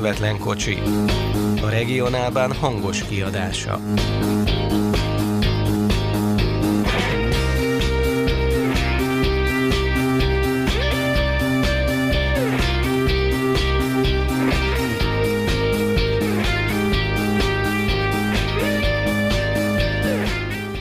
Közvetlen kocsi. A regionálban hangos kiadása.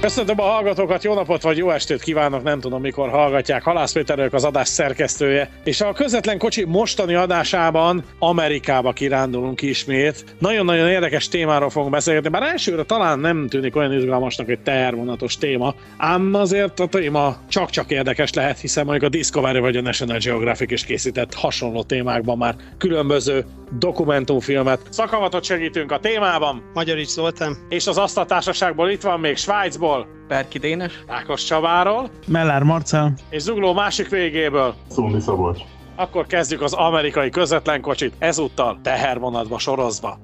Köszöntöm a hallgatókat, jó napot vagy jó estét kívánok, nem tudom mikor hallgatják. Halász Péter az adás szerkesztője, és a közvetlen kocsi mostani adásában Amerikába kirándulunk ismét. Nagyon-nagyon érdekes témáról fogunk beszélgetni, bár elsőre talán nem tűnik olyan izgalmasnak egy tehervonatos téma, ám azért a téma csak-csak érdekes lehet, hiszen mondjuk a Discovery vagy a National Geographic is készített hasonló témákban már különböző dokumentumfilmet. Szakavatot segítünk a témában. Magyarics Zoltán. És az asztaltársaságból itt van még Svájcból, Berki Dénes, Ákos Csabáról, Mellár Marcel, és Zugló másik végéből. Szundi Szabolcs. Akkor kezdjük az amerikai közvetlen kocsit, ezúttal tehervonatba sorozva.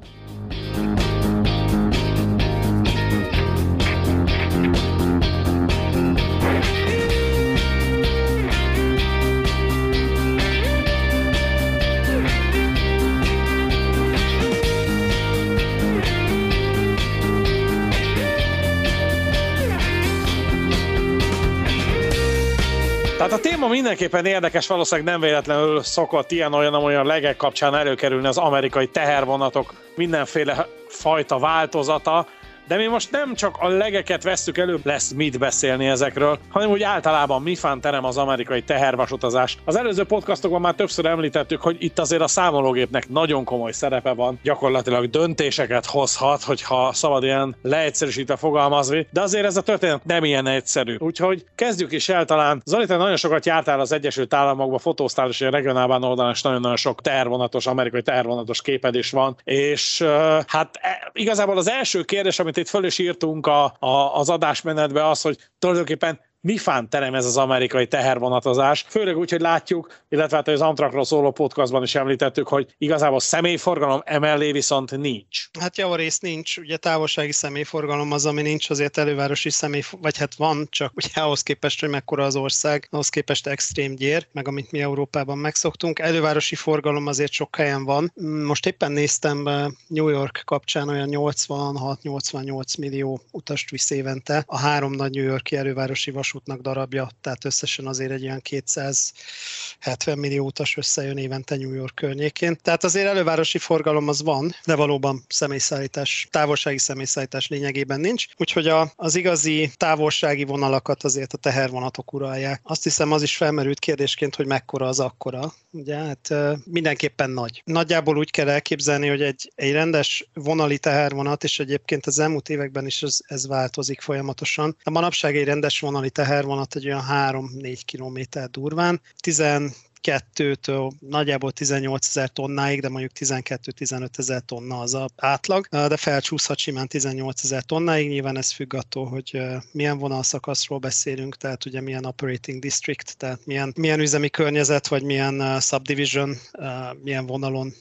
Téma mindenképpen érdekes, valószínűleg nem véletlenül szokott ilyen-olyan-olyan legek kapcsán előkerülni az amerikai tehervonatok mindenféle fajta változata, de mi most nem csak a legeket vesszük elő, lesz mit beszélni ezekről, hanem úgy általában mi terem az amerikai tehervasutazás. Az előző podcastokban már többször említettük, hogy itt azért a számológépnek nagyon komoly szerepe van, gyakorlatilag döntéseket hozhat, hogyha szabad ilyen leegyszerűsítve fogalmazni, de azért ez a történet nem ilyen egyszerű. Úgyhogy kezdjük is el talán. Zoli, te nagyon sokat jártál az Egyesült Államokba, fotóztál, és regionálban oldalán is nagyon-nagyon sok tehervonatos, amerikai tehervonatos képed is van, és hát e, igazából az első kérdés, amit itt föl is írtunk a, a, az adásmenetbe, az, hogy tulajdonképpen mi fán terem ez az amerikai tehervonatozás, főleg úgy, hogy látjuk, illetve hát az Amtrakról szóló podcastban is említettük, hogy igazából személyforgalom emellé viszont nincs. Hát javarészt nincs, ugye távolsági személyforgalom az, ami nincs, azért elővárosi személy, vagy hát van, csak ugye ahhoz képest, hogy mekkora az ország, ahhoz képest extrém gyér, meg amit mi Európában megszoktunk. Elővárosi forgalom azért sok helyen van. Most éppen néztem New York kapcsán olyan 86-88 millió utast visz évente a három nagy New Yorki elővárosi vasút vasútnak darabja, tehát összesen azért egy olyan 270 millió utas összejön évente New York környékén. Tehát azért elővárosi forgalom az van, de valóban személyszállítás, távolsági személyszállítás lényegében nincs. Úgyhogy a, az igazi távolsági vonalakat azért a tehervonatok uralják. Azt hiszem az is felmerült kérdésként, hogy mekkora az akkora. Ugye, hát mindenképpen nagy. Nagyjából úgy kell elképzelni, hogy egy, egy rendes vonali tehervonat, és egyébként az elmúlt években is ez, ez változik folyamatosan. A manapság egy rendes vonali tehervonat egy olyan 3-4 kilométer durván. 10 12-től nagyjából 18 ezer tonnáig, de mondjuk 12-15 ezer tonna az a átlag, de felcsúszhat simán 18 ezer tonnáig, nyilván ez függ attól, hogy milyen vonalszakaszról beszélünk, tehát ugye milyen operating district, tehát milyen, milyen üzemi környezet, vagy milyen subdivision, milyen vonalon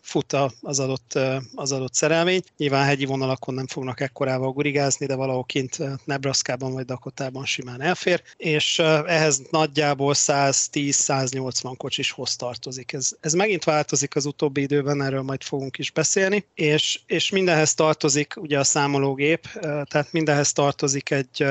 fut az adott, az adott szerelmény. Nyilván hegyi vonalakon nem fognak ekkorával gurigázni, de valahol kint Nebraska-ban vagy Dakotában simán elfér, és ehhez nagyjából 110-180 kocsishoz tartozik. Ez, ez megint változik az utóbbi időben, erről majd fogunk is beszélni, és, és mindenhez tartozik ugye a számológép, tehát mindenhez tartozik egy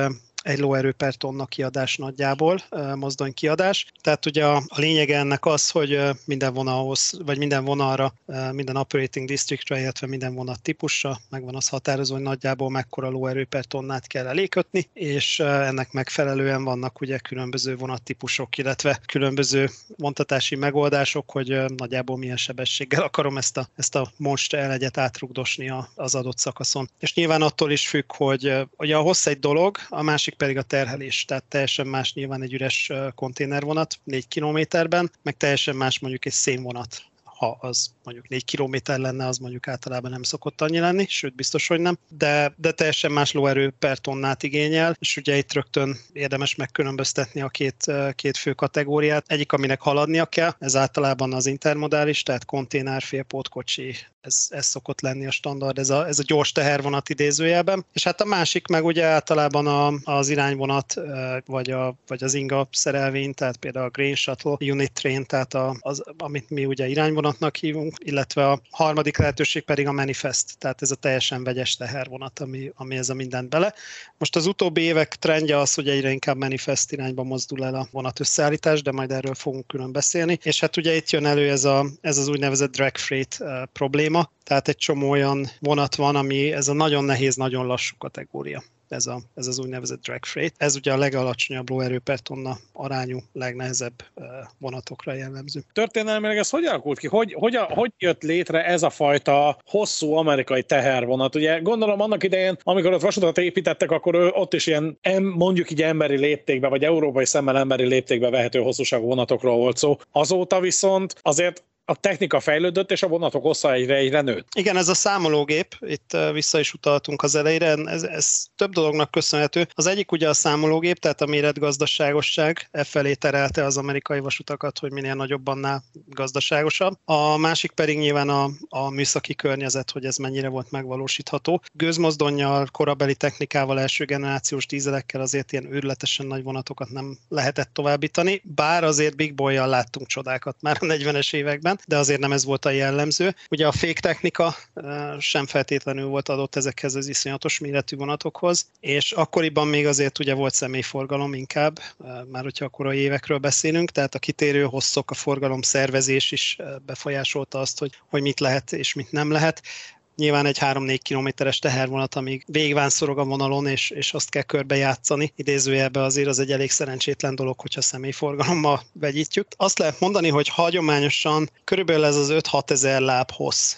egy lóerő per tonna kiadás nagyjából, mozdony kiadás. Tehát ugye a, a lényege ennek az, hogy minden vonalhoz, vagy minden vonalra, minden operating districtre, illetve minden vonat típusra megvan az határozó, hogy nagyjából mekkora lóerő per tonnát kell elékötni, és ennek megfelelően vannak ugye különböző vonattípusok, illetve különböző vontatási megoldások, hogy nagyjából milyen sebességgel akarom ezt a, ezt a monster elegyet átrugdosni az adott szakaszon. És nyilván attól is függ, hogy ugye a hossz egy dolog, a másik másik pedig a terhelés, tehát teljesen más nyilván egy üres konténervonat 4 kilométerben, meg teljesen más mondjuk egy szénvonat. Ha az mondjuk 4 kilométer lenne, az mondjuk általában nem szokott annyi lenni, sőt biztos, hogy nem, de, de teljesen más lóerő per tonnát igényel, és ugye itt rögtön érdemes megkülönböztetni a két, két fő kategóriát. Egyik, aminek haladnia kell, ez általában az intermodális, tehát konténer, félpótkocsi, ez, ez szokott lenni a standard, ez a, ez a gyors tehervonat idézőjelben. És hát a másik meg ugye általában a, az irányvonat, vagy, a, vagy az inga szerelvény, tehát például a Grain Shuttle Unit Train, tehát a, az, amit mi ugye irányvonatnak hívunk, illetve a harmadik lehetőség pedig a Manifest, tehát ez a teljesen vegyes tehervonat, ami, ami ez a mindent bele. Most az utóbbi évek trendje az, hogy egyre inkább Manifest irányba mozdul el a vonat összeállítás, de majd erről fogunk külön beszélni. És hát ugye itt jön elő ez, a, ez az úgynevezett drag freight probléma, tehát egy csomó olyan vonat van, ami ez a nagyon nehéz, nagyon lassú kategória ez, a, ez az úgynevezett drag freight. Ez ugye a legalacsonyabb lóerő per tonna arányú, legnehezebb vonatokra jellemző. Történelmileg ez hogy alakult ki? Hogy, hogy, hogy jött létre ez a fajta hosszú amerikai tehervonat? Ugye gondolom annak idején, amikor ott vasutat építettek, akkor ott is ilyen mondjuk így emberi léptékbe, vagy európai szemmel emberi léptékbe vehető hosszúságú vonatokról volt szó. Azóta viszont azért a technika fejlődött, és a vonatok hossza egyre, egyre nőtt. Igen, ez a számológép, itt vissza is utaltunk az elejére, ez, ez több dolognak köszönhető. Az egyik ugye a számológép, tehát a méretgazdaságosság, e felé terelte az amerikai vasutakat, hogy minél nagyobb annál gazdaságosabb. A másik pedig nyilván a, a műszaki környezet, hogy ez mennyire volt megvalósítható. Gőzmozdonnyal, korabeli technikával, első generációs dízelekkel azért ilyen őrületesen nagy vonatokat nem lehetett továbbítani, bár azért Big Boy-jal láttunk csodákat már a 40-es években, ment, de azért nem ez volt a jellemző. Ugye a fék technika sem feltétlenül volt adott ezekhez az iszonyatos méretű vonatokhoz, és akkoriban még azért ugye volt személyforgalom inkább, már hogyha a korai évekről beszélünk, tehát a kitérő hosszok, a forgalom szervezés is befolyásolta azt, hogy, hogy mit lehet és mit nem lehet nyilván egy 3-4 kilométeres tehervonat, amíg végván szorog a vonalon, és, és azt kell körbe játszani. Idézőjelbe azért az egy elég szerencsétlen dolog, hogyha személyforgalommal vegyítjük. Azt lehet mondani, hogy hagyományosan körülbelül ez az 5-6 ezer láb hossz,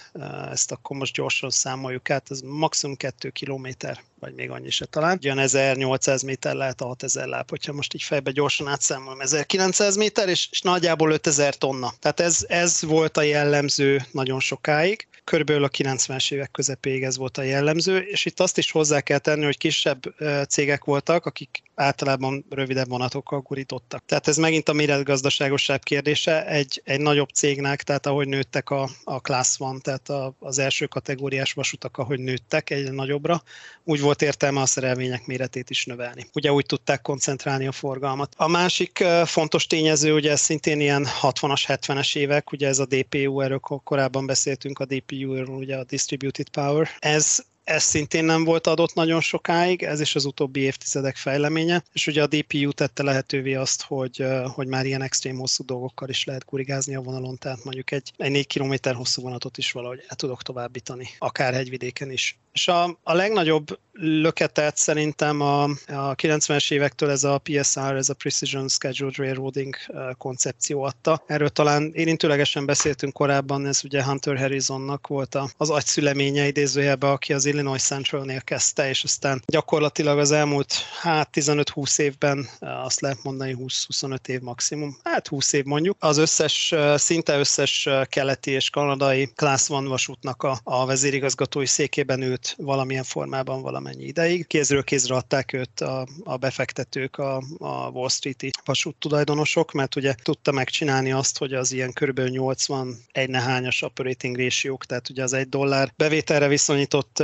ezt akkor most gyorsan számoljuk át, ez maximum 2 kilométer vagy még annyi se talán. Ugyan 1800 méter lehet a 6000 láb, hogyha most így fejbe gyorsan átszámolom, 1900 méter, és, és nagyjából 5000 tonna. Tehát ez, ez volt a jellemző nagyon sokáig körülbelül a 90-es évek közepéig ez volt a jellemző, és itt azt is hozzá kell tenni, hogy kisebb cégek voltak, akik általában rövidebb vonatokkal gurítottak. Tehát ez megint a méretgazdaságosság kérdése. Egy, egy nagyobb cégnek, tehát ahogy nőttek a, a Class One, tehát a, az első kategóriás vasutak, ahogy nőttek egy nagyobbra, úgy volt értelme a szerelvények méretét is növelni. Ugye úgy tudták koncentrálni a forgalmat. A másik fontos tényező, ugye szintén ilyen 60-as, 70-es évek, ugye ez a DPU, erről korábban beszéltünk a DPU-ról, ugye a Distributed Power. Ez ez szintén nem volt adott nagyon sokáig, ez is az utóbbi évtizedek fejleménye, és ugye a DPU tette lehetővé azt, hogy, hogy már ilyen extrém hosszú dolgokkal is lehet kurigázni a vonalon, tehát mondjuk egy, egy 4 km hosszú vonatot is valahogy el tudok továbbítani, akár hegyvidéken is. És a, a legnagyobb löketet szerintem a, a 90-es évektől ez a PSR, ez a Precision Scheduled Railroading koncepció adta. Erről talán érintőlegesen beszéltünk korábban, ez ugye Hunter Harrisonnak volt az agyszüleménye idézőjelben, aki az Illinois Central-nél kezdte, és aztán gyakorlatilag az elmúlt hát 15-20 évben, azt lehet mondani 20-25 év maximum, hát 20 év mondjuk, az összes, szinte összes keleti és kanadai Class One vasútnak a, a vezérigazgatói székében ült valamilyen formában valamennyi ideig. Kézről kézre adták őt a, a befektetők, a, a Wall Street-i vasút tulajdonosok, mert ugye tudta megcsinálni azt, hogy az ilyen 80 egy nehányas operating ratio tehát ugye az egy dollár bevételre viszonyított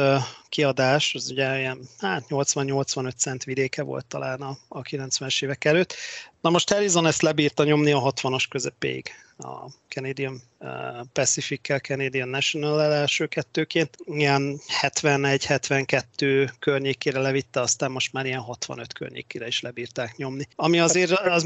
kiadás, az ugye ilyen hát 80-85 cent vidéke volt talán a, a 90-es évek előtt. Na most Harrison ezt lebírta nyomni a 60-as közepéig a Canadian uh, Pacific-kel, Canadian National-el első kettőként. Ilyen 71-72 környékére levitte, aztán most már ilyen 65 környékére is lebírták nyomni. Ami azért... Az...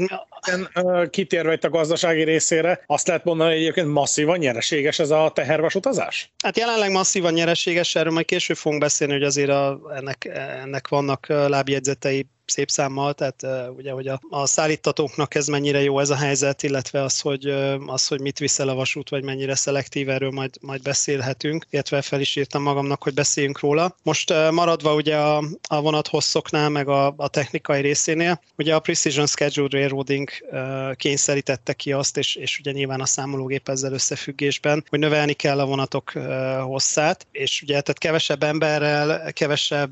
Kitérve itt a gazdasági részére, azt lehet mondani, hogy egyébként masszívan nyereséges ez a tehervasutazás? Hát jelenleg masszívan nyereséges, erről majd később fogunk beszélni, hogy azért a, ennek, ennek vannak lábjegyzetei szép számmal, tehát ugye, hogy a, a szállítatóknak ez mennyire jó ez a helyzet, illetve az, hogy, az, hogy mit viszel a vasút, vagy mennyire szelektív, erről majd, majd beszélhetünk, illetve fel is írtam magamnak, hogy beszéljünk róla. Most maradva ugye a, a vonat hosszoknál, meg a, a technikai részénél, ugye a Precision Scheduled Railroading kényszerítette ki azt, és, és ugye nyilván a számológép ezzel összefüggésben, hogy növelni kell a vonatok hosszát, és ugye tehát kevesebb emberrel, kevesebb,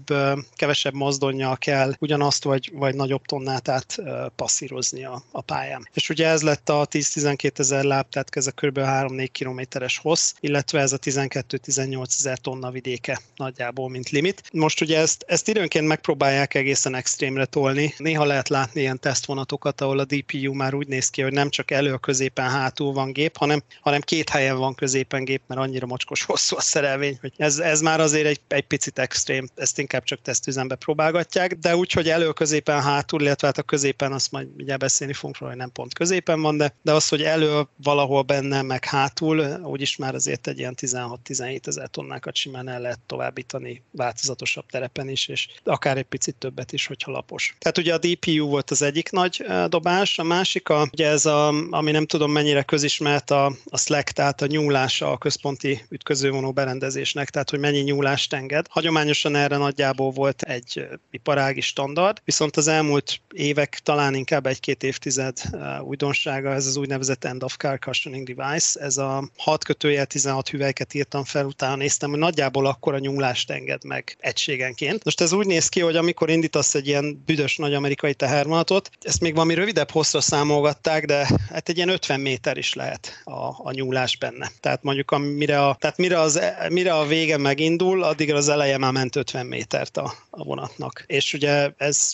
kevesebb mozdonnyal kell ugyanazt ballaszt vagy, vagy nagyobb tonnát passzírozni a, a pályán. És ugye ez lett a 10-12 ezer láb, tehát ez a kb. 3-4 kilométeres hossz, illetve ez a 12-18 ezer tonna vidéke nagyjából, mint limit. Most ugye ezt, ezt időnként megpróbálják egészen extrémre tolni. Néha lehet látni ilyen tesztvonatokat, ahol a DPU már úgy néz ki, hogy nem csak elő, középen, hátul van gép, hanem, hanem két helyen van középen gép, mert annyira mocskos hosszú a szerelvény, hogy ez, ez már azért egy, egy picit extrém, ezt inkább csak tesztüzembe próbálgatják, de úgy, hogy elő, középen, hátul, illetve hát a középen, azt majd mindjárt beszélni fogunk róla, hogy nem pont középen van, de, de az, hogy elő valahol benne, meg hátul, úgyis már azért egy ilyen 16-17 ezer tonnákat simán el lehet továbbítani változatosabb terepen is, és akár egy picit többet is, hogyha lapos. Tehát ugye a DPU volt az egyik nagy dobás, a másik, a, ugye ez a, ami nem tudom mennyire közismert, a, a Slack, tehát a nyúlása a központi ütközővonó berendezésnek, tehát hogy mennyi nyúlást enged. Hagyományosan erre nagyjából volt egy iparági standard, viszont az elmúlt évek, talán inkább egy-két évtized újdonsága, ez az úgynevezett end of car cushioning device, ez a 6 kötőjel 16 hüvelyket írtam fel, utána néztem, hogy nagyjából akkor a nyúlást enged meg egységenként. Most ez úgy néz ki, hogy amikor indítasz egy ilyen büdös nagy amerikai tehervonatot, ezt még valami rövidebb hosszra számolgatták, de hát egy ilyen 50 méter is lehet a, a nyúlás benne. Tehát mondjuk amire a, tehát mire, az, mire a vége megindul, addigra az eleje már ment 50 métert a, a vonatnak. És ugye ez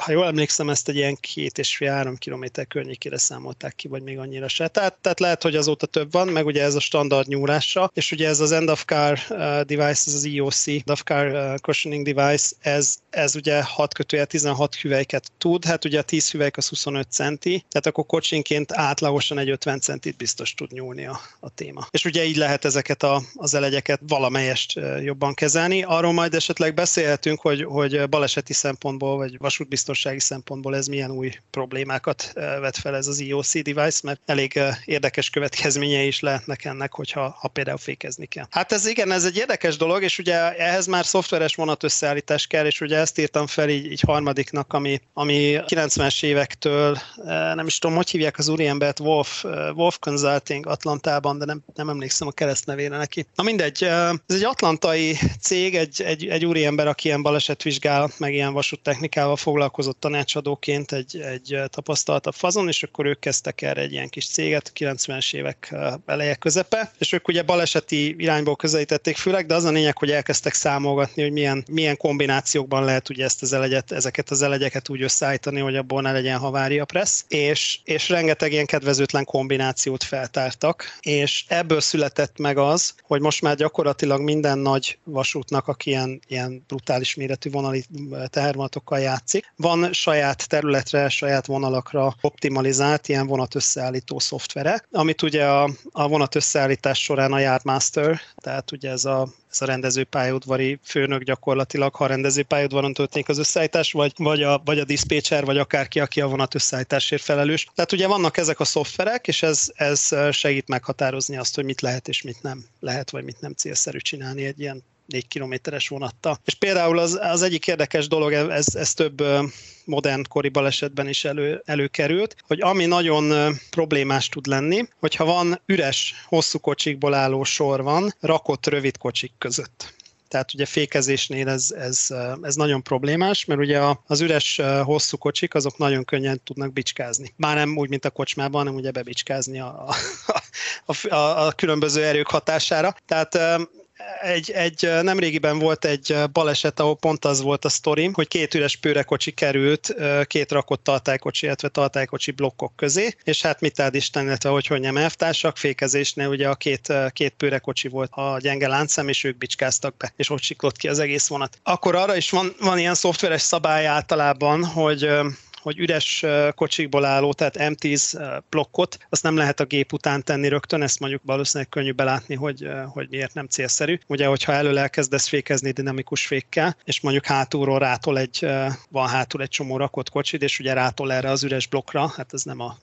ha jól emlékszem, ezt egy ilyen két és fél három kilométer környékére számolták ki, vagy még annyira se. Tehát, tehát lehet, hogy azóta több van, meg ugye ez a standard nyúlása, és ugye ez az end of car uh, device, ez az EOC, end of car uh, cushioning device, ez, ez ugye 6 kötője 16 hüvelyket tud, hát ugye a 10 hüvelyk az 25 centi, tehát akkor kocsinként átlagosan egy 50 centit biztos tud nyúlni a, a téma. És ugye így lehet ezeket a, az elegyeket valamelyest uh, jobban kezelni. Arról majd esetleg beszélhetünk, hogy, hogy baleseti szempontból, vagy vasútbiztonsági biztonsági szempontból ez milyen új problémákat vet fel ez az IOC device, mert elég érdekes következményei is lehetnek ennek, hogyha ha például fékezni kell. Hát ez igen, ez egy érdekes dolog, és ugye ehhez már szoftveres vonat összeállítás kell, és ugye ezt írtam fel így, így harmadiknak, ami, ami 90-es évektől, nem is tudom, hogy hívják az úriembert, Wolf, Wolf Consulting Atlantában, de nem, nem emlékszem a keresztnevére neki. Na mindegy, ez egy atlantai cég, egy, egy, egy úriember, aki ilyen balesetvizsgálat, meg ilyen vasúttechnikával foglalkozik, foglalkozott tanácsadóként egy, egy tapasztaltabb fazon, és akkor ők kezdtek erre egy ilyen kis céget, 90-es évek eleje közepe, és ők ugye baleseti irányból közelítették főleg, de az a lényeg, hogy elkezdtek számolgatni, hogy milyen, milyen kombinációkban lehet ugye ezt az elegyet, ezeket az elegyeket úgy összeállítani, hogy abból ne legyen havária pressz, és, és rengeteg ilyen kedvezőtlen kombinációt feltártak, és ebből született meg az, hogy most már gyakorlatilag minden nagy vasútnak, aki ilyen, ilyen brutális méretű vonali tehervonatokkal játszik, van saját területre, saját vonalakra optimalizált ilyen vonatösszeállító szoftvere, amit ugye a, a vonatösszeállítás során a Yardmaster, tehát ugye ez a ez a rendezőpályaudvari főnök gyakorlatilag, ha a rendezőpályaudvaron történik az összeállítás, vagy, vagy, a, vagy a diszpécser, vagy akárki, aki a vonat összeállításért felelős. Tehát ugye vannak ezek a szoftverek, és ez, ez segít meghatározni azt, hogy mit lehet és mit nem lehet, vagy mit nem célszerű csinálni egy ilyen 4 kilométeres vonattal. És például az, az egyik érdekes dolog, ez, ez több modern kori balesetben is elő, előkerült, hogy ami nagyon problémás tud lenni, hogyha van üres, hosszú kocsikból álló sor van, rakott rövid kocsik között. Tehát ugye fékezésnél ez, ez, ez nagyon problémás, mert ugye az üres hosszú kocsik azok nagyon könnyen tudnak bicskázni. Már nem úgy, mint a kocsmában, hanem ugye bebicskázni a, a, a, a különböző erők hatására. Tehát egy, egy nemrégiben volt egy baleset, ahol pont az volt a sztorim, hogy két üres pőrekocsi került két rakott tartálykocsi, illetve tartálykocsi blokkok közé, és hát mit áld Isten, illetve hogy nem elvtársak, fékezésnél ugye a két, két pőrekocsi volt a gyenge láncszem, és ők bicskáztak be, és ott siklott ki az egész vonat. Akkor arra is van, van ilyen szoftveres szabály általában, hogy hogy üres kocsikból álló, tehát M10 blokkot, azt nem lehet a gép után tenni rögtön, ezt mondjuk valószínűleg könnyű belátni, hogy, hogy miért nem célszerű. Ugye, hogyha elől elkezdesz fékezni dinamikus fékkel, és mondjuk hátulról rátol egy, van hátul egy csomó rakott kocsid, és ugye rátol erre az üres blokkra, hát ez nem a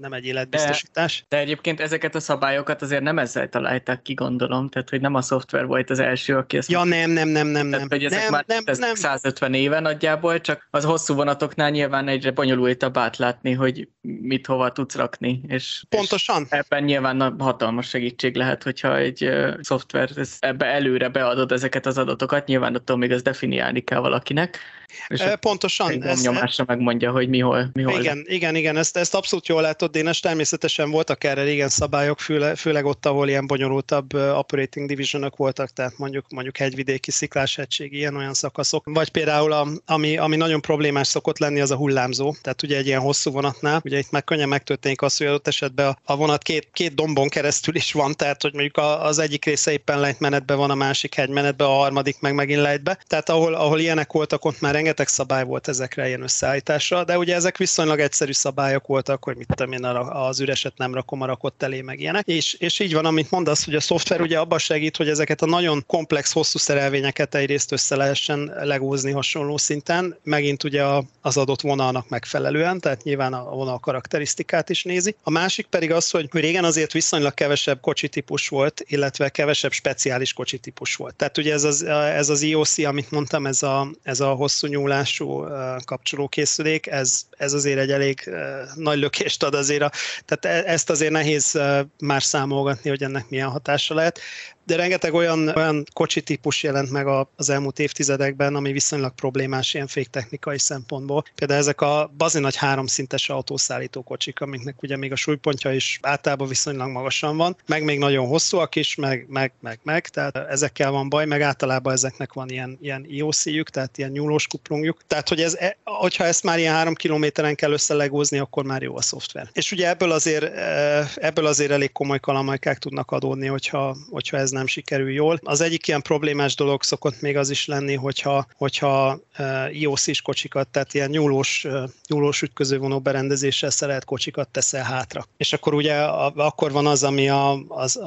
nem egy életbiztosítás. De, de egyébként ezeket a szabályokat azért nem ezzel találták ki, gondolom, tehát hogy nem a szoftver volt az első, aki ezt... Ja, nem, nem, nem, nem, tehát, hogy ezek nem, már nem, nem. 150 éve nagyjából, csak az hosszú vonatoknál nyilván egyre bonyolultabb átlátni, hogy mit hova tudsz rakni. És, Pontosan. És ebben nyilván hatalmas segítség lehet, hogyha egy uh, szoftver ebbe előre beadod ezeket az adatokat, nyilván attól még az definiálni kell valakinek. És Pontosan. egy ez- nyomásra megmondja, hogy mi hol, mi hol Igen, igen, igen, ezt, ezt abszolút jól látod, Dénes. Természetesen voltak erre régen szabályok, főle, főleg ott, ahol ilyen bonyolultabb operating divisionok voltak, tehát mondjuk mondjuk hegyvidéki sziklás hegység, ilyen olyan szakaszok. Vagy például, a, ami, ami nagyon problémás szokott lenni, az a hullámzó. Tehát ugye egy ilyen hosszú vonatnál, ugye itt meg könnyen megtörténik az, hogy adott esetben a, a vonat két, két dombon keresztül is van, tehát hogy mondjuk az egyik része éppen lejtmenetben van, a másik hegymenetben, a harmadik meg megint lejtbe. Tehát ahol, ahol ilyenek voltak, ott már rengeteg szabály volt ezekre ilyen összeállításra, de ugye ezek viszonylag egyszerű szabályok voltak, hogy mit tudom én, az üreset nem rakom a rakott elé, meg ilyenek. És, és így van, amit mondasz, hogy a szoftver ugye abban segít, hogy ezeket a nagyon komplex, hosszú szerelvényeket egyrészt össze lehessen legózni hasonló szinten, megint ugye az adott vonalnak megfelelően, tehát nyilván a vonal karakterisztikát is nézi. A másik pedig az, hogy régen azért viszonylag kevesebb kocsi típus volt, illetve kevesebb speciális kocsi típus volt. Tehát ugye ez az, ez az IOC, amit mondtam, ez a, ez a hosszú nyúlású kapcsolókészülék, ez, ez azért egy elég nagy lökést ad azért. A, tehát e- ezt azért nehéz már számolgatni, hogy ennek milyen hatása lehet de rengeteg olyan, olyan kocsi típus jelent meg az elmúlt évtizedekben, ami viszonylag problémás ilyen féktechnikai szempontból. Például ezek a bazi nagy háromszintes autószállító kocsik, amiknek ugye még a súlypontja is általában viszonylag magasan van, meg még nagyon hosszúak is, meg, meg, meg, meg, tehát ezekkel van baj, meg általában ezeknek van ilyen, ilyen IOC-jük, tehát ilyen nyúlós kuplungjuk. Tehát, hogy ez, e- hogyha ezt már ilyen három kilométeren kell összelegózni, akkor már jó a szoftver. És ugye ebből azért, eh, ebből azért elég komoly kalamajkák tudnak adódni, hogyha, hogyha ez nem sikerül jól. Az egyik ilyen problémás dolog szokott még az is lenni, hogyha, hogyha uh, IOC-s kocsikat, tehát ilyen nyúlós, uh, nyúlós ütközővonó berendezéssel szerelt kocsikat teszel hátra. És akkor ugye akkor van az, ami a, az,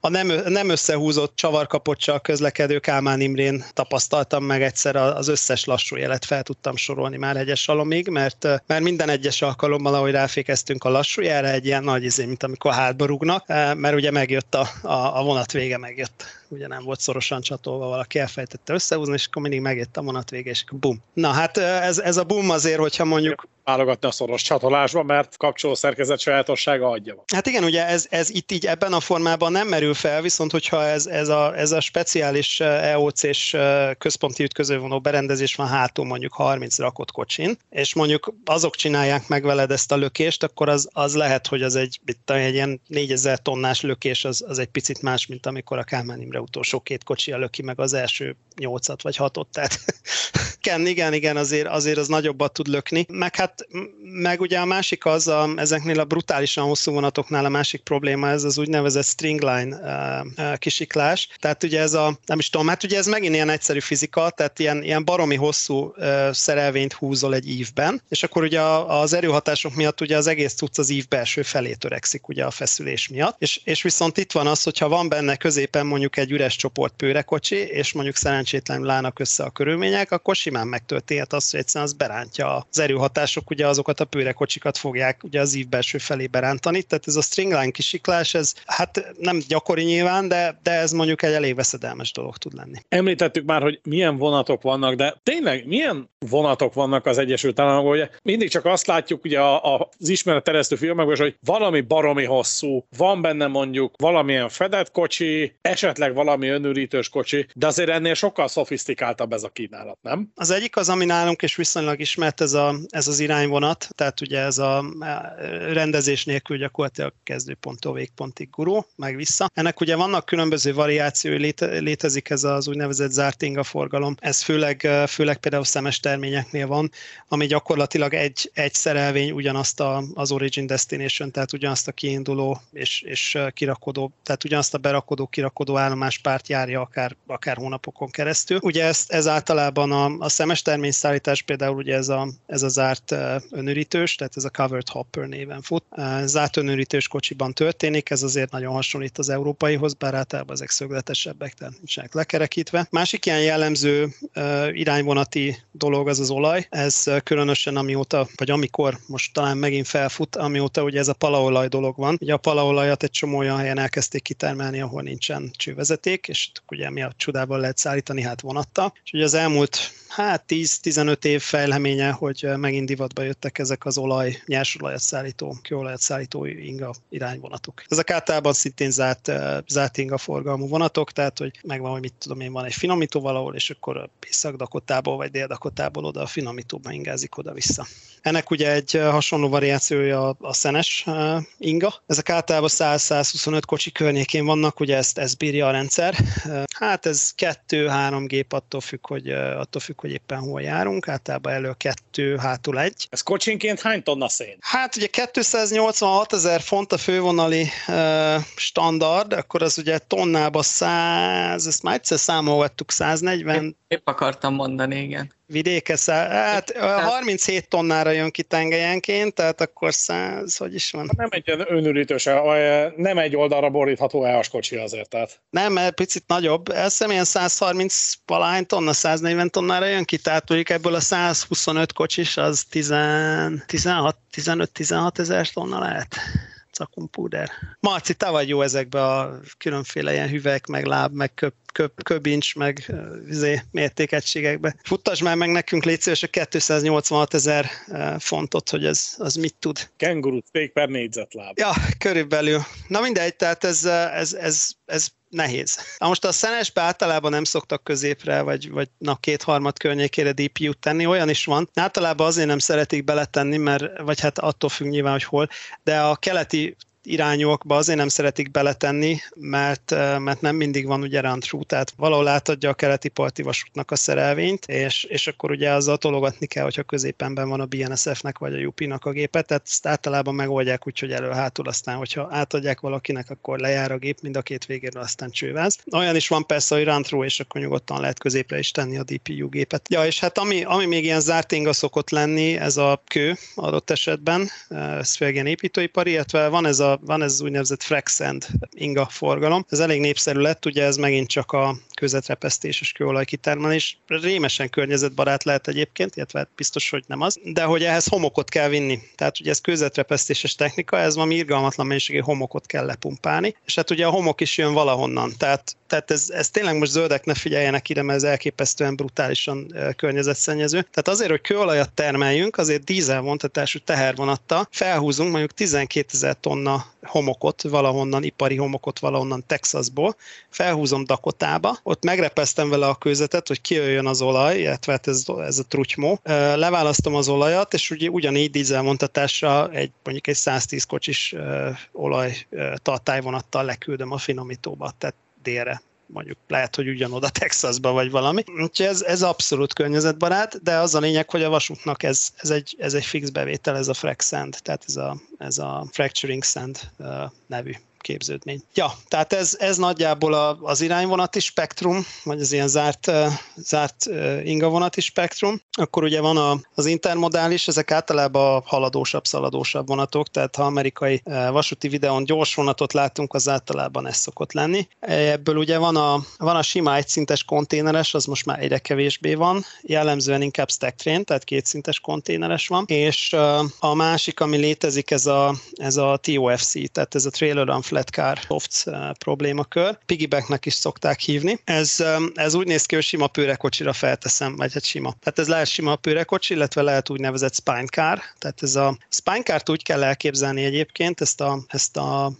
a, nem, nem összehúzott csavarkapocsal közlekedő Kálmán Imrén tapasztaltam meg egyszer az összes lassú jelet fel tudtam sorolni már egyes salomig, mert, uh, mert minden egyes alkalommal, ahogy ráfékeztünk a lassú jelre, egy ilyen nagy izé, mint amikor hátba rúgnak, mert ugye megjött a, a, a vonat vége megjött. Ugye nem volt szorosan csatolva, valaki elfejtette összehúzni, és akkor mindig megjött a vonat vége, és bum. Na hát ez, ez a bum azért, hogyha mondjuk Válogatni a szoros csatolásba, mert kapcsoló szerkezet sajátossága adja van. Hát igen, ugye ez, ez itt így ebben a formában nem merül fel, viszont hogyha ez, ez, a, ez a speciális EOC-s központi ütközővonó berendezés van hátul mondjuk 30 rakott kocsin, és mondjuk azok csinálják meg veled ezt a lökést, akkor az, az lehet, hogy az egy, tudom, egy ilyen 4000 tonnás lökés, az, az egy picit más, mint amikor a Kálmán Imre utolsó két kocsi löki meg az első nyolcat vagy hatot, tehát igen, igen, igen, azért, azért az nagyobbat tud lökni. Meg hát, meg ugye a másik az, a, ezeknél a brutálisan hosszú vonatoknál a másik probléma, ez az úgynevezett stringline uh, kisiklás. Tehát ugye ez a, nem is tudom, hát ugye ez megint ilyen egyszerű fizika, tehát ilyen, ilyen baromi hosszú uh, szerelvényt húzol egy ívben, és akkor ugye az erőhatások miatt ugye az egész cucc az ív belső felé törekszik ugye a feszülés miatt, és, és viszont itt van az, hogyha van benne középen mondjuk egy üres csoport pőrekocsi, és mondjuk szerencsétlenül állnak össze a körülmények, akkor simán megtörténhet az, hogy egyszerűen az berántja az erőhatások, ugye azokat a pőrekocsikat fogják ugye az ív belső felé berántani, tehát ez a stringline kisiklás, ez hát nem gyakori nyilván, de, de ez mondjuk egy elég veszedelmes dolog tud lenni. Említettük már, hogy milyen vonatok vannak, de tényleg milyen vonatok vannak az Egyesült Államokban? Ugye mindig csak azt látjuk ugye az ismeretteresztő filmekben, hogy valami baromi hosszú, van benne mondjuk valamilyen fedett kocsi, esetleg valami önürítős kocsi, de azért ennél sokkal szofisztikáltabb ez a kínálat, nem? Az egyik az, ami nálunk is viszonylag ismert, ez, a, ez az irányvonat, tehát ugye ez a rendezés nélkül gyakorlatilag kezdőponttól végpontig guró, meg vissza. Ennek ugye vannak különböző variációi, léte, létezik ez az úgynevezett zárt inga forgalom. Ez főleg, főleg például szemes terményeknél van, ami gyakorlatilag egy, egy szerelvény ugyanazt a, az origin destination, tehát ugyanazt a kiinduló és, és kirakodó, tehát ugyanazt a berakodó, kirakodó állomáspárt járja akár, akár hónapokon keresztül. Ugye ez, ez általában a, a szemes terményszállítás például ugye ez a, ez a zárt önürítős, tehát ez a covered hopper néven fut. Zárt önürítős kocsiban történik, ez azért nagyon hasonlít az európaihoz, bár általában ezek szögletesebbek, tehát nincsenek lekerekítve. Másik ilyen jellemző irányvonati dolog az az olaj. Ez különösen amióta, vagy amikor most talán megint felfut, amióta ugye ez a palaolaj dolog van. Ugye a palaolajat egy csomó olyan helyen elkezdték kitermelni, ahol nincsen vezeték, és ugye mi a csodával lehet szállítani, hát vonattal. És ugye az elmúlt hát 10-15 év fejleménye, hogy megint divatba jöttek ezek az olaj, nyersolajat szállító, kőolajat szállító inga irányvonatok. Ezek általában szintén zárt, zárt inga forgalmú vonatok, tehát hogy megvan, hogy mit tudom én, van egy finomító valahol, és akkor Észak-Dakotából vagy Dél-Dakotából oda a finomítóba ingázik oda-vissza. Ennek ugye egy hasonló variációja a, szenes inga. Ezek általában 100-125 kocsi környékén vannak, ugye ezt, ezt bírja a rendszer. Hát ez 2-3 gép attól függ, hogy, attól függ, hogy éppen hol járunk. Általában elő kettő, hátul egy. Ez kocsinként hány tonna szén? Hát ugye 286 ezer font a fővonali uh, standard, akkor az ugye tonnába 100, ezt már egyszer számolgattuk, 140. Épp akartam mondani, igen vidéke, hát 37 tonnára jön ki tengelyenként, tehát akkor 100, hogy is van? Nem egy önürítős, nem egy oldalra borítható EAS kocsi azért, tehát. Nem, mert picit nagyobb. Ez ilyen 130 valány tonna, 140 tonnára jön ki, tehát mondjuk ebből a 125 kocsis az 15-16 ezer tonna lehet szakumpúder. Marci, te vagy jó ezekbe a különféle ilyen hüvek, meg láb, meg köp, köp, köbincs, meg izé, mértékegységekbe. Futtasd már meg nekünk, légy szíves, a 286 ezer fontot, hogy ez az mit tud. Kenguru steak per négyzetláb. Ja, körülbelül. Na mindegy, tehát ez, ez, ez, ez nehéz. Na most a szenesbe általában nem szoktak középre, vagy, vagy na kétharmad környékére DPU-t tenni, olyan is van. Általában azért nem szeretik beletenni, mert, vagy hát attól függ nyilván, hogy hol, de a keleti irányokba azért nem szeretik beletenni, mert, mert nem mindig van ugye through, tehát valahol átadja a keleti parti vasútnak a szerelvényt, és, és akkor ugye azzal tologatni kell, hogyha középenben van a BNSF-nek vagy a UP-nak a gépet, tehát ezt általában megoldják úgy, hogy elő-hátul aztán, hogyha átadják valakinek, akkor lejár a gép mind a két végéről, aztán csőváz. Olyan is van persze, hogy through, és akkor nyugodtan lehet középre is tenni a DPU gépet. Ja, és hát ami, ami még ilyen zárt inga szokott lenni, ez a kő adott esetben, ez építőipari, illetve van ez a van ez az úgynevezett fraxend inga forgalom. Ez elég népszerű lett, ugye ez megint csak a közetrepesztéses kőolaj kitermelés. Rémesen környezetbarát lehet egyébként, illetve biztos, hogy nem az, de hogy ehhez homokot kell vinni. Tehát ugye ez közetrepesztéses technika, ez valami irgalmatlan mennyiségű homokot kell lepumpálni, és hát ugye a homok is jön valahonnan. Tehát, tehát ez, ez tényleg most zöldek ne figyeljenek ide, mert ez elképesztően brutálisan környezetszennyező. Tehát azért, hogy kőolajat termeljünk, azért dízel vontatású tehervonattal felhúzunk mondjuk 12 ezer tonna homokot, valahonnan, ipari homokot valahonnan Texasból, felhúzom Dakotába, ott megrepeztem vele a kőzetet, hogy kijöjjön az olaj, illetve hát ez, ez a trutymó, leválasztom az olajat, és ugye ugyanígy dízelvontatásra egy mondjuk egy 110 kocsis olaj tartályvonattal leküldöm a finomítóba, tehát délre mondjuk lehet, hogy ugyanoda Texasba vagy valami. Úgyhogy ez, ez abszolút környezetbarát, de az a lényeg, hogy a vasútnak ez, ez, egy, ez egy fix bevétel, ez a frac sand, tehát ez a, ez a fracturing sand nevű képződmény. Ja, tehát ez, ez nagyjából a, az irányvonati spektrum, vagy az ilyen zárt, zárt ingavonati spektrum. Akkor ugye van a, az intermodális, ezek általában a haladósabb, szaladósabb vonatok, tehát ha amerikai vasúti videón gyors vonatot látunk, az általában ez szokott lenni. Ebből ugye van a, van a sima egyszintes konténeres, az most már egyre kevésbé van, jellemzően inkább stack train, tehát kétszintes konténeres van, és a másik, ami létezik, ez a, ez a TOFC, tehát ez a Trailer on flat car soft uh, problémakör. Piggybacknek is szokták hívni. Ez, um, ez úgy néz ki, hogy sima pőrekocsira felteszem, vagy hát sima. Tehát ez lehet sima pőrekocsi, illetve lehet úgynevezett spine car. Tehát ez a spine car úgy kell elképzelni egyébként, ezt a, ezt a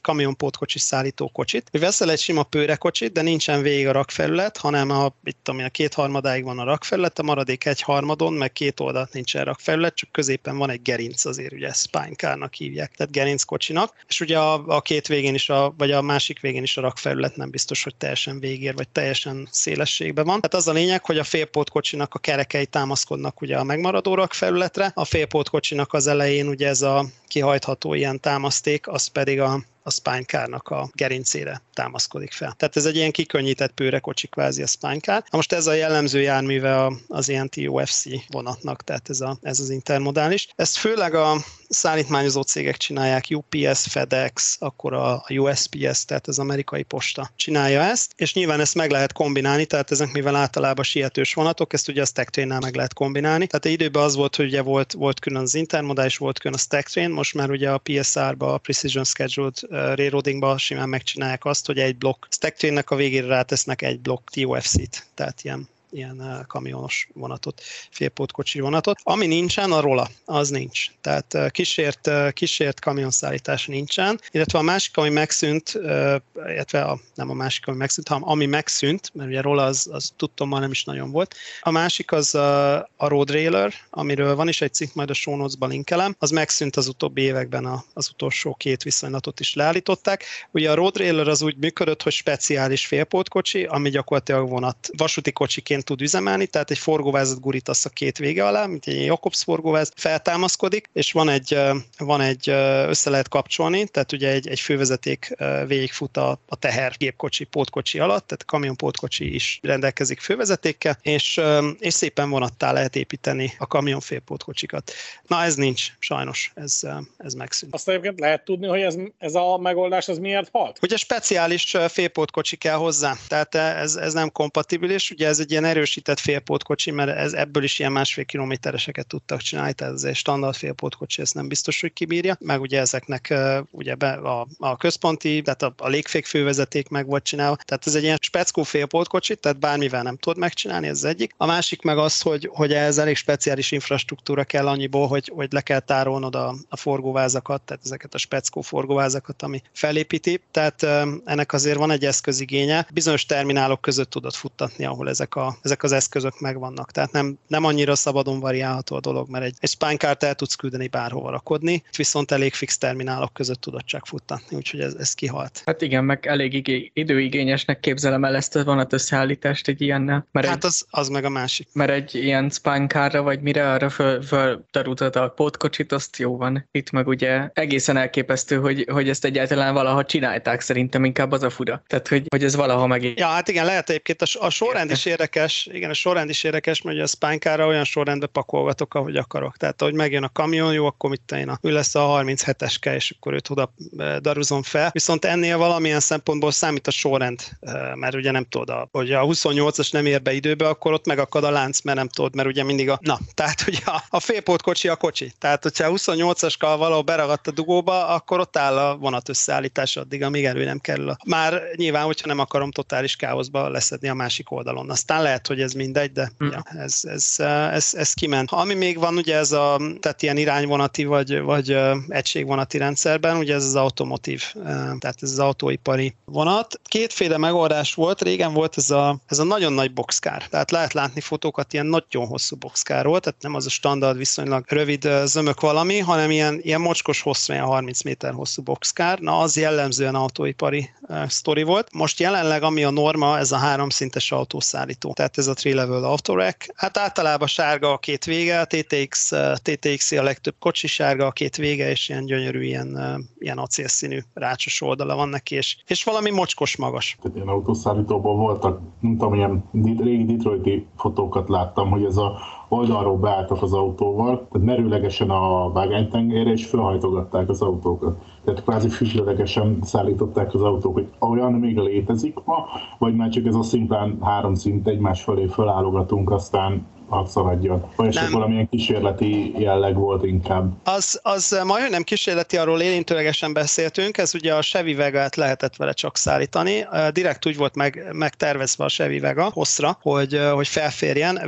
kamionpótkocsi szállító kocsit. Veszel egy sima pőrekocsit, de nincsen végig a rakfelület, hanem a, itt tudom, a két harmadáig van a rakfelület, a maradék egy harmadon, meg két oldalt nincsen rakfelület, csak középen van egy gerinc azért, ugye spine car-nak hívják, tehát gerinc kocsinak, és ugye a, a két végén is, a, vagy a másik végén is a rakfelület nem biztos, hogy teljesen végér, vagy teljesen szélességben van. Tehát az a lényeg, hogy a félpótkocsinak a kerekei támaszkodnak ugye a megmaradó rakfelületre, a félpótkocsinak az elején ugye ez a kihajtható ilyen támaszték, az pedig a, a spine car-nak a gerincére támaszkodik fel. Tehát ez egy ilyen kikönnyített pőrekocsi kvázi a spine car. Na most ez a jellemző járműve az ilyen TOFC vonatnak, tehát ez, a, ez az intermodális. Ezt főleg a, szállítmányozó cégek csinálják, UPS, FedEx, akkor a USPS, tehát az amerikai posta csinálja ezt, és nyilván ezt meg lehet kombinálni, tehát ezek mivel általában sietős vonatok, ezt ugye a stack meg lehet kombinálni. Tehát időben az volt, hogy ugye volt, volt külön az intermodál, volt külön a stack train, most már ugye a PSR-ba, a Precision Scheduled Railroading-ba simán megcsinálják azt, hogy egy blokk stack a végére rátesznek egy blokk TOFC-t, tehát ilyen ilyen kamionos vonatot, félpótkocsi vonatot. Ami nincsen, a rola, az nincs. Tehát kísért, kísért kamionszállítás nincsen, illetve a másik, ami megszűnt, illetve a, nem a másik, ami megszűnt, hanem ami megszűnt, mert ugye rola az, az tudtom, már nem is nagyon volt. A másik az a, a Road Railer, amiről van is egy cikk, majd a show notes-ba linkelem, az megszűnt az utóbbi években a, az utolsó két viszonylatot is leállították. Ugye a Road Railer az úgy működött, hogy speciális félpótkocsi, ami gyakorlatilag vonat vasúti kocsiként tud üzemelni, tehát egy forgóvázat gurítasz a két vége alá, mint egy Jakobs forgóváz, feltámaszkodik, és van egy, van egy össze lehet kapcsolni, tehát ugye egy, egy fővezeték végigfut a, a teher gépkocsi, pótkocsi alatt, tehát a kamion pótkocsi is rendelkezik fővezetékkel, és, és szépen vonattá lehet építeni a kamion félpótkocsikat. Na ez nincs, sajnos, ez, ez megszűnt. Azt egyébként lehet tudni, hogy ez, ez a megoldás az miért halt? Ugye speciális félpótkocsi kell hozzá, tehát ez, ez nem kompatibilis, ugye ez egy ilyen erősített félpótkocsi, mert ez, ebből is ilyen másfél kilométereseket tudtak csinálni, tehát ez egy standard félpótkocsi, ezt nem biztos, hogy kibírja. Meg ugye ezeknek ugye be a, a központi, tehát a, a légfék fővezeték meg volt csinálva, tehát ez egy ilyen speckó félpótkocsi, tehát bármivel nem tud megcsinálni, ez az egyik. A másik meg az, hogy, hogy ez elég speciális infrastruktúra kell annyiból, hogy, hogy le kell tárolnod a, a forgóvázakat, tehát ezeket a speckó forgóvázakat, ami felépíti. Tehát ennek azért van egy eszközigénye. Bizonyos terminálok között tudod futtatni, ahol ezek a, ezek az eszközök megvannak. Tehát nem, nem annyira szabadon variálható a dolog, mert egy, egy spinecart el tudsz küldeni bárhova rakodni, viszont elég fix terminálok között tudod csak futtatni, úgyhogy ez, ez kihalt. Hát igen, meg elég igé, időigényesnek képzelem el ezt a vonatösszeállítást egy ilyennel. Mert hát egy, az, az meg a másik. Mert egy ilyen spinecarra, vagy mire arra föl, föl a pótkocsit, azt jó van. Itt meg ugye egészen elképesztő, hogy, hogy ezt egyáltalán valaha csinálták, szerintem inkább az a fura. Tehát, hogy, hogy ez valaha meg. Ja, hát igen, lehet egyébként a, a sorrend is érdekes, igen, a sorrend is érdekes, mert ugye a spine olyan sorrendbe pakolgatok, ahogy akarok. Tehát, ahogy megjön a kamion, jó, akkor mit én, ő lesz a 37-eske, és akkor őt oda daruzom fel. Viszont ennél valamilyen szempontból számít a sorrend, mert ugye nem tudod, hogy a 28-as nem ér be időbe, akkor ott megakad a lánc, mert nem tudod, mert ugye mindig a... Na, tehát ugye a, a félpótkocsi a kocsi. Tehát, hogyha 28-askal valahol beragadt a dugóba, akkor ott áll a vonat összeállítás addig, amíg elő nem kerül. Már nyilván, hogyha nem akarom totális káoszba leszedni a másik oldalon. Aztán lehet, hogy ez mindegy, de mm. ja, ez, ez, ez, ez kiment. Ami még van, ugye ez a, tehát ilyen irányvonati vagy, vagy egységvonati rendszerben, ugye ez az automotív, tehát ez az autóipari vonat. Kétféle megoldás volt, régen volt ez a, ez a nagyon nagy boxkár, tehát lehet látni fotókat ilyen nagyon hosszú boxkárról, tehát nem az a standard viszonylag rövid zömök valami, hanem ilyen, ilyen mocskos hosszú, ilyen 30 méter hosszú boxkár. Na, az jellemzően autóipari sztori volt. Most jelenleg, ami a norma, ez a háromszintes autószállító, tehát ez a tri-level autorek. Hát általában sárga a két vége, a TTX, TTX a legtöbb kocsi sárga a két vége, és ilyen gyönyörű, ilyen, ilyen acélszínű rácsos oldala van neki, és, és valami mocskos magas. Tehát ilyen autószállítóban voltak, nem tudom, ilyen régi Detroiti fotókat láttam, hogy ez a oldalról beálltak az autóval, tehát merőlegesen a vágánytengelyre, és felhajtogatták az autókat. Tehát kvázi függőlegesen szállították az autók, hogy olyan még létezik ma, vagy már csak ez a szimplán három szint egymás felé felállogatunk, aztán hadd szaladjon. Vagy esetleg valamilyen kísérleti jelleg volt inkább. Az, az majd nem kísérleti, arról érintőlegesen beszéltünk, ez ugye a Chevy Vega-t lehetett vele csak szállítani. Direkt úgy volt meg, megtervezve a Chevy Vega hosszra, hogy, hogy felférjen.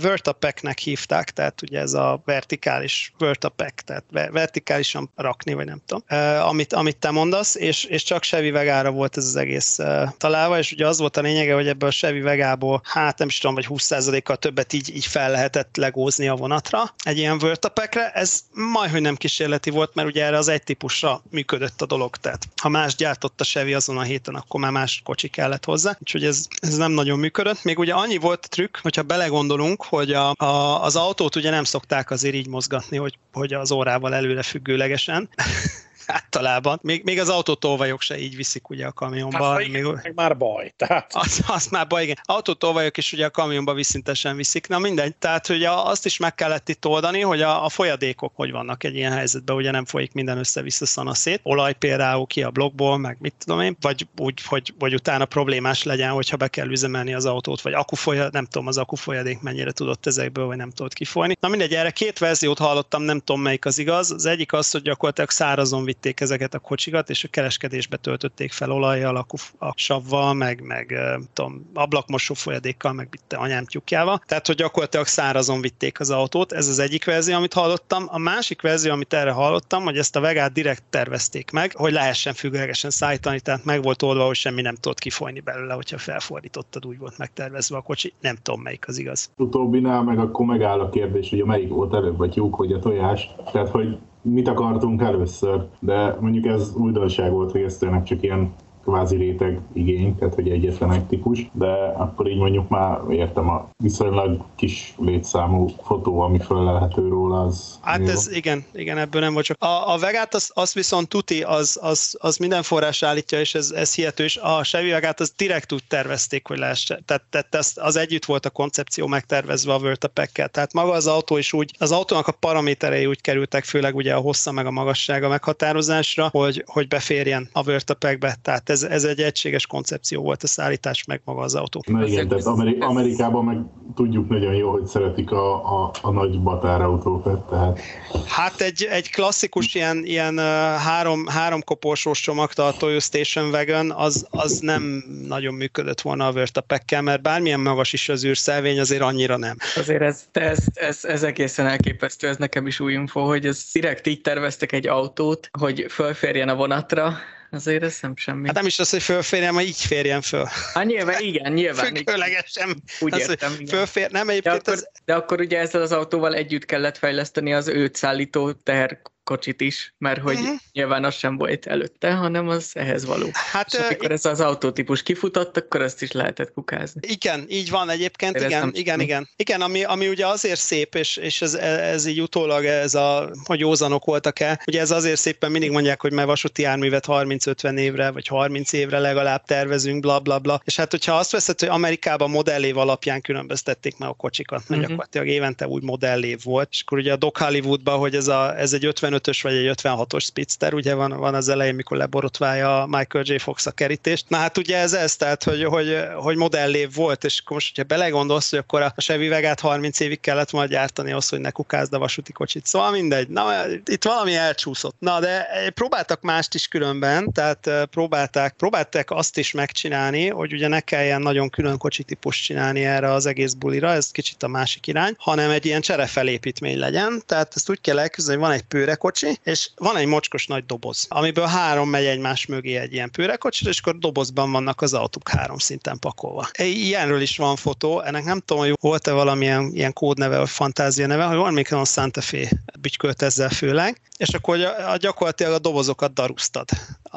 Vertapeknek hívták, tehát ugye ez a vertikális Vertapek, tehát vertikálisan rakni, vagy nem tudom, amit, amit te mondasz, és, és csak Chevy Vegára volt ez az egész találva, és ugye az volt a lényege, hogy ebből a Chevy Vegából, hát nem is tudom, vagy 20%-kal többet így, így fel lehetett legózni a vonatra egy ilyen vörtapekre. Ez majdhogy nem kísérleti volt, mert ugye erre az egy típusra működött a dolog. Tehát ha más gyártott Chevy azon a héten, akkor már más kocsi kellett hozzá. Úgyhogy ez, ez nem nagyon működött. Még ugye annyi volt a trükk, hogyha belegondolunk, hogy a, a, az autót ugye nem szokták azért így mozgatni, hogy, hogy az órával előre függőlegesen általában. Még, még az autótolvajok se így viszik ugye a kamionba. Hát, még, meg már baj. Tehát... Az, az már baj, igen. Autótolvajok is ugye a kamionba viszintesen viszik. Na mindegy, tehát hogy azt is meg kellett itt oldani, hogy a, a folyadékok hogy vannak egy ilyen helyzetben, ugye nem folyik minden össze-vissza szanaszét. Olaj például ki a blokkból, meg mit tudom én, vagy úgy, hogy, hogy utána problémás legyen, hogyha be kell üzemelni az autót, vagy akufolyadék, nem tudom az akufolyadék mennyire tudott ezekből, vagy nem tudott kifolyni. Na mindegy, erre két verziót hallottam, nem tudom melyik az igaz. Az egyik az, hogy gyakorlatilag szárazon vitték ezeket a kocsikat, és a kereskedésbe töltötték fel olajjal, a savval, meg, meg tudom, ablakmosó folyadékkal, meg bitte anyám tyúkjával. Tehát, hogy gyakorlatilag szárazon vitték az autót. Ez az egyik verzió, amit hallottam. A másik verzió, amit erre hallottam, hogy ezt a vegát direkt tervezték meg, hogy lehessen függőlegesen szállítani, tehát meg volt oldva, hogy semmi nem tudott kifolyni belőle, hogyha felfordítottad, úgy volt megtervezve a kocsi. Nem tudom, melyik az igaz. Utóbbinál meg akkor megáll a kérdés, hogy a melyik volt előbb, a tyúk vagy a tojás. Tehát, hogy mit akartunk először, de mondjuk ez újdonság volt, hogy ezt csak ilyen kvázi réteg igény, tehát hogy egyetlen egy típus, de akkor így mondjuk már értem a viszonylag kis létszámú fotó, ami föllelhető róla, az Hát jó. ez igen, igen, ebből nem volt csak. A, a vegát az, az viszont tuti, az, az, az minden forrás állítja, és ez, ez hihető, és a Chevy vegát az direkt úgy tervezték, hogy lehessen. Tehát, tehát ez, az együtt volt a koncepció megtervezve a Vertapekkel. Tehát maga az autó is úgy, az autónak a paraméterei úgy kerültek, főleg ugye a hossza meg a magassága meghatározásra, hogy, hogy beférjen a Vertapekbe. Tehát ez ez, ez egy egységes koncepció volt a szállítás, meg maga az autó. Na igen, tehát Ameri- Amerikában meg tudjuk nagyon jó, hogy szeretik a, a, a nagy batárautókat. Tehát... Hát egy, egy klasszikus ilyen, ilyen három, három koporsós csomagtartó Station Wagon, az, az nem nagyon működött volna a Vertapekkel, mert bármilyen magas is az űrszelvény, azért annyira nem. Azért ez, ez, ez, ez egészen elképesztő, ez nekem is új info, hogy ez direkt így terveztek egy autót, hogy fölférjen a vonatra, azért ez nem semmi. Hát nem is az, hogy fölférjen, mert így férjen föl. Hát nyilván, igen, nyilván. Függőlegesen. Úgy az, értem, igen. Fölfér, nem egyébként de akkor, ez... de akkor ugye ezzel az autóval együtt kellett fejleszteni az őt szállító teher kocsit is, mert hogy uh-huh. nyilván az sem volt előtte, hanem az ehhez való. Hát, és amikor ez az autótípus kifutott, akkor azt is lehetett kukázni. Igen, így van egyébként, Én igen, igen, igen. Igen, ami, ami ugye azért szép, és, és ez, ez így utólag ez a, hogy józanok voltak-e, ugye ez azért szépen mindig mondják, hogy mert vasúti járművet 30-50 évre, vagy 30 évre legalább tervezünk, bla bla bla. És hát, hogyha azt veszed, hogy Amerikában modellév alapján különböztették meg a kocsikat, mert uh-huh. gyakorlatilag évente úgy modellév volt, és akkor ugye a Doc Hollywoodban, hogy ez, a, ez egy 55 55-ös vagy egy 56-os Spitzter, ugye van, van az elején, mikor leborotválja Michael J. Fox a kerítést. Na hát ugye ez ez, tehát hogy, hogy, hogy modellév volt, és akkor most, hogyha belegondolsz, hogy akkor a Chevy Vegát 30 évig kellett volna gyártani ahhoz, hogy ne kukázd a vasúti kocsit. Szóval mindegy. Na, itt valami elcsúszott. Na, de próbáltak mást is különben, tehát próbálták, próbálták azt is megcsinálni, hogy ugye ne kelljen nagyon külön kocsitípus csinálni erre az egész bulira, ez kicsit a másik irány, hanem egy ilyen cserefelépítmény legyen. Tehát ezt úgy kell elképzelni, hogy van egy pőrekocsi, és van egy mocskos nagy doboz, amiből három megy egymás mögé egy ilyen pőrekocsi, és akkor dobozban vannak az autók három szinten pakolva. Ilyenről is van fotó, ennek nem tudom, hogy volt-e valamilyen ilyen kódneve, vagy fantázia neve, hogy még a Santa Fe bütykölt ezzel főleg, és akkor gyakorlatilag a dobozokat darusztad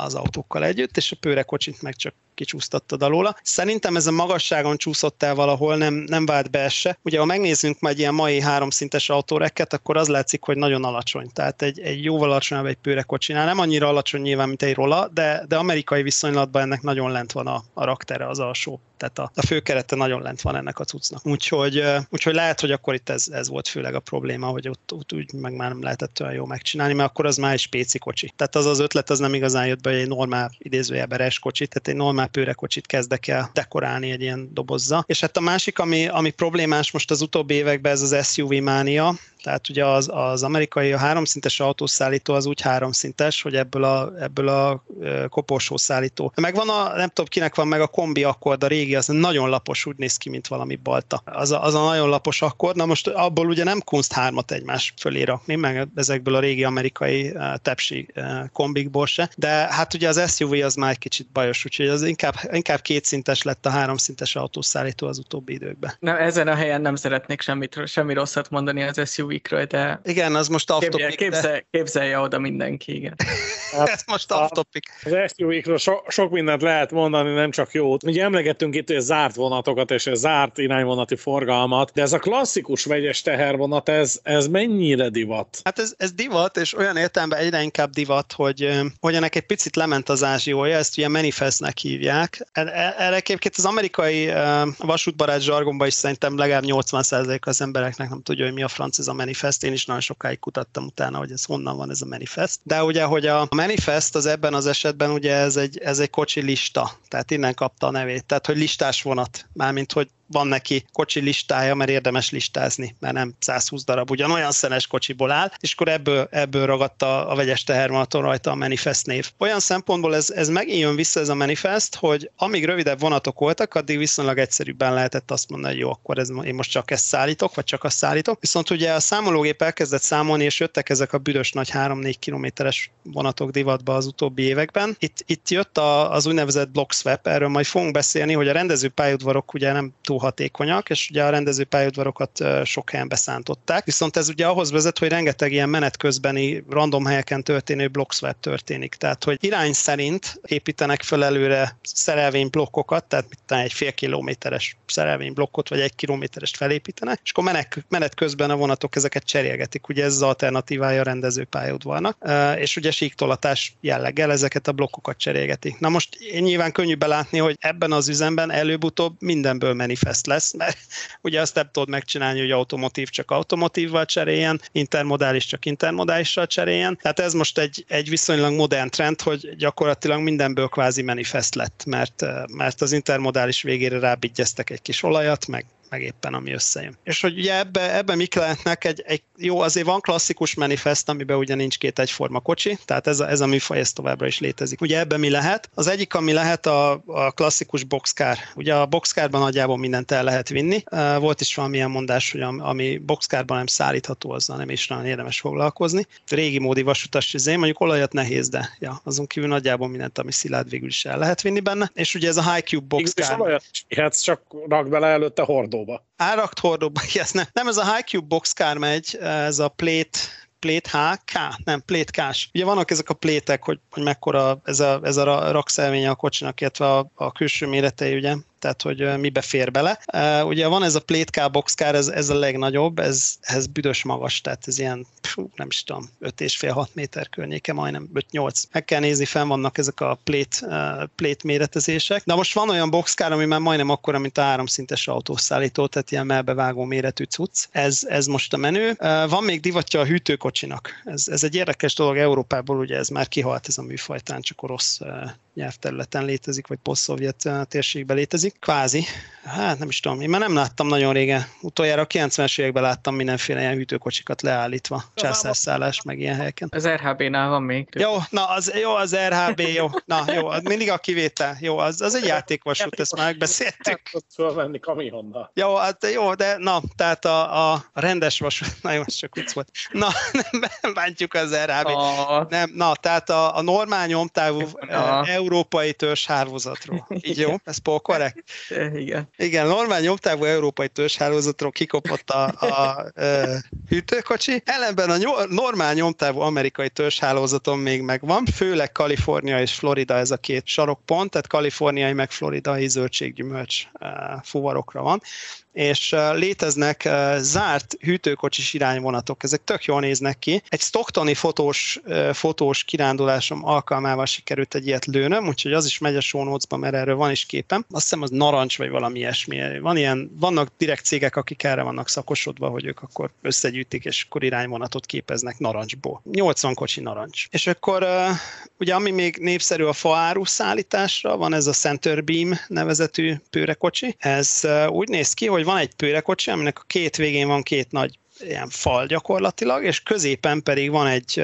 az autókkal együtt, és a pőrekocsit meg csak kicsúsztattad alóla. Szerintem ez a magasságon csúszott el valahol, nem, nem vált be se. Ugye, ha megnézzünk majd ilyen mai háromszintes autórekket, akkor az látszik, hogy nagyon alacsony. Tehát egy, egy jóval alacsonyabb egy pőrekocsinál. Nem annyira alacsony nyilván, mint egy rola, de, de amerikai viszonylatban ennek nagyon lent van a, a raktere, az alsó tehát a, a főkerete nagyon lent van ennek a cuccnak. Úgyhogy, úgyhogy lehet, hogy akkor itt ez, ez volt főleg a probléma, hogy ott, ott úgy meg már nem lehetett olyan jó megcsinálni, mert akkor az már egy spéci kocsi. Tehát az az ötlet az nem igazán jött be, hogy egy normál idézőjelben kocsit, tehát egy normál pőrekocsit kezdek el dekorálni egy ilyen dobozza. És hát a másik, ami, ami problémás most az utóbbi években, ez az SUV mánia, tehát ugye az, az amerikai a háromszintes autószállító az úgy háromszintes, hogy ebből a, ebből a koporsó szállító. Megvan a, nem tudom kinek van meg a kombi akkord, a régi, az nagyon lapos, úgy néz ki, mint valami balta. Az a, az a nagyon lapos akkord, na most abból ugye nem kunst hármat egymás fölé rakni, meg ezekből a régi amerikai tepsi kombikból se, de hát ugye az SUV az már egy kicsit bajos, úgyhogy az inkább, inkább kétszintes lett a háromszintes autószállító az utóbbi időkben. Na, ezen a helyen nem szeretnék semmit, semmi rosszat mondani az SUV SUV-kra, de Igen, az most off képzelje, topic, de képzel, képzelje oda mindenki, igen. ez most off topic. Az SUV-król so, sok mindent lehet mondani, nem csak jót. Ugye emlegettünk itt hogy zárt vonatokat és a zárt irányvonati forgalmat, de ez a klasszikus vegyes tehervonat, ez, ez mennyire divat? Hát ez, ez divat, és olyan értelemben egyre inkább divat, hogy, hogy ennek egy picit lement az ázsiója, ezt ugye manifestnek hívják. E- e- Erre egyébként az amerikai vasútbarát zsargonban is szerintem legalább 80% az embereknek nem tudja, hogy mi a franc ez a manifest. Én is nagyon sokáig kutattam utána, hogy ez honnan van ez a manifest. De ugye, hogy a manifest az ebben az esetben ugye ez egy, ez egy kocsi lista, tehát innen kapta a nevét. Tehát, hogy listás vonat, mármint, hogy van neki kocsi listája, mert érdemes listázni, mert nem 120 darab ugyanolyan szenes kocsiból áll, és akkor ebből, ebből ragadta a vegyes tehervonaton rajta a manifest név. Olyan szempontból ez, ez megint jön vissza ez a manifest, hogy amíg rövidebb vonatok voltak, addig viszonylag egyszerűbben lehetett azt mondani, hogy jó, akkor ez, én most csak ezt szállítok, vagy csak azt szállítok. Viszont ugye a számológép elkezdett számolni, és jöttek ezek a büdös nagy 3-4 kilométeres vonatok divatba az utóbbi években. Itt, itt jött a, az úgynevezett block swap, erről majd fogunk beszélni, hogy a rendező pályaudvarok ugye nem túl hatékonyak, és ugye a rendező pályaudvarokat ö, sok helyen beszántották. Viszont ez ugye ahhoz vezet, hogy rengeteg ilyen menet közbeni random helyeken történő block swap történik. Tehát, hogy irány szerint építenek fel előre szerelvényblokkokat, tehát mit egy fél kilométeres szerelvényblokkot, vagy egy kilométerest felépítenek, és akkor menet, menet közben a vonatok ezeket cserélgetik. Ugye ez az alternatívája a rendező pályaudvarnak, Ö, és ugye síktolatás jelleggel ezeket a blokkokat cserélgetik. Na most nyilván könnyű belátni, hogy ebben az üzemben előbb-utóbb mindenből manifest lesz, mert ugye azt nem tudod megcsinálni, hogy automotív csak automotívval cseréljen, intermodális csak intermodálissal cseréljen. Tehát ez most egy, egy viszonylag modern trend, hogy gyakorlatilag mindenből kvázi manifest lett, mert, mert az intermodális végére rábigyeztek egy kis olajat, meg meg éppen ami összejön. És hogy ugye ebbe, ebbe mik lehetnek, egy, egy, jó, azért van klasszikus manifest, amiben ugye nincs két egyforma kocsi, tehát ez a, ez a műfaj ez továbbra is létezik. Ugye ebben mi lehet? Az egyik, ami lehet a, a klasszikus boxcar. Ugye a boxcarban nagyjából mindent el lehet vinni. Volt is valamilyen mondás, hogy am- ami boxcarban nem szállítható, azzal nem is nagyon érdemes foglalkozni. Régi módi vasutas izé, mondjuk olajat nehéz, de ja, azon kívül nagyjából mindent, ami szilárd végül is el lehet vinni benne. És ugye ez a High Cube És boxcar. olyat is ihetsz, csak rak bele előtte hordóba. Árakt hordóba, yes, nem. nem ez a Cube boxcar megy, ez a Plate Plate H, K, nem, Plate K-s. Ugye vannak ezek a plétek, hogy, hogy mekkora ez a, ez a ra- rakszelménye a kocsinak, illetve a, a külső méretei, ugye, tehát hogy mibe fér bele. Ugye van ez a Plate K boxcar, ez, ez a legnagyobb, ez, ez büdös magas, tehát ez ilyen, pfú, nem is tudom, 5,5-6 méter környéke, majdnem 5-8. Meg kell nézni, fenn vannak ezek a plate, uh, plate méretezések. Na most van olyan boxcar, ami már majdnem akkora, mint a háromszintes autószállító, tehát ilyen melbevágó méretű cucc. Ez, ez most a menő. Van még divatja a hűtőkocsinak. Ez, ez egy érdekes dolog Európából, ugye ez már kihalt ez a műfajtán, csak orosz nyelvterületen létezik, vagy poszt-szovjet uh, térségben létezik. Kvázi. Hát nem is tudom, én már nem láttam nagyon régen. Utoljára a 90-es években láttam mindenféle ilyen hűtőkocsikat leállítva. Császárszállás, meg ilyen helyeken. Az RHB-nál van még. Jó, na az, jó, az RHB, jó. Na jó, az mindig a kivétel. Jó, az, az egy játékvasút, ezt már megbeszéltük. Fölvenni kamionnal. Jó, hát jó, de na, tehát a, a rendes vasút, na jó, ez csak vicc volt. Na, nem bántjuk az RHB. Nem, na, tehát a, a normál nyomtávú. Európai törzshálózatról. Így jó? Ez korrekt? Igen. Igen, normál nyomtávú európai törzshálózatról kikopott a, a, a hűtőkocsi. Ellenben a nyom, normál nyomtávú amerikai törzshálózaton még megvan, főleg Kalifornia és Florida ez a két sarokpont, tehát kaliforniai meg floridai zöldséggyümölcs fuvarokra van és léteznek zárt hűtőkocsis irányvonatok, ezek tök jól néznek ki. Egy stocktoni fotós, fotós kirándulásom alkalmával sikerült egy ilyet lőnöm, úgyhogy az is megy a show notes-ba, mert erről van is képem. Azt hiszem az narancs vagy valami ilyesmi. Van ilyen, vannak direkt cégek, akik erre vannak szakosodva, hogy ők akkor összegyűjtik, és akkor irányvonatot képeznek narancsból. 80 kocsi narancs. És akkor ugye ami még népszerű a faáru szállításra, van ez a Center Beam nevezetű pőrekocsi. Ez úgy néz ki, hogy van egy pőrekocsi, aminek a két végén van két nagy ilyen fal gyakorlatilag, és középen pedig van egy,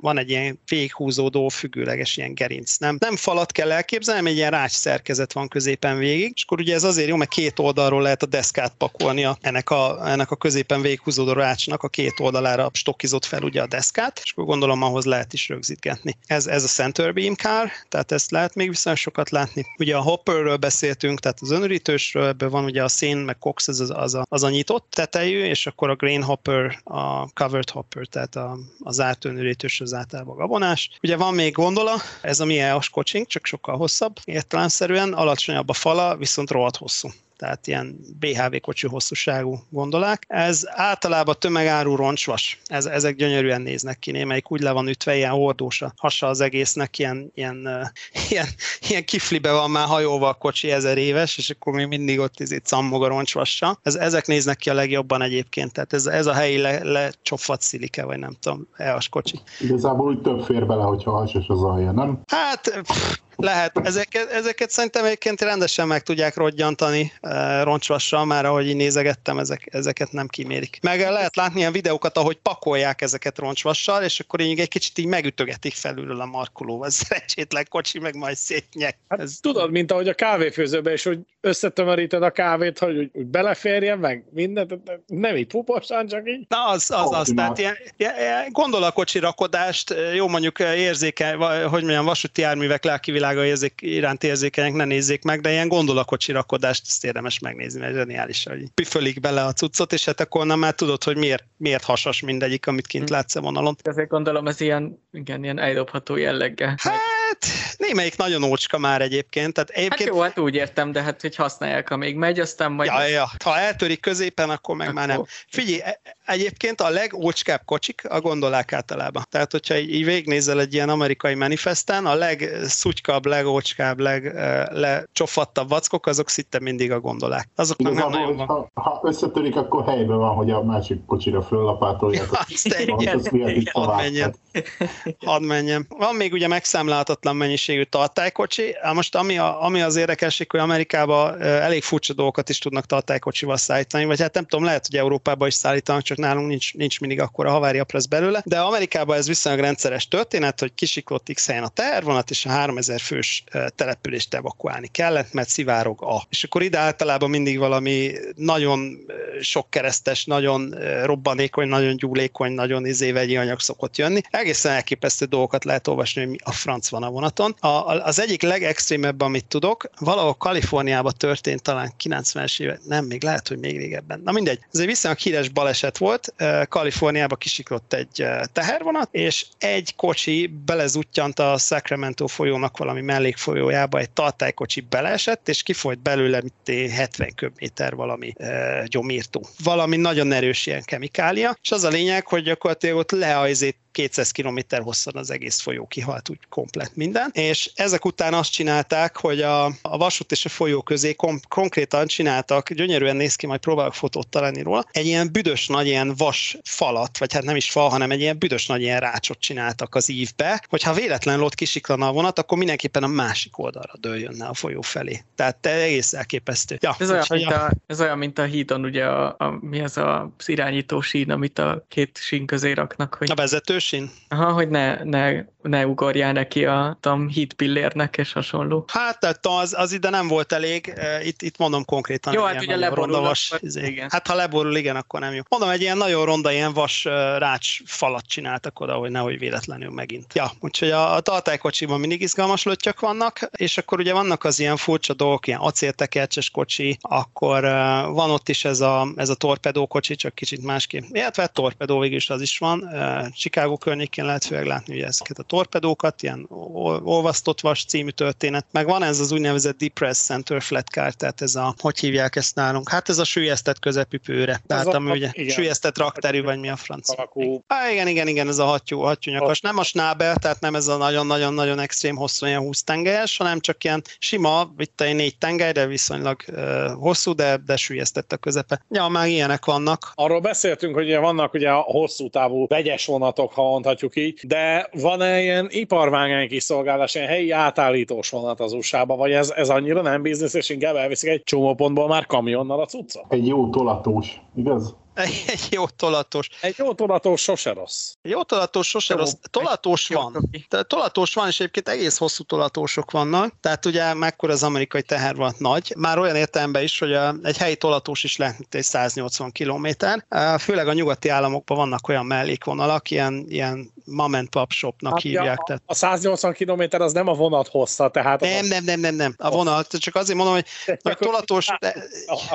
van egy ilyen véghúzódó, függőleges ilyen gerinc. Nem, nem falat kell elképzelni, egy ilyen rács szerkezet van középen végig, és akkor ugye ez azért jó, mert két oldalról lehet a deszkát pakolni a, ennek, a, ennek a középen véghúzódó rácsnak a két oldalára stokkizott fel ugye a deszkát, és akkor gondolom ahhoz lehet is rögzítgetni. Ez, ez a center beam car, tehát ezt lehet még viszonylag sokat látni. Ugye a hopperről beszéltünk, tehát az önörítősről, ebben van ugye a szén, meg cox, ez az, az, a, az a nyitott tetejű, és akkor a grain hopper, a covered hopper, tehát a, az átönörítős, az általában gabonás. Ugye van még gondola, ez a mi EOS kocsink, csak sokkal hosszabb, értelemszerűen, alacsonyabb a fala, viszont rohadt hosszú tehát ilyen BHV kocsi hosszúságú gondolák. Ez általában tömegáru roncsvas. Ez, ezek gyönyörűen néznek ki, némelyik úgy le van ütve, ilyen hordós a hasa az egésznek, ilyen, ilyen, ilyen, ilyen kiflibe van már hajóval a kocsi ezer éves, és akkor még mindig ott izé cammog a roncsvassa. Ez, ezek néznek ki a legjobban egyébként, tehát ez, ez a helyi le, lecsofat szilike, vagy nem tudom, EAS kocsi. Igazából úgy több fér bele, hogyha hasos az alja, nem? Hát pff, lehet. Ezeket, ezeket szerintem egyébként rendesen meg tudják rodgyantani e, roncsvassal, már ahogy így nézegettem, ezek, ezeket nem kimérik. Meg lehet látni ilyen videókat, ahogy pakolják ezeket roncsvassal, és akkor így egy kicsit így megütögetik felülről a markolóval. Szerencsétlen kocsi, meg majd szétnyek. Hát Ez... tudod, mint ahogy a kávéfőzőben is, hogy összetömöríted a kávét, hogy úgy, úgy beleférjen, meg mindent, nem így puposan, csak így. Na az, az, az. Tehát ilyen, ilyen, gondol a kocsi rakodást, jó mondjuk érzékeny, hogy mondjam, vasúti járművek lelkivilág világa érzék, iránt érzékenyek ne nézzék meg, de ilyen gondolakocsi rakodást ezt érdemes megnézni, mert zseniális, hogy püfölik bele a cuccot, és hát akkor nem már tudod, hogy miért, miért hasas mindegyik, amit kint hm. látsz a vonalon. Ezért gondolom ez ilyen, igen, ilyen eldobható jelleggel. Hát, némelyik nagyon ócska már egyébként. Tehát egyébként... Hát jó, hát úgy értem, de hát hogy használják, amíg megy, aztán majd... Ja, ja. Ha eltörik középen, akkor meg akkor... már nem. Figyelj, e- egyébként a legócskább kocsik a gondolák általában. Tehát, hogyha így végignézel egy ilyen amerikai manifestán, a legszutykabb, legócskább, leglecsofattabb vackok, azok szinte mindig a gondolák. Azoknak nem nagyon van. Ha, ha összetörik, akkor helyben van, hogy a másik kocsira föllapátolják. Ja, igen, igen, hadd menjen. Hadd menjen. Van még ugye megszámlálhatatlan mennyiségű tartálykocsi. Most ami, a, ami az érdekesség, hogy Amerikában elég furcsa dolgokat is tudnak tartálykocsival szállítani, vagy hát nem tudom, lehet, hogy Európában is szállítanak, csak nálunk nincs, nincs mindig akkor a havária pressz belőle. De Amerikában ez viszonylag rendszeres történet, hogy kisiklott x a tervonat, és a 3000 fős települést evakuálni kellett, mert szivárog a. És akkor ide általában mindig valami nagyon sok keresztes, nagyon robbanékony, nagyon gyúlékony, nagyon izé vegyi anyag szokott jönni. Egészen elképesztő dolgokat lehet olvasni, hogy mi a franc van a vonaton. A, az egyik legextrémebb, amit tudok, valahol Kaliforniában történt talán 90-es éve, nem, még lehet, hogy még régebben. Na mindegy, ez egy viszonylag híres baleset volt. Kaliforniába kisiklott egy tehervonat, és egy kocsi belezuttyant a Sacramento folyónak valami mellékfolyójába, egy tartálykocsi beleesett, és kifolyt belőle mint 70 köbméter valami e, gyomírtó. Valami nagyon erős ilyen kemikália, és az a lényeg, hogy gyakorlatilag ott leajzét 200 km hosszan az egész folyó kihalt, úgy komplet minden. És ezek után azt csinálták, hogy a, a vasút és a folyó közé kom- konkrétan csináltak, gyönyörűen néz ki, majd próbálok fotót találni róla, egy ilyen büdös nagy ilyen vas falat, vagy hát nem is fal, hanem egy ilyen büdös nagy ilyen rácsot csináltak az ívbe, hogyha véletlenül ott kisiklana a vonat, akkor mindenképpen a másik oldalra dőljönne a folyó felé. Tehát te egész elképesztő. Ja, ez, olyan, mint a, ez olyan, mint a hídon, ugye a, a, mi az a az irányító sín, amit a két sín közé raknak. Hogy... A vezetős sín? Aha, hogy ne, ne, ne ugorjál neki a tam hit pillérnek és hasonló. Hát tehát az, az ide nem volt elég, itt, itt mondom konkrétan. Jó, hát ugye leborul. Vas, izé. igen. Hát ha leborul, igen, akkor nem jó. Mondom, egy ilyen nagyon ronda, ilyen vas rács falat csináltak oda, hogy nehogy véletlenül megint. Ja, úgyhogy a, a tartálykocsiban mindig izgalmas löttyök vannak, és akkor ugye vannak az ilyen furcsa dolgok, ilyen acéltekercses kocsi, akkor van ott is ez a, ez a torpedó kocsi, csak kicsit másképp. Illetve torpedó végül is az is van. Chicago környékén lehet főleg látni ugye ezeket a torpedókat, ilyen olvasztott vas című történet. Meg van ez az úgynevezett depressed center flat car, tehát ez a, hogy hívják ezt nálunk? Hát ez a sülyeztett közepipőre. Tehát ami ugye igen. sülyeztett rakterű, vagy mi a francia. Há, igen, igen, igen, ez a hattyú, hattyúnyakas. Nem a snábel, tehát nem ez a nagyon-nagyon-nagyon extrém hosszú, ilyen 20 tengelyes, hanem csak ilyen sima, itt egy négy tengely, de viszonylag uh, hosszú, de, de sülyeztett a közepe. Ja, már ilyenek vannak. Arról beszéltünk, hogy vannak ugye a hosszú távú vegyes vonatok, ha mondhatjuk így, de van-e ilyen iparvágány kiszolgálás, ilyen helyi átállítós vonat az usa vagy ez, ez annyira nem biznisz, és inkább elviszik egy csomó pontból már kamionnal a cucca? Egy jó tolatós, igaz? Egy, jó tolatos. Egy jó tolatos sose rossz. Egy jó tolatos sose Jó, rossz. Tolatos jó van. toki. Tehát tolatos van, és egyébként egész hosszú tolatósok vannak. Tehát ugye mekkora az amerikai tehervonat nagy. Már olyan értelemben is, hogy a, egy helyi tolatós is lehet, mint egy 180 km. Főleg a nyugati államokban vannak olyan mellékvonalak, ilyen, ilyen mom and pop shopnak Hát, hívják. ja, Tehát A 180 km az nem a vonat hossza, tehát nem, nem, nem, nem, nem. A vonal, csak azért mondom, hogy a tolatós, de,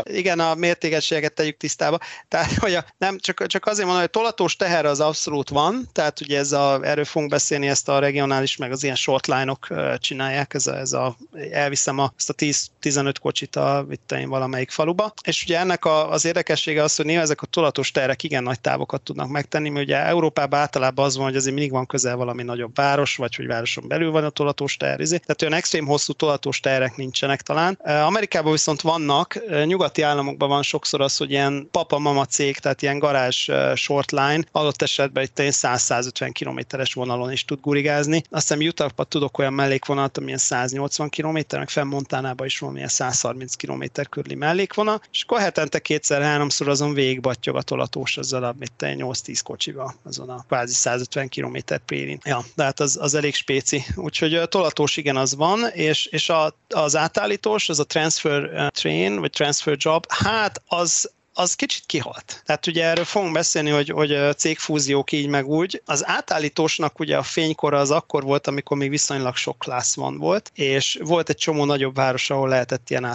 igen, a mértékegységeket tegyük tisztába. Tehát, hogy a, nem, csak, csak azért mondom, hogy a tolatós teher az abszolút van, tehát ugye ez a, erről fogunk beszélni, ezt a regionális, meg az ilyen shortline-ok csinálják, ez a, ez a elviszem a, ezt a 10-15 kocsit a, itt valamelyik faluba, és ugye ennek a, az érdekessége az, hogy néha ezek a tolatos terek igen nagy távokat tudnak megtenni, mert ugye Európában általában az van, hogy azért mindig van közel valami nagyobb város, vagy hogy városon belül van a tolatós ter, izé. tehát olyan extrém hosszú tolatós terek nincsenek talán. Amerikában viszont vannak, nyugati államokban van sokszor az, hogy ilyen papa-mama cég, tehát ilyen garázs eh, shortline, adott esetben itt ilyen 100-150 kilométeres vonalon is tud gurigázni. Azt hiszem Utahban tudok olyan mellékvonalat, amilyen 180 km, meg fenn Montánában is van ilyen 130 km körüli mellékvonal, és akkor hetente kétszer-háromszor azon végigbattyog a tolatós azzal a mit te, 8-10 kocsival, azon a kvázi 150 km périn. Ja, de hát az, az elég spéci. Úgyhogy ö, tolatós igen, az van, és, és a, az átállítós, az a transfer train, vagy transfer job, hát az az kicsit kihalt. Tehát ugye erről fogunk beszélni, hogy, hogy cégfúziók így meg úgy. Az átállítósnak ugye a fénykora az akkor volt, amikor még viszonylag sok klassz van volt, és volt egy csomó nagyobb város, ahol lehetett ilyen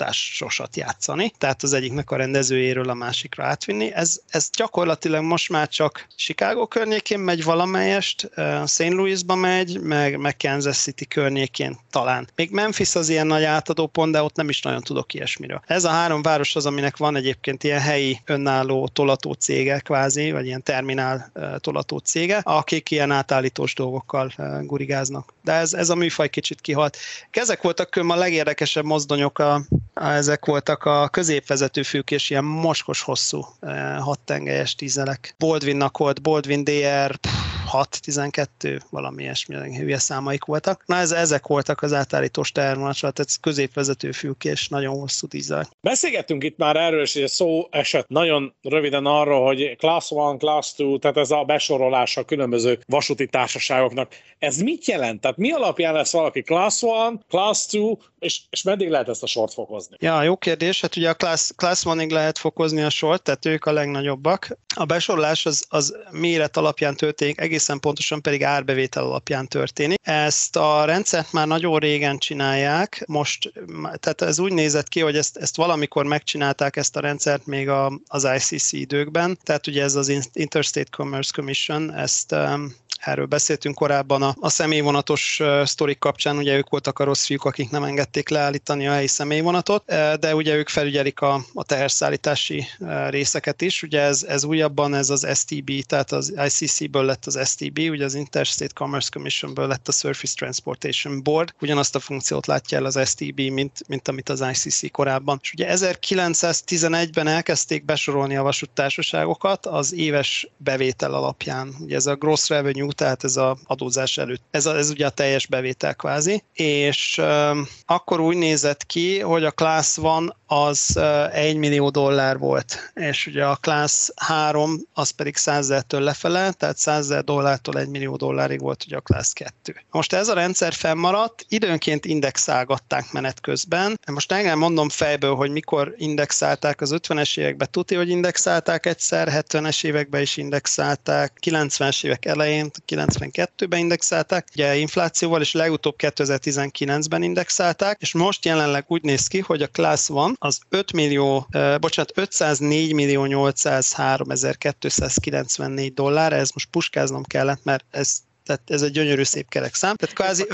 átállításosat játszani, tehát az egyiknek a rendezőjéről a másikra átvinni. Ez, ez gyakorlatilag most már csak Chicago környékén megy valamelyest, St. Louisba megy, meg, meg Kansas City környékén talán. Még Memphis az ilyen nagy átadó pont, de ott nem is nagyon tudok ilyesmiről. Ez a három város az, aminek van egyébként ilyen helyi önálló tolató cége kvázi, vagy ilyen terminál tolató cége, akik ilyen átállítós dolgokkal gurigáznak. De ez, ez a műfaj kicsit kihalt. Ezek voltak különben a legérdekesebb mozdonyok, a, ezek voltak a középvezető fűkés, ilyen moskos hosszú ö, hat tengelyes tízelek. Baldwinnak volt, Baldwin DR, pff, 6-12, valami ilyesmi hülye számaik voltak. Na ez, ezek voltak az átállítós termonacsal, tehát ez középvezető fülkés, nagyon hosszú dízel. Beszélgettünk itt már erről, és szó esett nagyon röviden arról, hogy Class 1, Class 2, tehát ez a besorolása a különböző vasúti társaságoknak. Ez mit jelent? Tehát mi alapján lesz valaki Class 1, Class 2, és, és meddig lehet ezt a sort fokozni? Ja, jó kérdés. Hát ugye a Class, class 1 lehet fokozni a sort, tehát ők a legnagyobbak. A besorolás az, az méret alapján történik, egészen pontosan pedig árbevétel alapján történik. Ezt a rendszert már nagyon régen csinálják, most, tehát ez úgy nézett ki, hogy ezt, ezt valamikor megcsinálták ezt a rendszert még a, az ICC időkben, tehát ugye ez az Interstate Commerce Commission, ezt um, erről beszéltünk korábban a, a személyvonatos sztorik kapcsán, ugye ők voltak a rossz fiúk, akik nem engedték leállítani a helyi személyvonatot, de ugye ők felügyelik a, a teherszállítási részeket is, ugye ez, ez újabban ez az STB, tehát az ICC-ből lett az STB, ugye az Interstate Commerce Commission-ből lett a Surface Transportation Board, ugyanazt a funkciót látja el az STB, mint, mint amit az ICC korábban. És ugye 1911-ben elkezdték besorolni a vasúttársaságokat az éves bevétel alapján. Ugye ez a gross revenue, tehát ez a adózás előtt. Ez, a, ez ugye a teljes bevétel kvázi. És um, akkor úgy nézett ki, hogy a Class van az uh, 1 millió dollár volt, és ugye a Class 3 az pedig 100 től lefele, tehát 100 dollártól 1 millió dollárig volt ugye a Class 2. Most ez a rendszer fennmaradt, időnként indexálgatták menet közben. Most engem mondom fejből, hogy mikor indexálták az 50-es években, tuti, hogy indexálták egyszer, 70-es években is indexálták, 90-es évek elején, 92-ben indexálták, ugye inflációval, és legutóbb 2019-ben indexálták, és most jelenleg úgy néz ki, hogy a Class van, az 5 millió, eh, bocsánat, 504 millió 803 294 dollár, ez most puskáznom kellett, mert ez, tehát ez egy gyönyörű szép kerek szám. Tehát kvázi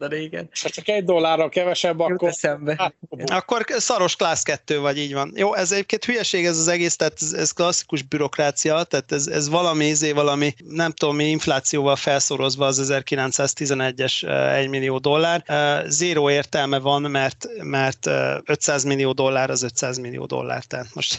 De régen. És ha csak egy dollárral kevesebb, Jut akkor... eszembe. Hát, Akkor szaros Class 2 vagy, így van. Jó, ez egyébként hülyeség ez az egész, tehát ez, ez klasszikus bürokrácia, tehát ez, ez valami, izé, valami, nem tudom mi, inflációval felszorozva az 1911-es 1 millió dollár. Eh, Zéró értelme van, mert, mert eh, 500 millió dollár az 500 millió dollár, tehát most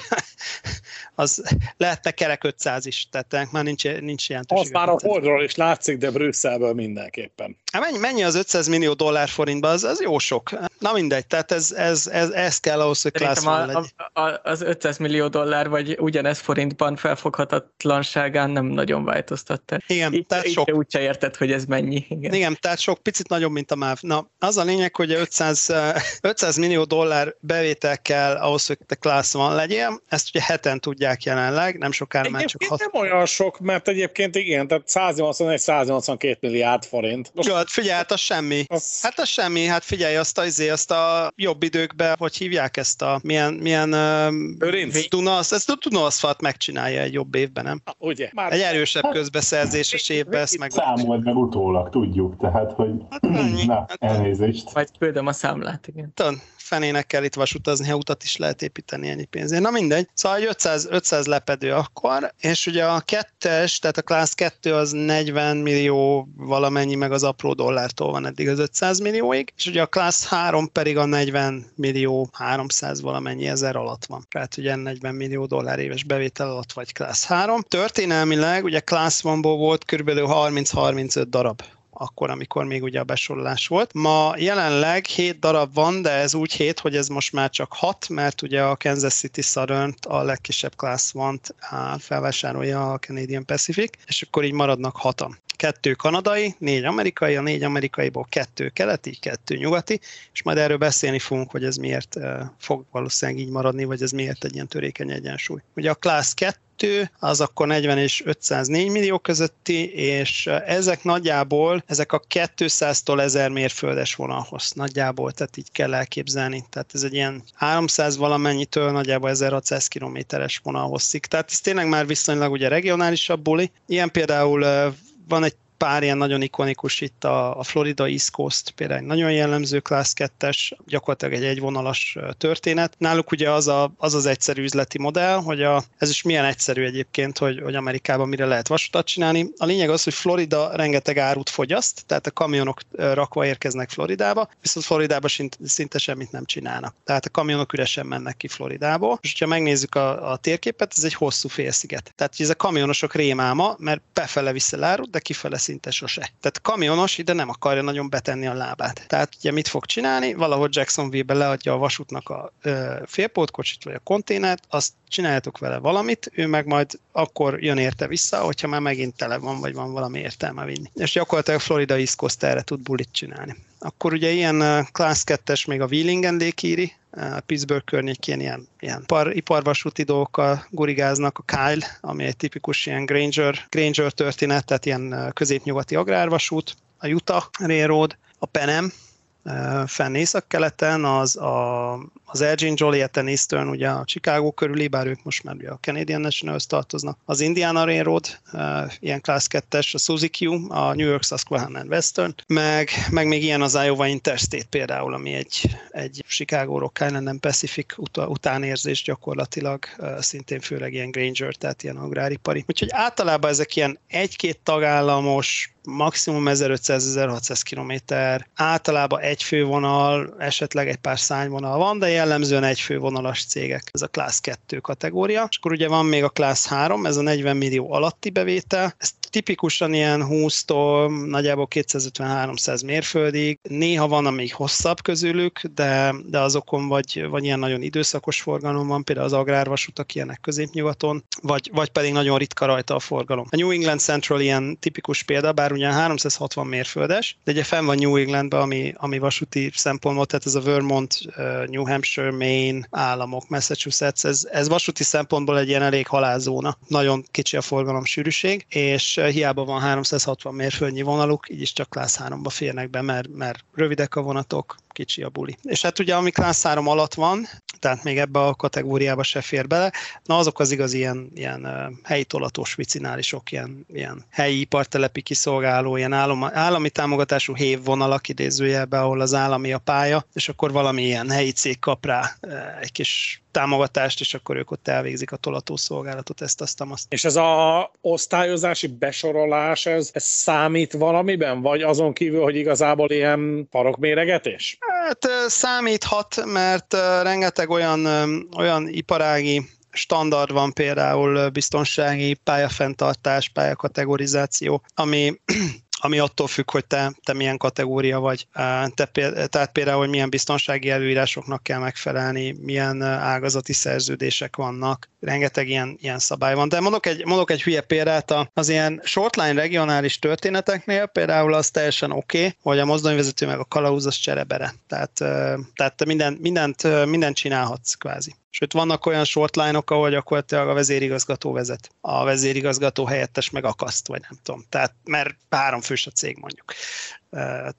az lehetne kerek 500 is, tehát már nincs, nincs ilyen az már a Holdról is látszik, de Brüsszelből mindenképpen. Hát mennyi, mennyi az 500 millió dollár forintba, az, az jó sok. Na mindegy, tehát ez, ez, ez, ez kell ahhoz, hogy Class a, legyen. A, a, az 500 millió dollár, vagy ugyanez forintban felfoghatatlanságán nem nagyon változtatta. Igen, így, tehát így sok. Úgy se érted, hogy ez mennyi. Igen. Igen, tehát sok, picit nagyobb, mint a MÁV. Na, az a lényeg, hogy 500, 500 millió dollár bevétel kell ahhoz, hogy te Class van legyél. Ezt ugye heten tudják jelenleg, nem sokára már csak hat... nem olyan sok, mert egyébként igen, tehát 181-182 milliárd forint. Most... Jó, hát figyelj, hát az semmi. Az... Hát az semmi, hát figyelj, azt a, izé, azt a jobb időkben, hogy hívják ezt a, milyen, milyen uh, Duna, ezt a Dunaszfalt megcsinálja egy jobb évben, nem? Ugye? Már egy erősebb hát, közbeszerzéses évben ezt meg... Számold meg utólag, tudjuk, tehát, hogy hát, na, hát, elnézést. Vagy küldöm a számlát, igen. Tudod, fenének kell itt vasutazni, ha utat is lehet építeni ennyi pénzért. Na mindegy. Szóval 500, 500 lepedő akkor, és ugye a kettes, tehát a Class 2 az 40 millió valamennyi, meg az apró dollártól van eddig az 500 millióig, és ugye a Class 3 pedig a 40 millió 300 valamennyi ezer alatt van. Tehát ugye 40 millió dollár éves bevétel alatt vagy Class 3. Történelmileg ugye Class 1-ból volt kb. 30-35 darab akkor, amikor még ugye a besorolás volt. Ma jelenleg 7 darab van, de ez úgy 7, hogy ez most már csak 6, mert ugye a Kansas City southern a legkisebb class van felvásárolja a Canadian Pacific, és akkor így maradnak hatan kettő kanadai, négy amerikai, a négy amerikaiból kettő keleti, kettő nyugati, és majd erről beszélni fogunk, hogy ez miért fog valószínűleg így maradni, vagy ez miért egy ilyen törékeny egyensúly. Ugye a Class 2 az akkor 40 és 504 millió közötti, és ezek nagyjából, ezek a 200-tól 1000 mérföldes vonalhoz nagyjából, tehát így kell elképzelni. Tehát ez egy ilyen 300 valamennyitől nagyjából 1600 kilométeres vonalhoz szik. Tehát ez tényleg már viszonylag ugye regionálisabb buli. Ilyen például van egy pár ilyen nagyon ikonikus itt a, a Florida East Coast, például egy nagyon jellemző Class 2-es, gyakorlatilag egy egyvonalas történet. Náluk ugye az, a, az az egyszerű üzleti modell, hogy a, ez is milyen egyszerű egyébként, hogy, hogy Amerikában mire lehet vasutat csinálni. A lényeg az, hogy Florida rengeteg árut fogyaszt, tehát a kamionok rakva érkeznek Floridába, viszont Floridába szinte semmit nem csinálnak. Tehát a kamionok üresen mennek ki Floridából. És ha megnézzük a, a térképet, ez egy hosszú félsziget. Tehát ez a kamionosok rémáma, mert befele viszi árut, de kifele szinte sose. Tehát kamionos ide nem akarja nagyon betenni a lábát. Tehát ugye mit fog csinálni? Valahogy Jacksonville-be leadja a vasútnak a ö, félpótkocsit vagy a konténert, azt csináljátok vele valamit, ő meg majd akkor jön érte vissza, hogyha már megint tele van, vagy van valami értelme vinni. És gyakorlatilag Florida East Coast erre tud bulit csinálni. Akkor ugye ilyen Class 2-es még a Wheeling and Lake Pittsburgh környékén ilyen, ilyen ipar, iparvasúti dolgokkal gurigáznak, a Kyle, ami egy tipikus ilyen Granger, Granger történet, tehát ilyen középnyugati agrárvasút, a Utah Railroad, a Penem, fenn észak-keleten, az a, az Elgin Joliet Eastern, ugye a Chicago körüli, bár ők most már a Canadian national tartoznak, az Indiana Railroad, ilyen Class 2-es, a Suzy Q, a New York Susquehanna Western, meg, meg még ilyen az Iowa Interstate például, ami egy, egy Chicago Rock Island Pacific ut- utánérzés gyakorlatilag, szintén főleg ilyen Granger, tehát ilyen agráripari. Úgyhogy általában ezek ilyen egy-két tagállamos maximum 1500-1600 km, általában egy fővonal, esetleg egy pár szányvonal van, de jellemzően egy fővonalas cégek, ez a Class 2 kategória. És akkor ugye van még a Class 3, ez a 40 millió alatti bevétel, ez tipikusan ilyen 20-tól nagyjából 250-300 mérföldig, néha van, amíg hosszabb közülük, de, de azokon vagy, vagy ilyen nagyon időszakos forgalom van, például az agrárvasutak ilyenek középnyugaton, vagy, vagy pedig nagyon ritka rajta a forgalom. A New England Central ilyen tipikus példa, bár ugye 360 mérföldes, de ugye fenn van New Englandben, ami, ami vasúti szempontból, tehát ez a Vermont, New Hampshire, Maine államok, Massachusetts, ez, ez vasúti szempontból egy ilyen elég halálzóna. Nagyon kicsi a forgalom sűrűség, és hiába van 360 mérföldnyi vonaluk, így is csak Class 3-ba férnek be, mert, mert rövidek a vonatok, kicsi a buli. És hát ugye ami Class 3 alatt van, tehát még ebbe a kategóriába se fér bele, na azok az igaz ilyen, ilyen helyi tolatos vicinálisok, ilyen, ilyen helyi ipartelepi kiszolgáló, ilyen állami, állami támogatású hévvonalak idézőjelbe, ahol az állami a pálya, és akkor valami ilyen helyi cég kap rá egy kis támogatást, és akkor ők ott elvégzik a tolatószolgálatot, ezt, azt, azt. És ez a osztályozási besorolás, ez, ez számít valamiben? Vagy azon kívül, hogy igazából ilyen parokméregetés? Hát számíthat, mert rengeteg olyan, olyan iparági standard van például biztonsági pályafenntartás, pályakategorizáció, ami ami attól függ, hogy te, te milyen kategória vagy. Te, tehát például, hogy milyen biztonsági előírásoknak kell megfelelni, milyen ágazati szerződések vannak, rengeteg ilyen, ilyen szabály van. De mondok egy, mondok egy hülye példát, az ilyen shortline regionális történeteknél például az teljesen oké, okay, hogy a mozdonyvezető meg a kalauz az cserebere. Tehát, tehát te minden, mindent, mindent csinálhatsz kvázi. Sőt, vannak olyan shortline-ok, ahol gyakorlatilag a vezérigazgató vezet. A vezérigazgató helyettes meg akaszt, vagy nem tudom. Tehát, mert három fős a cég mondjuk.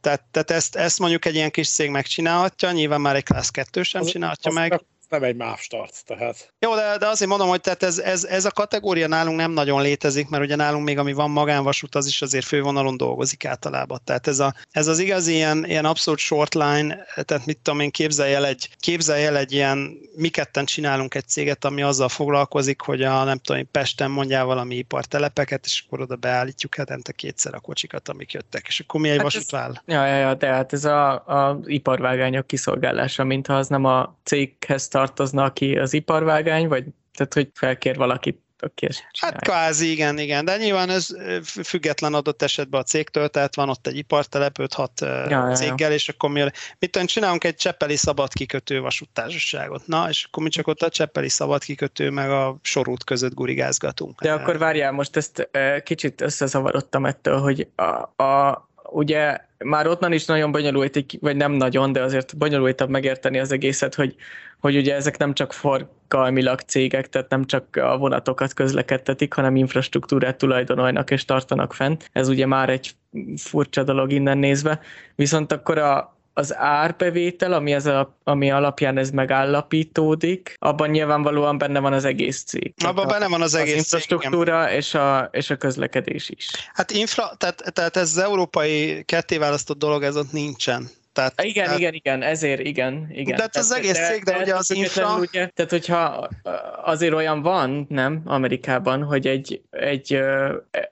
Tehát, tehát ezt, ezt mondjuk egy ilyen kis cég megcsinálhatja, nyilván már egy Class 2 sem csinálhatja az, meg nem egy MÁV start, tehát. Jó, de, de azért mondom, hogy tehát ez, ez, ez, a kategória nálunk nem nagyon létezik, mert ugye nálunk még ami van magánvasút, az is azért fővonalon dolgozik általában. Tehát ez, a, ez az igazi ilyen, ilyen abszolút short line, tehát mit tudom én, képzelj el egy, képzelj el egy ilyen, mi ketten csinálunk egy céget, ami azzal foglalkozik, hogy a nem tudom én, Pesten mondjál valami ipartelepeket, és akkor oda beállítjuk hetente kétszer a kocsikat, amik jöttek, és akkor mi egy hát vasútvál. Ja, ja, ja, tehát ez a, a iparvágányok kiszolgálása, mintha az nem a céghez tartozna, aki az iparvágány, vagy tehát, hogy felkér valakit aki ezt Hát kvázi, igen, igen, de nyilván ez független adott esetben a cégtől, tehát van ott egy ipartelep 5-6 ja, céggel, ja, ja. és akkor mi, mit csinálunk egy Cseppeli szabad kikötő vasúttársaságot. Na, és akkor mi csak ott a Cseppeli szabad kikötő meg a sorút között gurigázgatunk. De akkor várjál, most ezt kicsit összezavarodtam ettől, hogy a, a ugye már ottan is nagyon bonyolult, vagy nem nagyon, de azért bonyolultabb megérteni az egészet, hogy, hogy ugye ezek nem csak forgalmilag cégek, tehát nem csak a vonatokat közlekedtetik, hanem infrastruktúrát tulajdonolnak és tartanak fent. Ez ugye már egy furcsa dolog innen nézve. Viszont akkor a, az árbevétel, ami, ez a, ami alapján ez megállapítódik, abban nyilvánvalóan benne van az egész cég. Abban benne van az egész az infrastruktúra cég, és a, és a közlekedés is. Hát infra, tehát, tehát ez az európai ketté választott dolog, ez ott nincsen. Tehát, igen, tehát, igen, igen, ezért igen. igen. Tehát az egész de, cég, de, de ugye az infra... Ugye, tehát hogyha azért olyan van, nem, Amerikában, hogy egy, egy,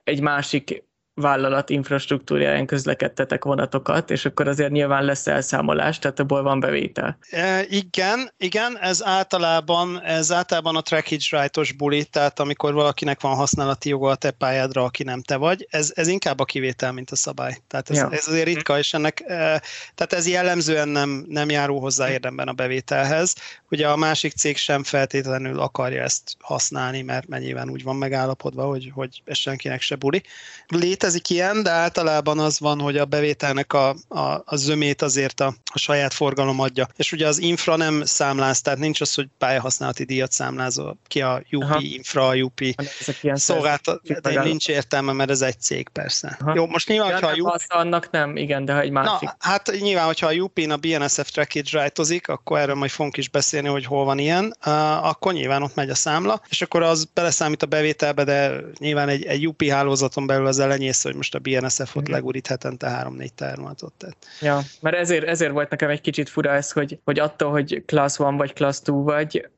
egy másik vállalat infrastruktúráján közlekedtetek vonatokat, és akkor azért nyilván lesz elszámolás, tehát abból van bevétel. E, igen, igen, ez általában, ez általában a trackage right-os buli, tehát amikor valakinek van használati joga a te pályádra, aki nem te vagy, ez, ez inkább a kivétel, mint a szabály. Tehát ez, ja. ez azért ritka, és ennek, e, tehát ez jellemzően nem, nem járó hozzá érdemben a bevételhez. Ugye a másik cég sem feltétlenül akarja ezt használni, mert mennyiben úgy van megállapodva, hogy, hogy ez senkinek se buli. Létezik létezik ilyen, de általában az van, hogy a bevételnek a, a, a zömét azért a, a saját forgalom adja. És ugye az infra nem számláz, tehát nincs az, hogy pályahasználati díjat számlázol ki a UP, Aha. infra, a UP szolgáltat, de nincs értelme, mert ez egy cég persze. Aha. Jó, most nyilván, hogyha a UP... annak nem, igen, de ha egy másik. Na, hát nyilván, hogyha a UP-n a BNSF trackage rajtozik, akkor erről majd fogunk is beszélni, hogy hol van ilyen, uh, akkor nyilván ott megy a számla, és akkor az beleszámít a bevételbe, de nyilván egy, egy UP hálózaton belül az elenyész össze, hogy most a BNSF-ot mm. legurít hetente 3-4 termátot. Tehát. Ja, mert ezért, ezért volt nekem egy kicsit fura ez, hogy, hogy attól, hogy class 1 vagy class 2 vagy,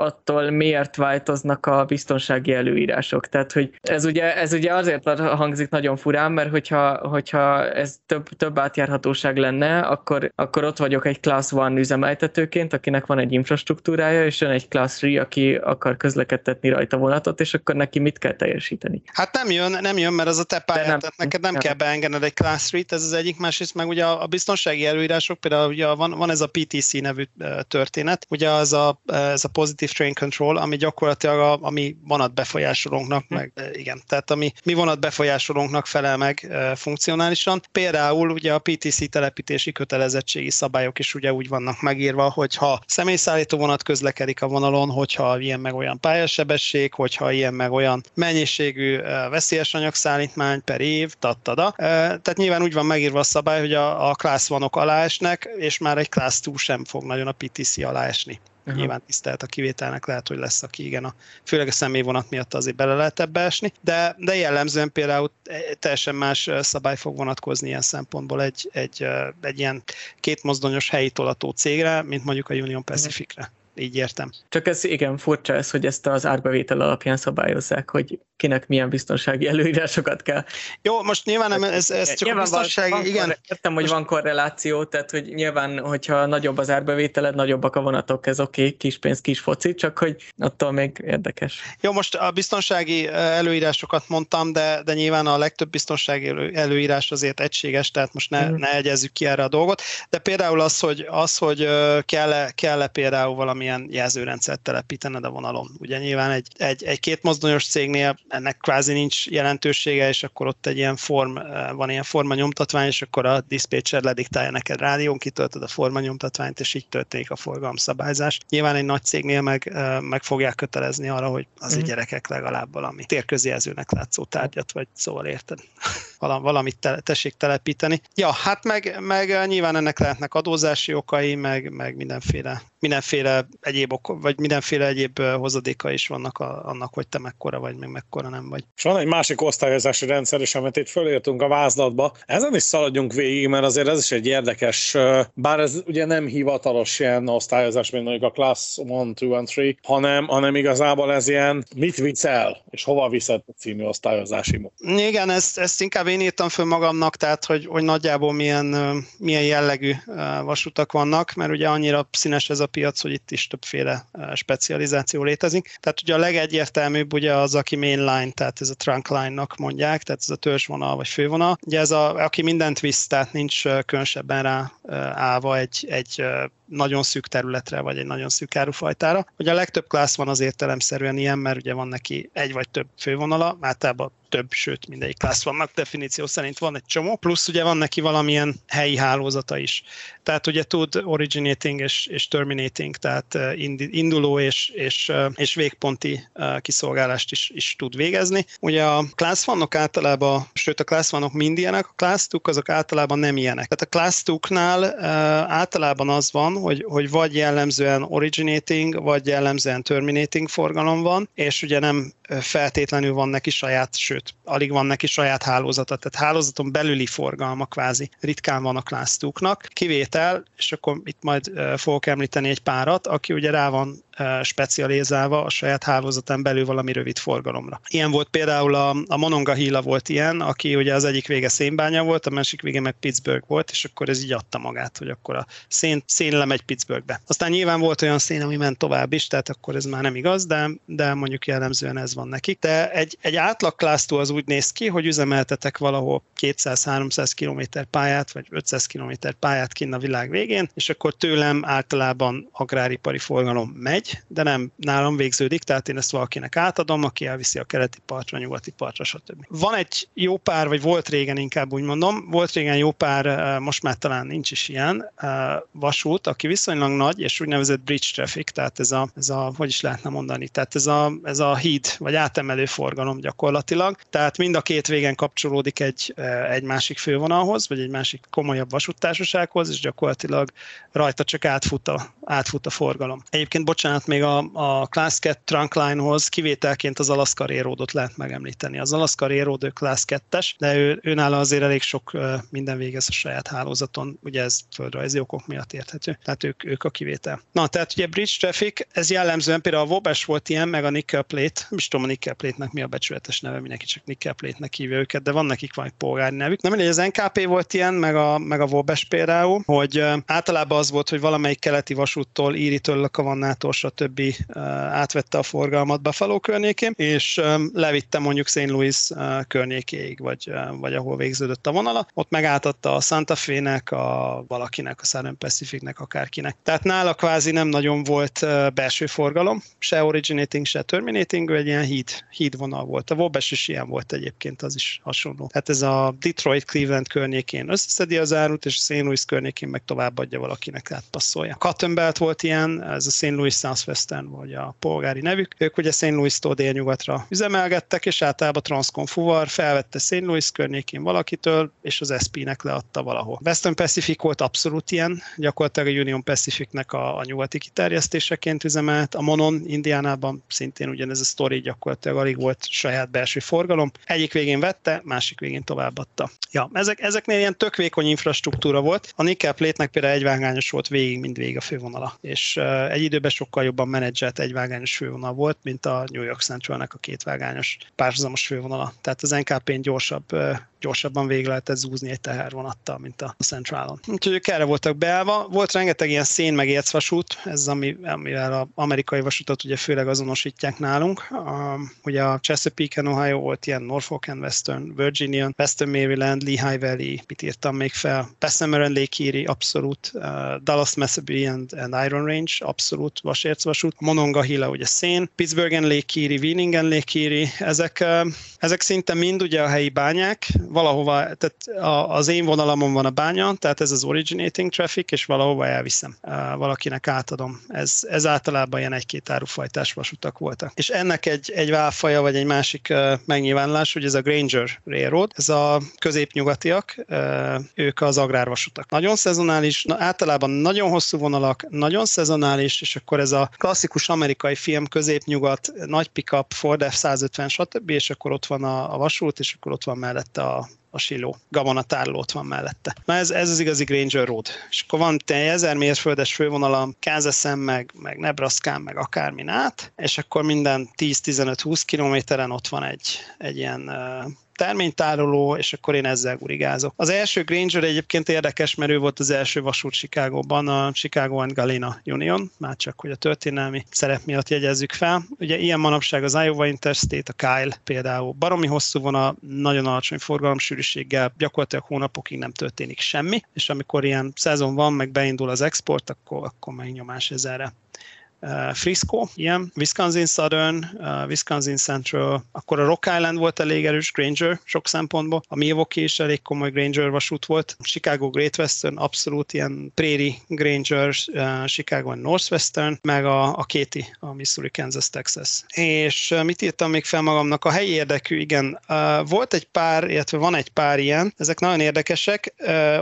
attól miért változnak a biztonsági előírások. Tehát, hogy ez ugye, ez ugye azért hangzik nagyon furán, mert hogyha, hogyha ez több, több átjárhatóság lenne, akkor, akkor ott vagyok egy Class 1 üzemeltetőként, akinek van egy infrastruktúrája, és jön egy Class 3, aki akar közlekedtetni rajta vonatot, és akkor neki mit kell teljesíteni? Hát nem jön, nem jön, mert az a te pályát, nem, tehát neked nem, nem kell beengedned egy Class 3 ez az egyik, másrészt meg ugye a, a biztonsági előírások, például ugye van, van ez a PTC nevű történet, ugye az a, ez a pozitív Train Control, ami gyakorlatilag a, a mi vonat befolyásolónknak, hm. meg igen, tehát ami mi vonat befolyásolónknak felel meg e, funkcionálisan. Például ugye a PTC telepítési kötelezettségi szabályok is ugye úgy vannak megírva, hogyha személyszállító vonat közlekedik a vonalon, hogyha ilyen meg olyan pályasebesség, hogyha ilyen meg olyan mennyiségű e, veszélyes anyagszállítmány per év, tattada. E, tehát nyilván úgy van megírva a szabály, hogy a, a class vanok alá esnek, és már egy class 2 sem fog nagyon a PTC alá esni. Uh-huh. Nyilván tisztelt a kivételnek, lehet, hogy lesz, aki igen, a, főleg a személyvonat miatt azért bele lehet ebbe esni, de, de jellemzően például teljesen más szabály fog vonatkozni ilyen szempontból egy, egy, egy ilyen kétmozdonyos helyi tolató cégre, mint mondjuk a Union Pacificre. Így értem. Csak ez igen furcsa ez, hogy ezt az árbevétel alapján szabályozzák, hogy kinek milyen biztonsági előírásokat kell. Jó, most nyilván nem, ez, ez csak nyilván a biztonsági, van, igen. Értem, hogy most... van korreláció, tehát hogy nyilván, hogyha nagyobb az árbevételed, nagyobbak a vonatok, ez oké, okay, kis pénz, kis foci, csak hogy attól még érdekes. Jó, most a biztonsági előírásokat mondtam, de, de nyilván a legtöbb biztonsági előírás azért egységes, tehát most ne, mm. ne egyezzük ki erre a dolgot, de például az, hogy, az, hogy kell-e, kell-e például valamilyen jelzőrendszert telepítened a vonalon. Ugye nyilván egy, egy, egy két mozdonyos cégnél ennek kvázi nincs jelentősége, és akkor ott egy ilyen form, van ilyen forma nyomtatvány, és akkor a dispatcher lediktálja neked rádión, kitöltöd a forma nyomtatványt, és így történik a forgalomszabályzás. Nyilván egy nagy cégnél meg, meg fogják kötelezni arra, hogy az mm. gyerekek legalább valami térközjelzőnek látszó tárgyat, vagy szóval érted, valamit te, tessék telepíteni. Ja, hát meg, meg nyilván ennek lehetnek adózási okai, meg, meg mindenféle mindenféle egyéb ok, vagy mindenféle egyéb hozadéka is vannak a, annak, hogy te mekkora vagy, meg mekkora nem vagy. És van egy másik osztályozási rendszer is, amit itt fölírtunk a vázlatba. Ezen is szaladjunk végig, mert azért ez is egy érdekes, bár ez ugye nem hivatalos ilyen osztályozás, mint mondjuk a Class 1, 2 and 3, hanem, hanem igazából ez ilyen mit viszel, és hova viszed a című osztályozási mód. Igen, ezt, ezt inkább én írtam föl magamnak, tehát hogy, hogy nagyjából milyen, milyen jellegű vasutak vannak, mert ugye annyira színes ez a piac, hogy itt is többféle specializáció létezik. Tehát ugye a legegyértelműbb ugye az, aki mainline, tehát ez a trunkline-nak mondják, tehát ez a törzsvonal vagy fővonal. Ugye ez a, aki mindent visz, tehát nincs különösebben rá állva egy, egy nagyon szűk területre, vagy egy nagyon szűk árufajtára. Ugye a legtöbb klász van az értelemszerűen ilyen, mert ugye van neki egy vagy több fővonala, általában több, sőt mindegyik klász vannak, definíció szerint van egy csomó, plusz ugye van neki valamilyen helyi hálózata is. Tehát ugye tud originating és, és terminating, tehát induló és, és, és végponti kiszolgálást is, is tud végezni. Ugye a class vannak általában, sőt a class vannak mind ilyenek, a class azok általában nem ilyenek. Tehát a class általában az van, hogy, hogy vagy jellemzően originating, vagy jellemzően terminating forgalom van, és ugye nem feltétlenül van neki saját, sőt, alig van neki saját hálózata, tehát hálózaton belüli forgalma kvázi ritkán van a klásztúknak. Kivétel, és akkor itt majd fogok említeni egy párat, aki ugye rá van specializálva a saját hálózatán belül valami rövid forgalomra. Ilyen volt például a, a Mononga volt ilyen, aki ugye az egyik vége szénbánya volt, a másik vége meg Pittsburgh volt, és akkor ez így adta magát, hogy akkor a szén, szén lemegy Pittsburghbe. Aztán nyilván volt olyan szén, ami ment tovább is, tehát akkor ez már nem igaz, de, de mondjuk jellemzően ez van nekik. De egy, egy átlag klásztó az úgy néz ki, hogy üzemeltetek valahol 200-300 km pályát, vagy 500 km pályát kinn a világ végén, és akkor tőlem általában agráripari forgalom megy, de nem nálam végződik, tehát én ezt valakinek átadom, aki elviszi a keleti partra, a nyugati partra, stb. Van egy jó pár, vagy volt régen inkább úgy mondom, volt régen jó pár, eh, most már talán nincs is ilyen eh, vasút, aki viszonylag nagy, és úgynevezett bridge traffic, tehát ez a, ez a hogy is lehetne mondani, tehát ez a, ez a híd, vagy átemelő forgalom gyakorlatilag. Tehát mind a két végen kapcsolódik egy, eh, egy másik fővonalhoz, vagy egy másik komolyabb vasúttársasághoz, és gyakorlatilag rajta csak átfut a, átfut a forgalom. Egyébként, bocsánat, bocsánat, még a, a Class 2 Trunkline-hoz kivételként az Alaska Railroadot lehet megemlíteni. Az Alaska Railroad Class 2-es, de ő, őnála azért elég sok minden végez a saját hálózaton, ugye ez földrajzi okok miatt érthető, tehát ők, ők a kivétel. Na, tehát ugye Bridge Traffic, ez jellemzően például a Wobes volt ilyen, meg a Nickel Plate, nem is tudom a Nickel Plate-nek mi a becsületes neve, mindenki csak Nickel Plate-nek hívja őket, de van nekik valami polgári nevük. Nem mindegy, az NKP volt ilyen, meg a, meg a Wobes például, hogy általában az volt, hogy valamelyik keleti vasúttól, Íritől, Kavannától, stb. átvette a forgalmat Buffalo környékén, és levitte mondjuk St. Louis környékéig, vagy, vagy ahol végződött a vonala. Ott megáltatta a Santa Fe-nek, a valakinek, a Southern Pacificnek, akárkinek. Tehát nála kvázi nem nagyon volt belső forgalom, se originating, se terminating, egy ilyen híd, hídvonal volt. A Wobes is ilyen volt egyébként, az is hasonló. Tehát ez a Detroit, Cleveland környékén összeszedi az árut, és St. Louis környékén meg továbbadja valakinek, átpasszolja. Cotton Belt volt ilyen, ez a St. Louis Southwestern, vagy a polgári nevük. Ők ugye St. Louis-tól délnyugatra üzemelgettek, és általában Transcon fuvar felvette St. Louis környékén valakitől, és az SP-nek leadta valahol. Western Pacific volt abszolút ilyen, gyakorlatilag a Union Pacificnek a, a nyugati kiterjesztéseként üzemelt, a Monon Indiánában szintén ugyanez a sztori, gyakorlatilag alig volt saját belső forgalom. Egyik végén vette, másik végén továbbadta. Ja, ezek, ezeknél ilyen tök vékony infrastruktúra volt. A Nickel Plate-nek például egyvágányos volt végig, mind végig a fővonala. És uh, egy időben sokkal jobban menedzselt egyvágányos fővonal volt, mint a New York Centralnek a kétvágányos párhuzamos fővonala. Tehát az NKP-n gyorsabb gyorsabban végig lehetett zúzni egy tehervonattal, mint a Centralon. Úgyhogy ők erre voltak beállva. Volt rengeteg ilyen szén meg ércvasút, ez ami, amivel az amerikai vasutat ugye főleg azonosítják nálunk. A, ugye a Chesapeake and Ohio volt ilyen Norfolk and Western, Virginia, Western Maryland, Lehigh Valley, mit írtam még fel, Bessemer and Lake Erie, abszolút, uh, Dallas, Mississippi and, and Iron Range, abszolút vasércvasút, Monongahela ugye szén, Pittsburgh and Lake Erie, Wiening and Lake Erie, ezek, ezek szinte mind ugye a helyi bányák, valahova, tehát az én vonalamon van a bánya, tehát ez az originating traffic, és valahova elviszem, valakinek átadom. Ez, ez általában ilyen egy-két árufajtás vasutak voltak. És ennek egy, egy válfaja, vagy egy másik megnyilvánulás, hogy ez a Granger Railroad, ez a középnyugatiak, ők az agrárvasutak. Nagyon szezonális, általában nagyon hosszú vonalak, nagyon szezonális, és akkor ez a klasszikus amerikai film középnyugat, nagy pickup, Ford F-150, stb., és akkor ott van a, a vasút, és akkor ott van mellette a, a siló, gabonatárló ott van mellette. Na ez, ez az igazi Granger Road. És akkor van egy 1000 mérföldes fővonala Kázeszem, meg, meg nebraska meg akármin át, és akkor minden 10-15-20 kilométeren ott van egy, egy ilyen terménytároló, és akkor én ezzel gurigázok. Az első Granger egyébként érdekes, mert ő volt az első vasút Chicagóban, a Chicago and Galena Union, már csak hogy a történelmi szerep miatt jegyezzük fel. Ugye ilyen manapság az Iowa Interstate, a Kyle például baromi hosszú van a nagyon alacsony forgalomsűrűséggel, gyakorlatilag hónapokig nem történik semmi, és amikor ilyen szezon van, meg beindul az export, akkor, akkor megnyomás ez erre. Uh, Frisco, ilyen, Wisconsin Southern, uh, Wisconsin Central, akkor a Rock Island volt elég erős, Granger sok szempontból, a Milwaukee is elég komoly Granger vasút volt, Chicago Great Western abszolút ilyen Prairie Granger, uh, Chicago Northwestern, meg a, a Katy, a Missouri, Kansas, Texas. És mit írtam még fel magamnak? A helyi érdekű, igen, volt egy pár, illetve van egy pár ilyen, ezek nagyon érdekesek,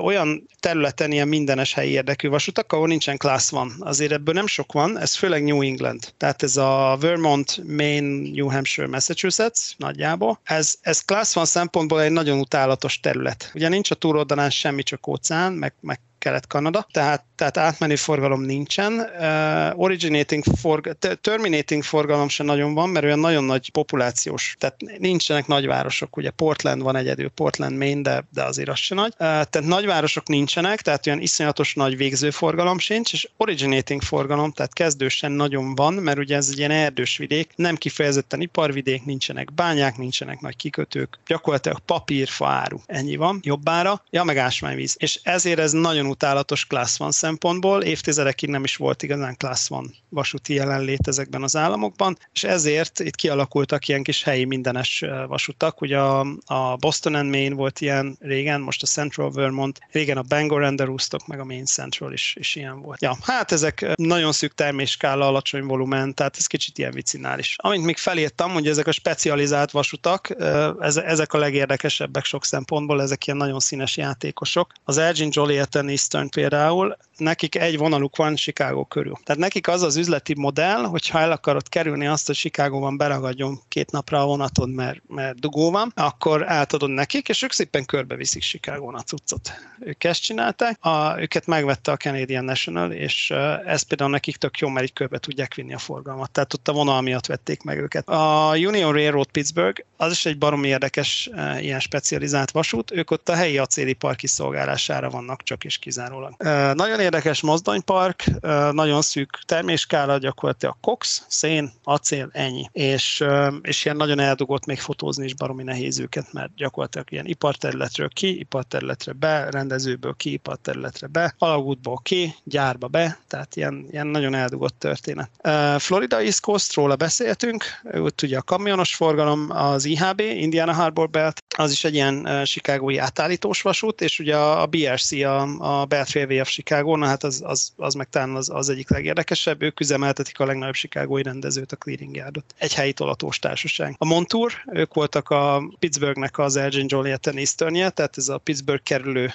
olyan területen ilyen mindenes helyi érdekű vasutak, ahol nincsen class van. Azért ebből nem sok van, ez fő főleg New England. Tehát ez a Vermont, Maine, New Hampshire, Massachusetts nagyjából. Ez, ez Class van szempontból egy nagyon utálatos terület. Ugye nincs a túroldalán semmi, csak óceán, meg, meg Kelet-Kanada, tehát, tehát átmenő forgalom nincsen. Uh, originating forg- terminating forgalom sem nagyon van, mert olyan nagyon nagy populációs, tehát nincsenek nagyvárosok, ugye Portland van egyedül, Portland, Maine, de, de azért az se nagy. Uh, tehát nagyvárosok nincsenek, tehát olyan iszonyatos nagy végző forgalom sincs, és originating forgalom, tehát kezdősen nagyon van, mert ugye ez egy ilyen erdős vidék, nem kifejezetten iparvidék, nincsenek bányák, nincsenek nagy kikötők, gyakorlatilag papír, fa áru, ennyi van, jobbára, ja, meg ásványvíz. És ezért ez nagyon utálatos Class One szempontból, évtizedekig nem is volt igazán Class One vasúti jelenlét ezekben az államokban, és ezért itt kialakultak ilyen kis helyi mindenes vasutak. Ugye a, a Boston and Maine volt ilyen régen, most a Central Vermont, régen a Bangor and the Roostok, meg a Maine Central is, is ilyen volt. Ja, hát ezek nagyon szűk terméskála, alacsony volumen, tehát ez kicsit ilyen vicinális. Amint még felírtam, hogy ezek a specializált vasutak, ezek a legérdekesebbek sok szempontból, ezek ilyen nagyon színes játékosok. Az Elgin Joliet Eastern például, nekik egy vonaluk van Chicago körül. Tehát nekik az az üzleti modell, hogyha el akarod kerülni azt, hogy Chicagóban beragadjon két napra a vonatod, mert, mert dugó van, akkor átadod nekik, és ők szépen körbeviszik Chicago a cuccot. Ők ezt csinálták, a, őket megvette a Canadian National, és ez például nekik tök jó, mert így körbe tudják vinni a forgalmat. Tehát ott a vonal miatt vették meg őket. A Union Railroad Pittsburgh, az is egy baromi érdekes ilyen specializált vasút, ők ott a helyi acélipar kiszolgálására vannak csak és kizárólag. Nagyon érdekes mozdonypark, nagyon szűk terméskála, gyakorlatilag kox, szén, acél, ennyi. És, és ilyen nagyon eldugott még fotózni is baromi nehéz őket, mert gyakorlatilag ilyen iparterületről ki, iparterületre be, rendezőből ki, iparterületre be, alagútból ki, gyárba be, tehát ilyen, ilyen nagyon eldugott történet. Florida East Coast, róla beszéltünk, ott ugye a kamionos forgalom, az IHB, Indiana Harbor Belt, az is egy ilyen chicagói átállítós vasút, és ugye a BRC, a, a Beltrailway of Chicago, csatorna, hát az, az, az meg talán az, az egyik legérdekesebb. Ők üzemeltetik a legnagyobb chicagói rendezőt, a Clearing Yardot. Egy helyi tolatós társaság. A Montour, ők voltak a Pittsburghnek az Elgin Joliet Easternje, tehát ez a Pittsburgh kerülő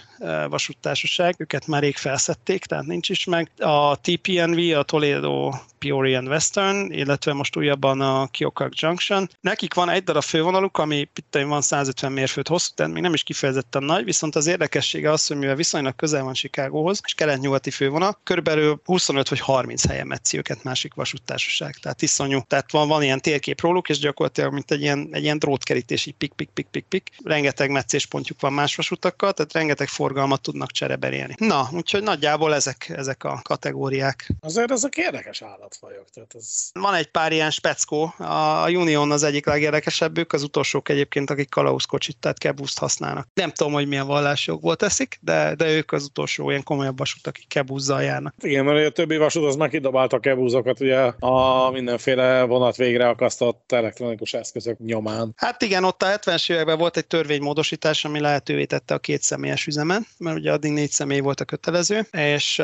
vasúttársaság. Őket már rég felszették, tehát nincs is meg. A TPNV, a Toledo Peoria Western, illetve most újabban a Keokuk Junction. Nekik van egy darab fővonaluk, ami itt van 150 mérföld hosszú, tehát még nem is kifejezetten nagy, viszont az érdekessége az, hogy mivel viszonylag közel van Chicagóhoz, és kelet-nyugati fővonal, körülbelül 25 vagy 30 helyen metszi őket másik vasúttársaság. Tehát iszonyú. Tehát van, van ilyen térkép róluk, és gyakorlatilag mint egy ilyen, egy ilyen drótkerítés, így pik, pik, pik, pik, pik. Rengeteg meccéspontjuk van más vasutakkal, tehát rengeteg forgalmat tudnak csereberélni. Na, úgyhogy nagyjából ezek, ezek a kategóriák. Azért ezek érdekes állatfajok. Tehát ez... Van egy pár ilyen speckó. A Union az egyik legérdekesebbük, az utolsók egyébként, akik kalauszkocsit, tehát kebuszt használnak. Nem tudom, hogy milyen vallásjogból teszik, de, de ők az utolsó ilyen komolyabb vasút, akik kebuzzal járnak. Igen, mert a többi vasút az megkidobálta a kebúzokat ugye a mindenféle vonat végre akasztott elektronikus eszközök nyomán. Hát igen, ott a 70-es években volt egy törvénymódosítás, ami lehetővé tette a két személyes üzemen, mert ugye addig négy személy volt a kötelező, és,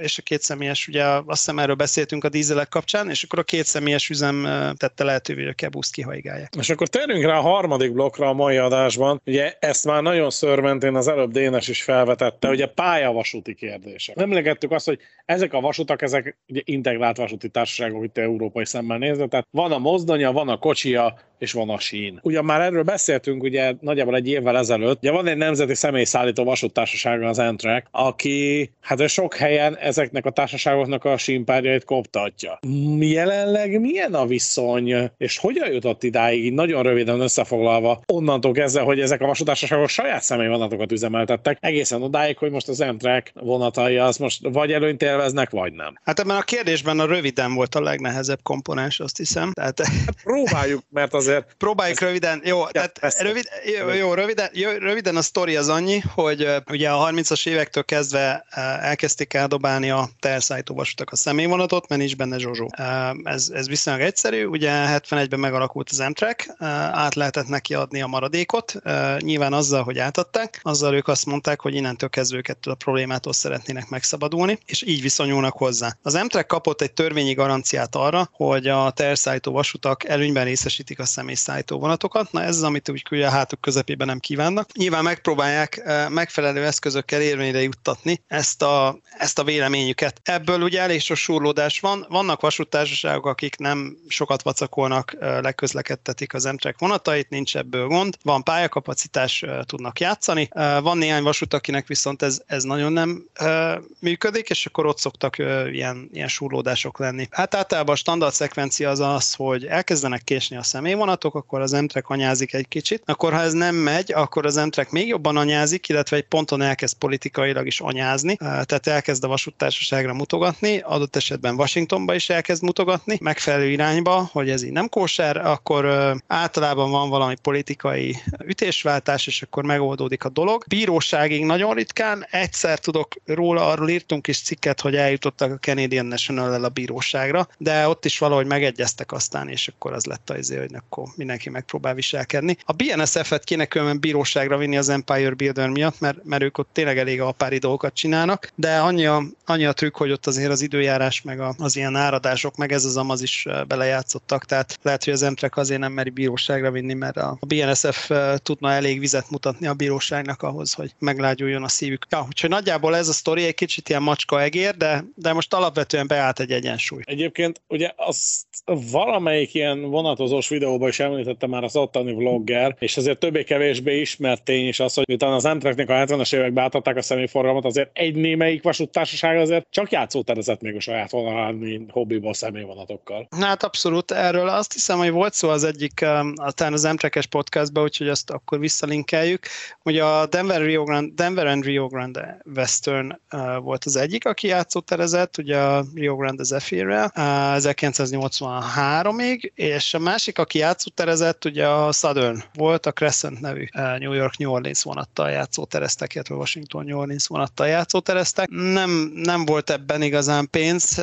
és a két személyes, ugye azt hiszem erről beszéltünk a dízelek kapcsán, és akkor a két személyes üzem tette lehetővé, hogy a kebuszt kihaigálják. És akkor térjünk rá a harmadik blokkra a mai adásban. Ugye ezt már nagyon szörmentén az előbb Dénes is felvetette, ugye pályavasúti kérdések. Emlegettük azt, hogy ezek a vasutak, ezek ugye integrált vasúti társaságok itt európai szemmel nézve, tehát van a mozdonya, van a kocsia, és van a sín. Ugyan már erről beszéltünk ugye nagyjából egy évvel ezelőtt. Ugye van egy nemzeti személyszállító vasúttársasága az Amtrak, aki hát sok helyen ezeknek a társaságoknak a sínpárjait koptatja. Jelenleg milyen a viszony, és hogyan jutott idáig, nagyon röviden összefoglalva, onnantól kezdve, hogy ezek a vasútársaságok saját személyvonatokat üzemeltettek, egészen odáig, hogy most az Amtrak vonatai az most vagy előnyt élveznek, vagy nem. Hát ebben a kérdésben a röviden volt a legnehezebb komponens, azt hiszem. Tehát... Hát próbáljuk, mert azért... Próbáljuk röviden. Jó, ja, tehát rövid, jó, jó, röviden, jó, röviden a sztori az annyi, hogy uh, ugye a 30-as évektől kezdve uh, elkezdték eldobálni a teherszállító vasutak a személyvonatot, mert nincs benne Zsozsó. Uh, ez, ez viszonylag egyszerű, ugye 71-ben megalakult az Amtrak, át lehetett neki adni a maradékot, nyilván azzal, hogy átadták, azzal ők azt mondták, hogy innentől kezdve őket a problémától szeretnének megszabadulni, és így viszonyulnak hozzá. Az Amtrak kapott egy törvényi garanciát arra, hogy a teherszállító vasutak előnyben részesítik a személyszállító vonatokat. Na ez az, amit úgy ugye a hátuk közepében nem kívánnak. Nyilván megpróbálják megfelelő eszközökkel érvényre juttatni ezt a, ezt a véleményüket. Ebből ugye elég sok surlódás van. Vannak vasúttársaságok, akik nem sokat vacakolnak, leközlekedtetik az Amtrak vonatait, nincs ebből gond. Van pályakapacitás, tudnak játszani. Van néhány vasút, akinek viszont ez, ez nagyon nem működik, és akkor ott szoktak ilyen, ilyen surlódások lenni. Hát általában a standard szekvencia az az, hogy elkezdenek késni a személyvonatok, akkor az Amtrak anyázik egy kicsit. Akkor ha ez nem megy, akkor az Amtrak még jobban anyázik, illetve egy ponton elkezd politikailag is anyázni, tehát elkezd a vasúttársaságra mutogatni, adott esetben Washingtonba is elkezd mutogatni, megfelelő irányba, hogy ez így nem kóser, akkor általában van valami politikai ütésváltás, és akkor megoldódik a dolog. Bíróságig nagyon ritkán, egyszer tudok róla, arról írtunk is cikket, hogy eljutottak a Canadian National-el a bíróságra, de ott is valahogy megegyeztek aztán, és akkor az lett az, hogy akkor mindenki megpróbál viselkedni. A BNSF-et kéne különben bíróságra vinni az Empire Builder miatt, mert, mert ők ott tényleg elég apári dolgokat csinálnak, de annyi a, annyi a trükk, hogy ott azért az időjárás, meg a, az ilyen áradások, meg ez az amaz is belejátszottak, tehát lehet, hogy az Emtrek azért nem meri bíróságra vinni, mert a BNSF tudna elég vizet mutatni a bíróságnak ahhoz, hogy meglágyuljon a szívük. Ja, úgyhogy nagyjából ez a sztori egy kicsit ilyen macska egér, de, de most alapvetően beállt egy egyensúly. Egyébként ugye azt valamelyik ilyen vonatozós videóban is említette már az ottani vlogger, és azért többé-kevésbé ismert tény is az, hogy miután az Amtraknek a 70-es években átadták a személyforgalmat, azért egy némelyik vasúttársaság azért csak játszóterezett még a saját vonalán, hobbiból személyvonatokkal. Hát abszolút erről azt hiszem, hogy volt szó az egyik, um, talán az Amtrakes podcastban, úgyhogy azt akkor visszalinkeljük, hogy a Denver, Rio Grande, Denver and Rio Grande Western uh, volt az egyik, aki játszóterezett, ugye a Rio Grande Zephyr-rel uh, 1983-ig, és a másik, aki játszóterezett, ugye a Southern volt, a Crescent nevű New York New Orleans vonattal játszótereztek, illetve Washington New Orleans vonattal játszótereztek. Nem, nem volt ebben igazán pénz.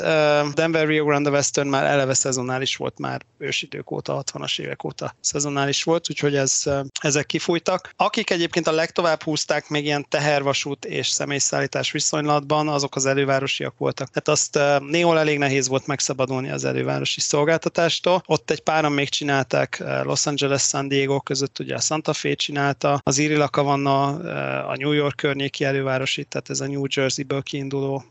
Denver Rio Grande Western már eleve szezonális volt, már ősidők óta, 60-as évek óta szezonális volt, úgyhogy ez, ezek kifújtak. Akik egyébként a legtovább húzták még ilyen tehervasút és személyszállítás viszonylatban, azok az elővárosiak voltak. Tehát azt néhol elég nehéz volt megszabadulni az elővárosi szolgáltatástól. Ott egy páran még csinálták Los Angeles, San Diego között, ugye a Santa Fe csinálta, az Iri Lakavanna, a New York környéki elővárosi, tehát ez a New Jersey-ből kiinduló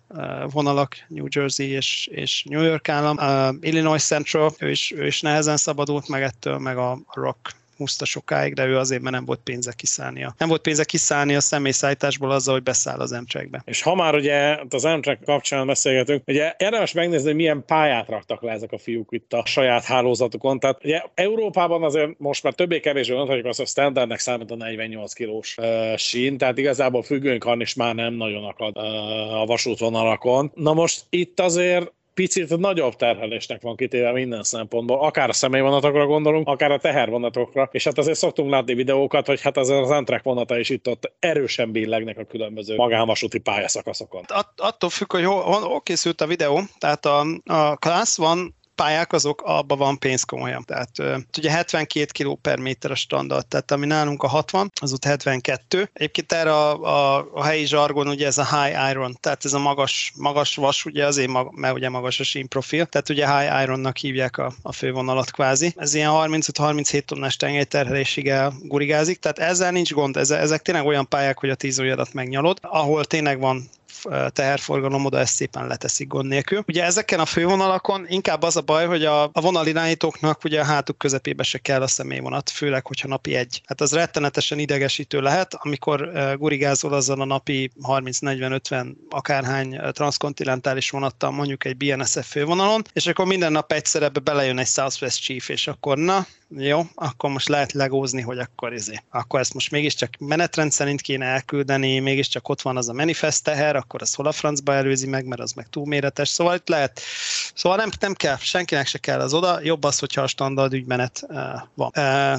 vonalak, New Jersey és, és New York állam. Illinois Central, ő is, ő is nehezen szabadult meg ettől, meg a Rock húzta sokáig, de ő azért, mert nem volt pénze kiszállnia. Nem volt pénze kiszállni a személyszállításból azzal, hogy beszáll az Amtrakbe. És ha már ugye az Amtrak kapcsán beszélgetünk, ugye érdemes megnézni, hogy milyen pályát raktak le ezek a fiúk itt a saját hálózatukon. Tehát ugye Európában azért most már többé-kevésbé mondhatjuk azt, hogy standardnek számít a 48 kilós uh, sín, tehát igazából függőnk is már nem nagyon akad uh, a vasútvonalakon. Na most itt azért picit nagyobb terhelésnek van kitéve minden szempontból, akár a személyvonatokra gondolunk, akár a tehervonatokra, és hát azért szoktunk látni videókat, hogy hát azért az Amtrak vonata is itt-ott erősen billegnek a különböző magánvasúti pályaszakaszokon. At- attól függ, hogy hol, hol készült a videó, tehát a, a Class van pályák azok, abban van pénz komolyan. Tehát ugye 72 kg per méter a standard, tehát ami nálunk a 60, az ott 72. Egyébként erre a, a, a helyi zsargon ugye ez a high iron, tehát ez a magas, magas vas, ugye azért, mag, mert ugye magas a sín profil, tehát ugye high ironnak hívják a, a fővonalat kvázi. Ez ilyen 35-37 tonnás tengelyterhelésig gurigázik, tehát ezzel nincs gond, ezek, tényleg olyan pályák, hogy a 10 megnyalod, ahol tényleg van teherforgalom, oda ezt szépen leteszik gond nélkül. Ugye ezeken a fővonalakon inkább az a baj, hogy a, a vonalirányítóknak ugye a hátuk közepébe se kell a személyvonat, főleg, hogyha napi egy. Hát az rettenetesen idegesítő lehet, amikor gurigázol azzal a napi 30-40-50 akárhány transkontinentális vonattal mondjuk egy BNSF fővonalon, és akkor minden nap egyszer ebbe belejön egy Southwest Chief, és akkor na, jó, akkor most lehet legózni, hogy akkor izé. Akkor ezt most mégiscsak menetrend szerint kéne elküldeni, mégiscsak ott van az a manifest teher, akkor az hol a francba előzi meg, mert az meg túlméretes, szóval itt lehet. Szóval nem, nem kell, senkinek se kell az oda, jobb az, hogyha a standard ügymenet uh, van. Uh,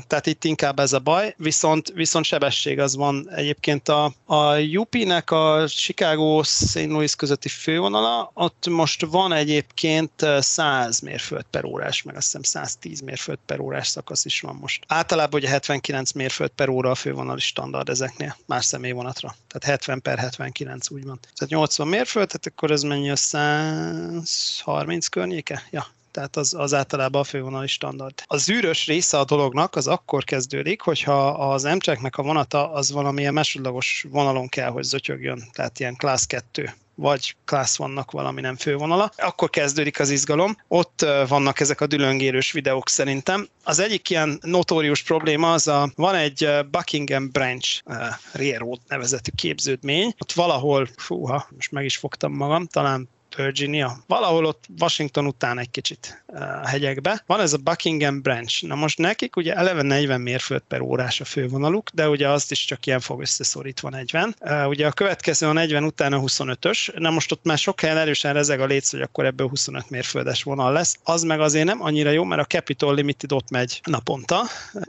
tehát itt inkább ez a baj, viszont, viszont sebesség az van. Egyébként a, a UP-nek a Chicago St. Louis közötti fővonala, ott most van egyébként 100 mérföld per órás, meg azt hiszem 110 mérföld per órás szakasz is van most. Általában ugye 79 mérföld per óra a fővonali standard ezeknél, más személyvonatra. Tehát 70 per 79 úgy van. Tehát 80 mérföld, tehát akkor ez mennyi a 130 környéke? Ja, tehát az, az általában a fővonali standard. A zűrös része a dolognak az akkor kezdődik, hogyha az Amtraknek a vonata az valamilyen másodlagos vonalon kell, hogy zötyögjön, tehát ilyen class 2 vagy Class vannak valami nem fővonala. Akkor kezdődik az izgalom. Ott vannak ezek a dülöngérős videók szerintem. Az egyik ilyen notórius probléma az a, van egy Buckingham Branch uh, Railroad nevezetű képződmény. Ott valahol, fúha, most meg is fogtam magam, talán Virginia, valahol ott Washington után egy kicsit eh, a hegyekbe. Van ez a Buckingham Branch. Na most nekik ugye eleve 40 mérföld per órás a fővonaluk, de ugye azt is csak ilyen fog összeszorítva 40. Eh, ugye a következő a 40 után a 25-ös. Na most ott már sok helyen erősen rezeg a léc, hogy akkor ebből 25 mérföldes vonal lesz. Az meg azért nem annyira jó, mert a Capitol Limited ott megy naponta,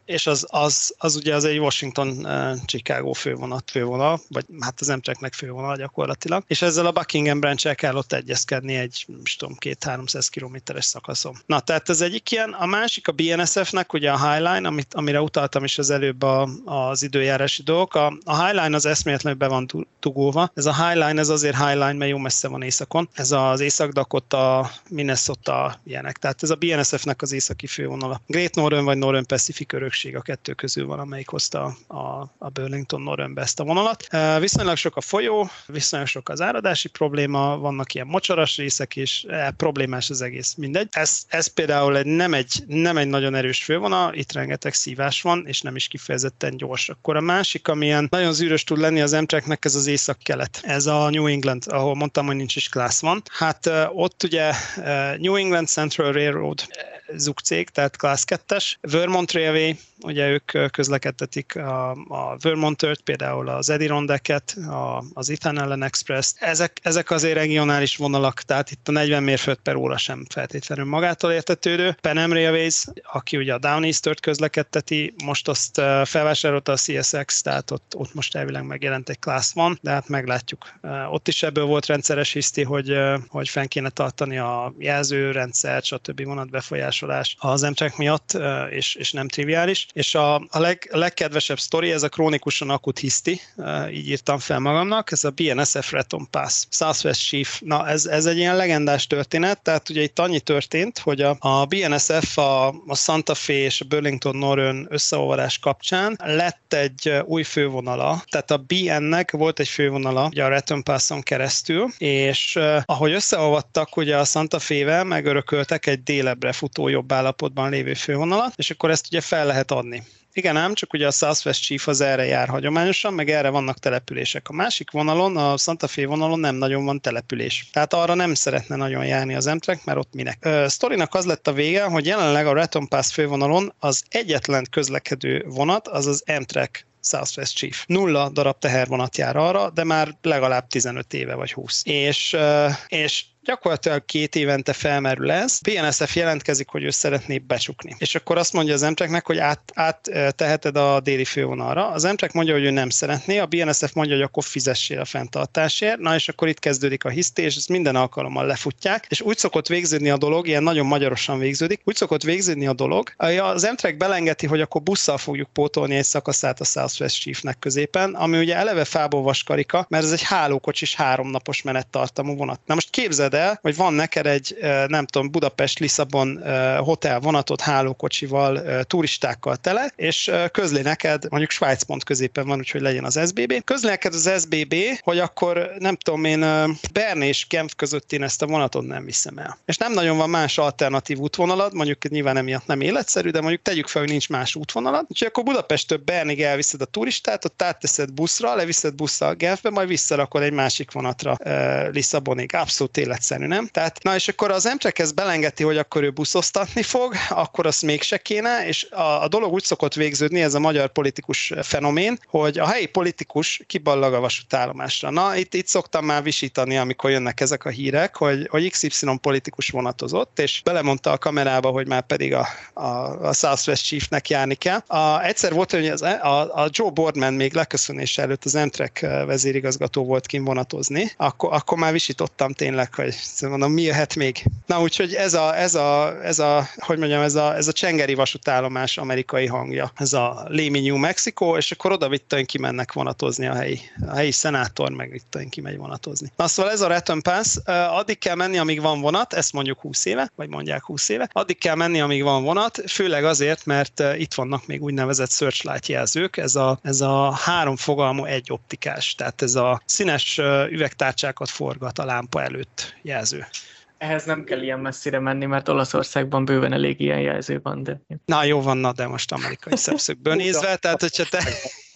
és az, az, az ugye az egy Washington-Chicago eh, fővonat, fővonal, vagy hát az Amtraknek fővonal gyakorlatilag, és ezzel a Buckingham Branch-el kell ott egy terjeszkedni egy, nem tudom, két-háromszáz kilométeres szakaszon. Na, tehát ez egyik ilyen. A másik a BNSF-nek, ugye a Highline, amit, amire utaltam is az előbb a, az időjárási dolgok. A, a Highline az eszméletlenül be van dugulva. Ez a Highline, ez azért Highline, mert jó messze van északon. Ez az Észak-Dakota, Minnesota ilyenek. Tehát ez a BNSF-nek az északi fővonala. Great Northern vagy Northern Pacific örökség a kettő közül van, amelyik hozta a, a Burlington Northernbe ezt a vonalat. Viszonylag sok a folyó, viszonylag sok az áradási probléma, vannak ilyen mocsaras részek, és e, problémás az egész, mindegy. Ez, ez például egy, nem, egy, nem egy nagyon erős fővonal, itt rengeteg szívás van, és nem is kifejezetten gyors. Akkor a másik, amilyen nagyon zűrös tud lenni az Amtraknek, ez az észak-kelet. Ez a New England, ahol mondtam, hogy nincs is class van. Hát ott ugye New England Central Railroad, ZUK cég, tehát Class 2-es. Vermont Railway, ugye ők közlekedtetik a, a Vermont-ört, például az Edirondeket, a, az Ethan Allen Express. Ezek, ezek azért regionális vonalak, tehát itt a 40 mérföld per óra sem feltétlenül magától értetődő. Pan Railways, aki ugye a Down East-ört közlekedteti, most azt felvásárolta a CSX, tehát ott, ott most elvileg megjelent egy Class van, de hát meglátjuk. Ott is ebből volt rendszeres hiszti, hogy, hogy fenn kéne tartani a jelzőrendszer, stb. Vonatbefolyásolás az Amtrak miatt, és, és nem triviális. És a, a, leg, legkedvesebb sztori, ez a krónikusan akut hiszti, így írtam fel magamnak, ez a BNSF Reton Pass, Southwest Chief. Na, ez, ez egy ilyen legendás történet, tehát ugye itt annyi történt, hogy a, a BNSF, a, a Santa Fe és a Burlington Northern összeolvadás kapcsán lett egy új fővonala, tehát a BN-nek volt egy fővonala ugye a Reton Passon keresztül, és ahogy összeolvadtak ugye a Santa Fe-vel, megörököltek egy délebbre futó jobb állapotban lévő fővonalat, és akkor ezt ugye fel lehet adni. Igen, ám, csak ugye a Southwest Chief az erre jár hagyományosan, meg erre vannak települések. A másik vonalon, a Santa Fe vonalon nem nagyon van település. Tehát arra nem szeretne nagyon járni az Amtrak, mert ott minek. A sztorinak az lett a vége, hogy jelenleg a Raton Pass fővonalon az egyetlen közlekedő vonat, az az Amtrak Southwest Chief. Nulla darab tehervonat jár arra, de már legalább 15 éve vagy 20. És, és gyakorlatilag két évente felmerül ez. BNSF jelentkezik, hogy ő szeretné becsukni. És akkor azt mondja az Emtreknek, hogy át, át teheted a déli fővonalra. Az Emtrek mondja, hogy ő nem szeretné, a BNSF mondja, hogy akkor fizessél a fenntartásért. Na és akkor itt kezdődik a hiszti, és ezt minden alkalommal lefutják. És úgy szokott végződni a dolog, ilyen nagyon magyarosan végződik, úgy szokott végződni a dolog, az Emtrek belengeti, hogy akkor busszal fogjuk pótolni egy szakaszát a Southwest Chiefnek középen, ami ugye eleve fából vaskarika, mert ez egy hálókocsis háromnapos menettartamú vonat. Na most képzeld el, hogy van neked egy, nem tudom, Budapest-Lisszabon hotel vonatot hálókocsival, turistákkal tele, és közli neked, mondjuk Svájc pont középen van, úgyhogy legyen az SBB. Közli neked az SBB, hogy akkor nem tudom én, Bern és Genf között én ezt a vonatot nem viszem el. És nem nagyon van más alternatív útvonalad, mondjuk nyilván emiatt nem életszerű, de mondjuk tegyük fel, hogy nincs más útvonalad. Úgyhogy akkor Budapesttől Bernig elviszed a turistát, ott átteszed buszra, leviszed busszal Genfbe, majd visszarakod egy másik vonatra Lisszabonig. Abszolút életszerű egyszerű, nem? Tehát, na és akkor az Amtrak ezt belengeti, hogy akkor ő buszoztatni fog, akkor azt mégse kéne, és a, a dolog úgy szokott végződni, ez a magyar politikus fenomén, hogy a helyi politikus kiballag a vasútállomásra. Na, itt, itt szoktam már visítani, amikor jönnek ezek a hírek, hogy, hogy XY politikus vonatozott, és belemondta a kamerába, hogy már pedig a, a, a Southwest Chiefnek járni kell. A, egyszer volt, hogy az, a, a Joe Boardman még leköszönés előtt az Amtrak vezérigazgató volt kinvonatozni, akkor, akkor már visítottam tényleg, hogy mondom, mi jöhet még? Na úgyhogy ez a, ez a, ez a hogy mondjam, ez a, ez a csengeri vasútállomás amerikai hangja, ez a Lémi New Mexico, és akkor oda vittain kimennek vonatozni a helyi, a helyi szenátor, meg vittain kimegy vonatozni. Na szóval ez a Return Pass, addig kell menni, amíg van vonat, ezt mondjuk 20 éve, vagy mondják 20 éve, addig kell menni, amíg van vonat, főleg azért, mert itt vannak még úgynevezett searchlight jelzők, ez a, ez a három fogalmú egy optikás, tehát ez a színes üvegtárcsákat forgat a lámpa előtt jelző. Ehhez nem kell ilyen messzire menni, mert Olaszországban bőven elég ilyen jelző van, de... Na jó van, na, de most amerikai szemszögből nézve, tehát hogyha te...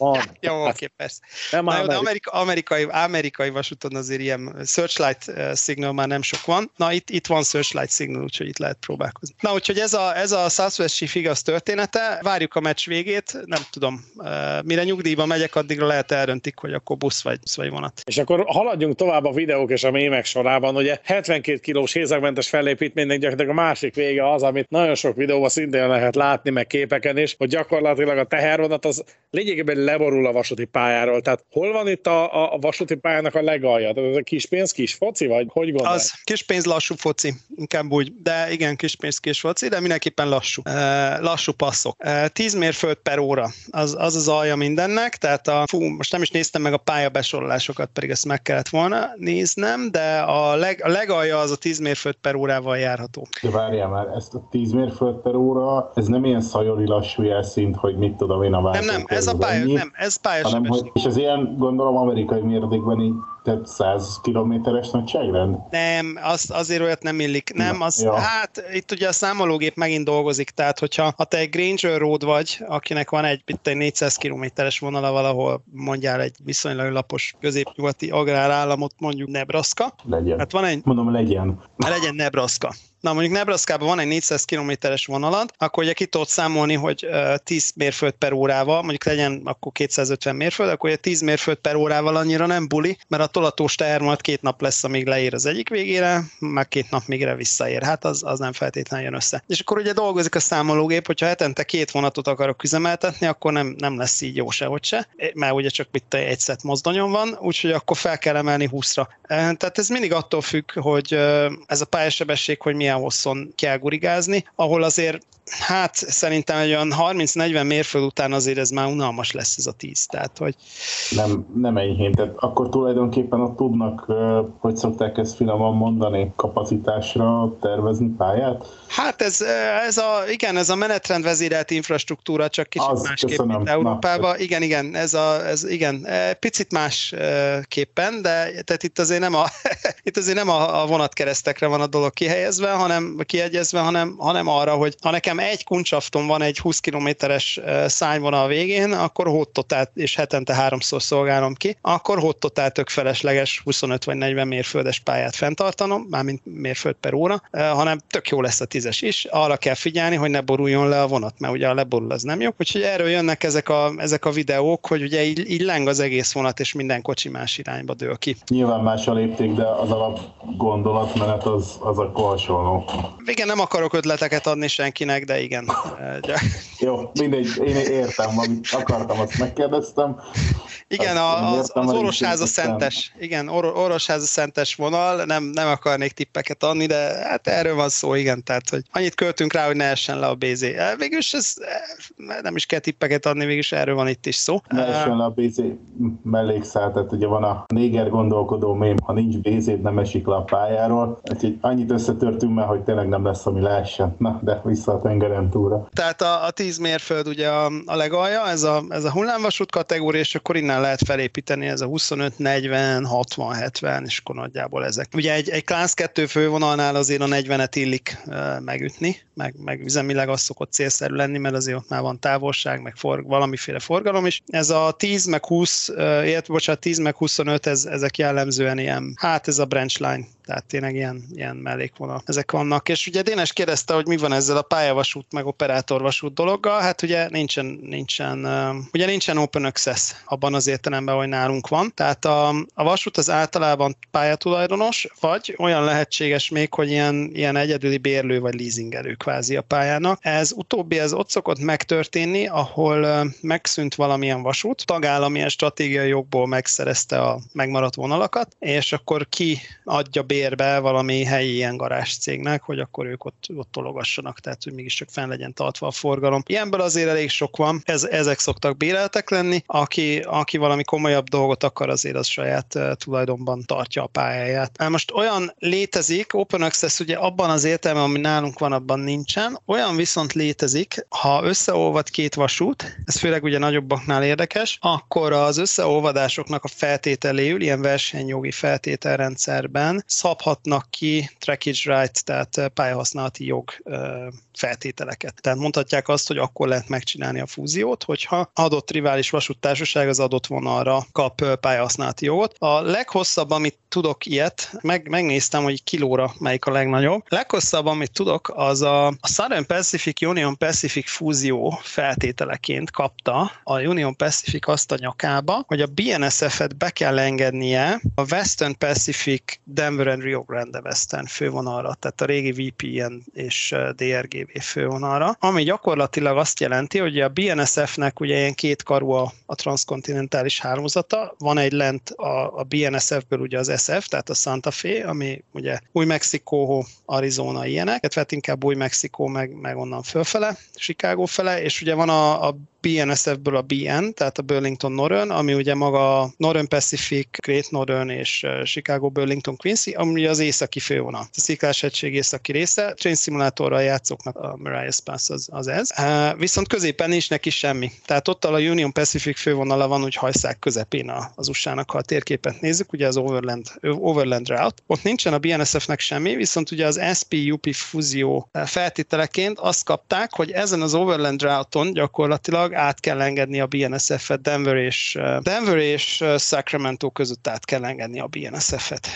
Van. Jó, oké, persze. Nem Na, de Amerika, amerikai, amerikai vasúton azért ilyen searchlight uh, signal már nem sok van. Na, itt, itt van searchlight signal, úgyhogy itt lehet próbálkozni. Na, úgyhogy ez a, ez a Southwest Chief igaz története. Várjuk a meccs végét, nem tudom, uh, mire nyugdíjba megyek, addigra lehet elröntik, hogy akkor busz vagy, vagy vonat. És akkor haladjunk tovább a videók és a mémek sorában. Ugye 72 kilós hézagmentes fellépítménynek gyakorlatilag a másik vége az, amit nagyon sok videóban szintén lehet látni, meg képeken is, hogy gyakorlatilag a tehervonat az lényegében leborul a vasúti pályáról. Tehát hol van itt a, a vasúti pályának a legalja? Tehát ez a kispénz, kis foci, vagy hogy gondolod? Az kispénz, lassú foci, inkább úgy. De igen, kispénz, kis foci, de mindenképpen lassú. E, lassú passzok. E, 10 mérföld per óra, az, az az alja mindennek, tehát a, fú, most nem is néztem meg a pályabesorolásokat, pedig ezt meg kellett volna néznem, de a, leg, a legalja az a 10 mérföld per órával járható. De várjál már, ezt a 10 mérföld per óra, ez nem ilyen szajori lassú jelszint, hogy mit tudom én a Nem, nem, ez a pálya, nem, ez pályás hanem, hogy, És ez ilyen, gondolom, amerikai mértékben így tehát 100 kilométeres nagyságrend? Nem, az, azért olyat nem illik. Nem, az, Ja. hát itt ugye a számológép megint dolgozik, tehát hogyha ha te egy Granger Road vagy, akinek van egy, itt egy 400 kilométeres vonala valahol, mondjál egy viszonylag lapos középnyugati agrárállamot, mondjuk Nebraska, Legyen. hát van egy, Mondom, legyen. legyen Nebraska. Na mondjuk Nebraskában van egy 400 kilométeres vonalad, akkor ugye ki tudod számolni, hogy ö, 10 mérföld per órával, mondjuk legyen akkor 250 mérföld, akkor ugye 10 mérföld per órával annyira nem buli, mert a tolatós teher majd két nap lesz, amíg leér az egyik végére, meg két nap mégre visszaér. Hát az, az nem feltétlenül jön össze. És akkor ugye dolgozik a számológép, hogyha hetente két vonatot akarok üzemeltetni, akkor nem, nem lesz így jó sehogy se, mert ugye csak itt egy szett mozdonyon van, úgyhogy akkor fel kell emelni 20-ra. Tehát ez mindig attól függ, hogy ez a pályasebesség, hogy milyen hosszon kell gurigázni, ahol azért Hát szerintem egy olyan 30-40 mérföld után azért ez már unalmas lesz ez a 10. Tehát, hogy Nem, nem enyhén. Tehát akkor tulajdonképpen ott tudnak, hogy szokták ezt finoman mondani, kapacitásra tervezni pályát? Hát ez, ez a, igen, ez a menetrend vezérelt infrastruktúra, csak kicsit Az, másképp, köszönöm. mint Na, Európában. Igen, igen, ez, a, ez igen, e, picit másképpen, de tehát itt azért nem a, itt azért nem a, a vonatkeresztekre van a dolog kihelyezve, hanem kiegyezve, hanem, hanem arra, hogy ha nekem egy kuncsafton van egy 20 kilométeres szányvonal végén, akkor hottotát, és hetente háromszor szolgálom ki, akkor hottotát tök felesleges 25 vagy 40 mérföldes pályát fenntartanom, mármint mérföld per óra, hanem tök jó lesz a tízes is. Arra kell figyelni, hogy ne boruljon le a vonat, mert ugye a leborul az nem jó. Úgyhogy erről jönnek ezek a, ezek a videók, hogy ugye így, így leng az egész vonat, és minden kocsi más irányba dől ki. Nyilván más a lépték, de az alap gondolatmenet az, az akkor hasonló. Igen, nem akarok ötleteket adni senkinek, de igen. Jó, mindegy, én értem, amit akartam, azt megkérdeztem. Igen, a- az, az orosháza szentes. Igen, or, orosháza szentes vonal, nem, nem akarnék tippeket adni, de hát erről van szó, igen, tehát hogy annyit költünk rá, hogy ne essen le a BZ. E, Végülis ez, e, nem is kell tippeket adni, végülis erről van itt is szó. Ne essen le a BZ mellékszál, tehát ugye van a néger gondolkodó mém, ha nincs bz nem esik le a pályáról. Úgyhogy annyit összetörtünk már, hogy tényleg nem lesz, ami leessen. Na, de vissza a tengeren túlra. Tehát a, a 10 mérföld ugye a, a legalja, ez a, ez a hullámvasút kategória, és akkor innen lehet felépíteni ez a 25, 40, 60, 70, és akkor nagyjából ezek. Ugye egy, egy Klánsz 2 fővonalnál azért a 40-et illik megütni, meg, meg üzemileg az szokott célszerű lenni, mert azért ott már van távolság, meg for, valamiféle forgalom is. Ez a 10 meg 20, uh, illetve bocsánat, 10 meg 25, ez, ezek jellemzően ilyen, hát ez a branch line tehát tényleg ilyen, ilyen mellékvonal. Ezek vannak. És ugye Dénes kérdezte, hogy mi van ezzel a pályavasút meg operátorvasút dologgal. Hát ugye nincsen, nincsen, ugye nincsen open access abban az értelemben, hogy nálunk van. Tehát a, a vasút az általában pályatulajdonos, vagy olyan lehetséges még, hogy ilyen, ilyen egyedüli bérlő vagy leasingelő kvázi a pályának. Ez utóbbi, ez ott szokott megtörténni, ahol megszűnt valamilyen vasút, tagállami stratégiai jogból megszerezte a megmaradt vonalakat, és akkor ki adja bérbe valami helyi ilyen garázs cégnek, hogy akkor ők ott, ott tologassanak, tehát hogy mégiscsak fenn legyen tartva a forgalom. Ilyenből azért elég sok van, Ez, ezek szoktak béreltek lenni, aki, aki valami komolyabb dolgot akar, azért az saját uh, tulajdonban tartja a pályáját. Uh, Most olyan létezik, Open Access ugye abban az értelemben, ami nálunk van, abban nincsen, olyan viszont létezik, ha összeolvad két vasút, ez főleg ugye nagyobbaknál érdekes, akkor az összeolvadásoknak a feltételéül, ilyen versenyjogi feltételrendszerben szabhatnak ki trackage right, tehát pályahasználati jog feltételeket. Tehát mondhatják azt, hogy akkor lehet megcsinálni a fúziót, hogyha adott rivális vasúttársaság az adott vonalra kap pályahasználati jogot. A leghosszabb, amit tudok ilyet, meg, megnéztem, hogy kilóra melyik a legnagyobb. Leghosszabb, amit tudok, az a, a Southern Pacific Union Pacific fúzió feltételeként kapta a Union Pacific azt a nyakába, hogy a BNSF-et be kell engednie a Western Pacific Denver and Rio Grande Western fővonalra, tehát a régi VPN és DRGV fővonalra, ami gyakorlatilag azt jelenti, hogy a BNSF-nek ugye ilyen két karú a, a transzkontinentális hálózata, van egy lent a, a BNSF-ből ugye az SF, tehát a Santa Fe, ami ugye új Mexikó, Arizona ilyenek, illetve hát inkább új Mexikó, meg, meg onnan fölfele, Chicago fele, és ugye van a, a BNSF-ből a BN, tehát a Burlington Northern, ami ugye maga Northern Pacific, Great Northern és Chicago Burlington Quincy, ami az északi fővonal. A sziklás egység északi része. Train Simulatorral játszóknak a Mariah Pass az, az ez. Viszont középen is neki semmi. Tehát ott a Union Pacific fővonala van, úgy hajszák közepén az USA-nak, ha a térképet nézzük, ugye az Overland, Overland Route. Ott nincsen a BNSF-nek semmi, viszont ugye az SP-UP fúzió feltételeként azt kapták, hogy ezen az Overland Route-on gyakorlatilag át kell engedni a BNSF-et Denver és, Denver és Sacramento között át kell engedni a BNSF-et.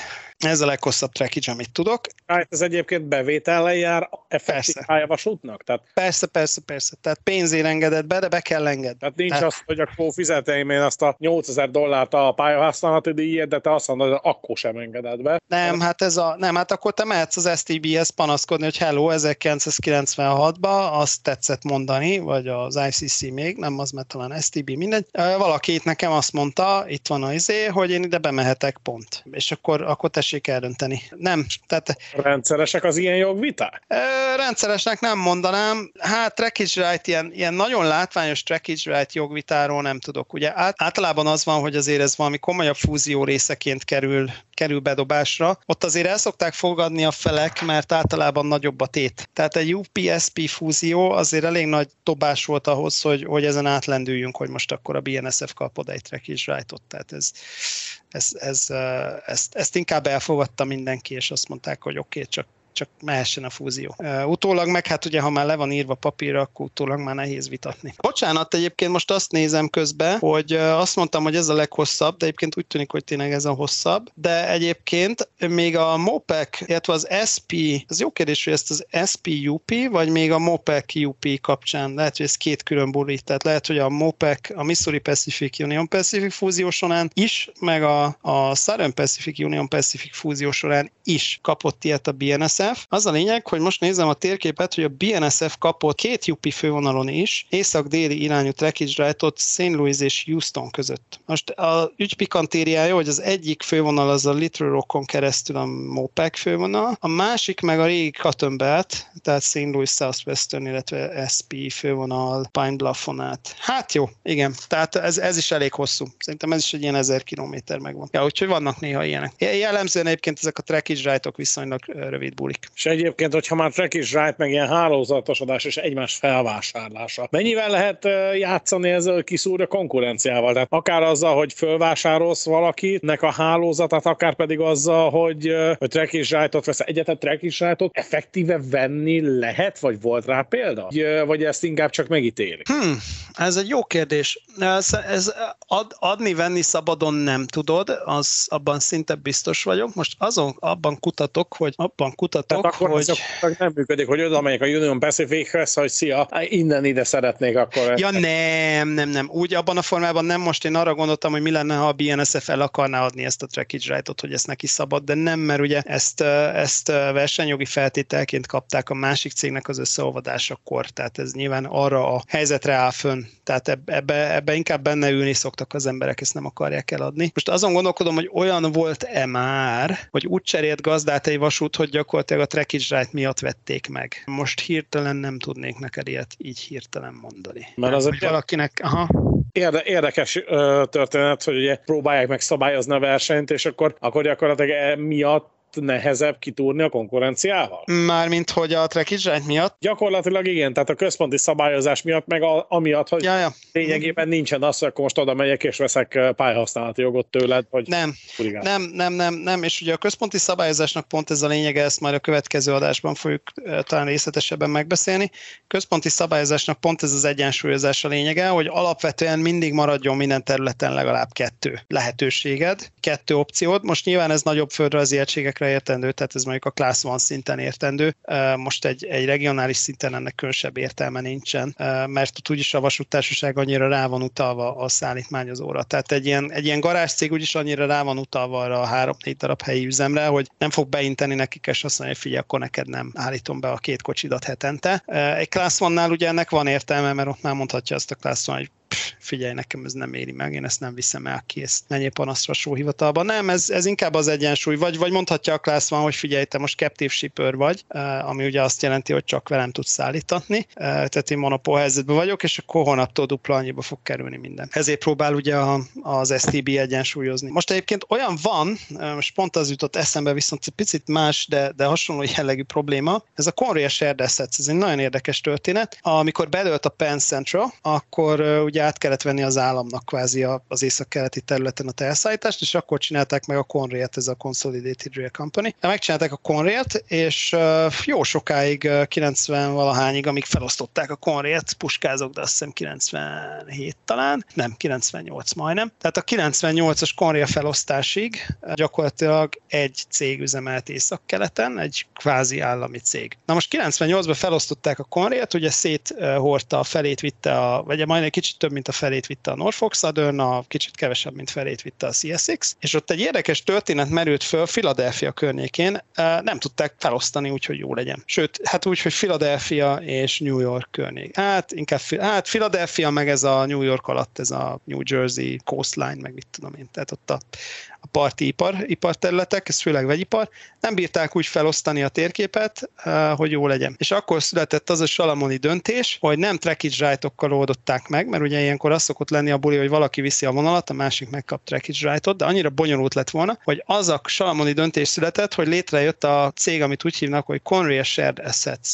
Ez a leghosszabb trackage, amit tudok. Hát ez egyébként bevétellel jár effektív pályavasútnak? Tehát... Persze, persze, persze. Tehát pénzért engedett be, de be kell engedni. Tehát nincs Tehát... az, hogy akkor fizetem én azt a 8000 dollárt a pályahasználati díjért, de te azt mondod, hogy akkor sem engedett be. Nem, hát ez a, nem, hát akkor te mehetsz az STB-hez panaszkodni, hogy hello, 1996-ban azt tetszett mondani, vagy az ICC még, nem az, mert talán STB, mindegy. Valaki itt nekem azt mondta, itt van az izé, hogy én ide bemehetek pont. És akkor, akkor tessék tessék eldönteni. Nem, tehát... Rendszeresek az ilyen jogviták? Rendszeresnek nem mondanám. Hát trackage right, ilyen, ilyen nagyon látványos trackage right jogvitáról nem tudok. Ugye át, általában az van, hogy azért ez valami komolyabb fúzió részeként kerül, kerül bedobásra. Ott azért el szokták fogadni a felek, mert általában nagyobb a tét. Tehát egy UPSP fúzió azért elég nagy dobás volt ahhoz, hogy, hogy ezen átlendüljünk, hogy most akkor a BNSF kapod egy trackage right-ot. Tehát ez, ez, ez, ezt, ezt inkább elfogadta mindenki, és azt mondták, hogy oké, okay, csak csak mehessen a fúzió. Utólag meg hát ugye, ha már le van írva papírra, akkor utólag már nehéz vitatni. Bocsánat, egyébként most azt nézem közben, hogy azt mondtam, hogy ez a leghosszabb, de egyébként úgy tűnik, hogy tényleg ez a hosszabb, de egyébként még a MOPEC, illetve az SP, az jó kérdés, hogy ezt az SP UP, vagy még a MOPEC UP kapcsán, lehet, hogy ez két külön bulit, tehát lehet, hogy a MOPEC, a Missouri Pacific Union Pacific fúzió során is, meg a, a Southern Pacific Union Pacific fúzió során is kapott ilyet a BNSF, BNSF. Az a lényeg, hogy most nézem a térképet, hogy a BNSF kapott két UP fővonalon is észak-déli irányú trackage right St. Louis és Houston között. Most a ügy pikantériája, hogy az egyik fővonal az a Little Rockon keresztül a MOPEC fővonal, a másik meg a régi Cotton Belt, tehát St. Louis Southwestern, illetve SP fővonal Pine Bluffon át. Hát jó, igen, tehát ez, ez is elég hosszú. Szerintem ez is egy ilyen ezer kilométer megvan. Ja, úgyhogy vannak néha ilyenek. Jellemzően egyébként ezek a trackage right viszonylag rövid buli múlik. És egyébként, hogyha már track is rájt, meg ilyen hálózatosodás és egymás felvásárlása. Mennyivel lehet játszani ezzel kiszúr a konkurenciával? Tehát akár azzal, hogy fölvásárolsz valakit, a hálózatát, akár pedig azzal, hogy, hogy track is rájtot vesz. Egyetlen track is rájtot effektíve venni lehet, vagy volt rá példa? Vagy ezt inkább csak megítéli? Hmm, ez egy jó kérdés. Ez, ez ad, adni-venni szabadon nem tudod, az abban szinte biztos vagyok. Most azon abban kutatok, hogy abban kutatok, tehát akkor hogy... Az nem működik, hogy oda megyek a Union Pacifichez, hogy szia, innen ide szeretnék akkor. Ja nem, nem, nem. Úgy abban a formában nem. Most én arra gondoltam, hogy mi lenne, ha a BNSF el akarná adni ezt a trackage right hogy ezt neki szabad, de nem, mert ugye ezt, ezt versenyjogi feltételként kapták a másik cégnek az összeolvadásakor, tehát ez nyilván arra a helyzetre áll fönn. Tehát ebbe, ebbe inkább benne ülni szoktak az emberek, ezt nem akarják eladni. Most azon gondolkodom, hogy olyan volt-e már, hogy úgy cserélt gazdát egy vasút, hogy gyakorlatilag gyakorlatilag a trackage right miatt vették meg. Most hirtelen nem tudnék neked ilyet így hirtelen mondani. Mert az valakinek, aha. Érde, érdekes ö, történet, hogy ugye próbálják meg szabályozni a versenyt, és akkor, akkor gyakorlatilag emiatt nehezebb kitúrni a konkurenciával? Mármint, hogy a trackage miatt? Gyakorlatilag igen, tehát a központi szabályozás miatt, meg a, amiatt, hogy ja, ja. lényegében nincsen az, hogy akkor most oda megyek és veszek pályahasználati jogot tőled, hogy nem, nem, nem, nem, nem, és ugye a központi szabályozásnak pont ez a lényege, ezt majd a következő adásban fogjuk talán részletesebben megbeszélni. Központi szabályozásnak pont ez az egyensúlyozás a lényege, hogy alapvetően mindig maradjon minden területen legalább kettő lehetőséged, kettő opciód. Most nyilván ez nagyobb földrajzi egységekre területekre értendő, tehát ez mondjuk a Class 1 szinten értendő. Most egy, egy regionális szinten ennek különösebb értelme nincsen, mert úgyis a vasútársaság annyira rá van utalva a szállítmányozóra. Tehát egy ilyen, egy ilyen garázscég úgyis annyira rá van utalva arra a három-négy darab helyi üzemre, hogy nem fog beinteni nekik, és azt mondja, hogy figyelj, akkor neked nem állítom be a két kocsidat hetente. Egy Class 1-nál ugye ennek van értelme, mert ott már mondhatja azt a Class 1, hogy figyelj, nekem ez nem éri meg, én ezt nem viszem el, ki ezt menjél panaszra a sóhivatalba. Nem, ez, ez inkább az egyensúly, vagy, vagy mondhatja a klász van, hogy figyelj, te most captive shipper vagy, ami ugye azt jelenti, hogy csak velem tudsz szállítatni, tehát én monopól helyzetben vagyok, és akkor hónaptól dupla annyiba fog kerülni minden. Ezért próbál ugye az STB egyensúlyozni. Most egyébként olyan van, most pont az jutott eszembe, viszont picit más, de, de hasonló jellegű probléma, ez a Conrail Shared Assets, ez egy nagyon érdekes történet. Amikor belőtt a Penn Central, akkor ugye át kellett venni az államnak kvázi az észak-keleti területen a teherszállítást, és akkor csinálták meg a Conrail-t, ez a Consolidated Rail Company. De megcsinálták a Conrail-t, és jó sokáig, 90-valahányig, amíg felosztották a Conrail-t, puskázok, de azt hiszem 97 talán, nem, 98 majdnem. Tehát a 98-as Conrail felosztásig gyakorlatilag egy cég üzemelt észak-keleten, egy kvázi állami cég. Na most 98-ban felosztották a Conrail-t, ugye széthordta a felét vitte a, vagy majd egy kicsit több, mint a felét vitte a Norfolk Southern, a kicsit kevesebb, mint felét vitte a CSX, és ott egy érdekes történet merült föl Philadelphia környékén, nem tudták felosztani úgy, hogy jó legyen. Sőt, hát úgy, hogy Philadelphia és New York környék. Hát inkább, hát Philadelphia meg ez a New York alatt, ez a New Jersey coastline, meg mit tudom én. Tehát ott a, a parti ipar, iparterületek, ez főleg vegyipar, nem bírták úgy felosztani a térképet, hogy jó legyen. És akkor született az a salamoni döntés, hogy nem trackage right oldották meg, mert ugye ilyenkor az szokott lenni a buli, hogy valaki viszi a vonalat, a másik megkap trackage right de annyira bonyolult lett volna, hogy az a salamoni döntés született, hogy létrejött a cég, amit úgy hívnak, hogy Conrail Shared Assets,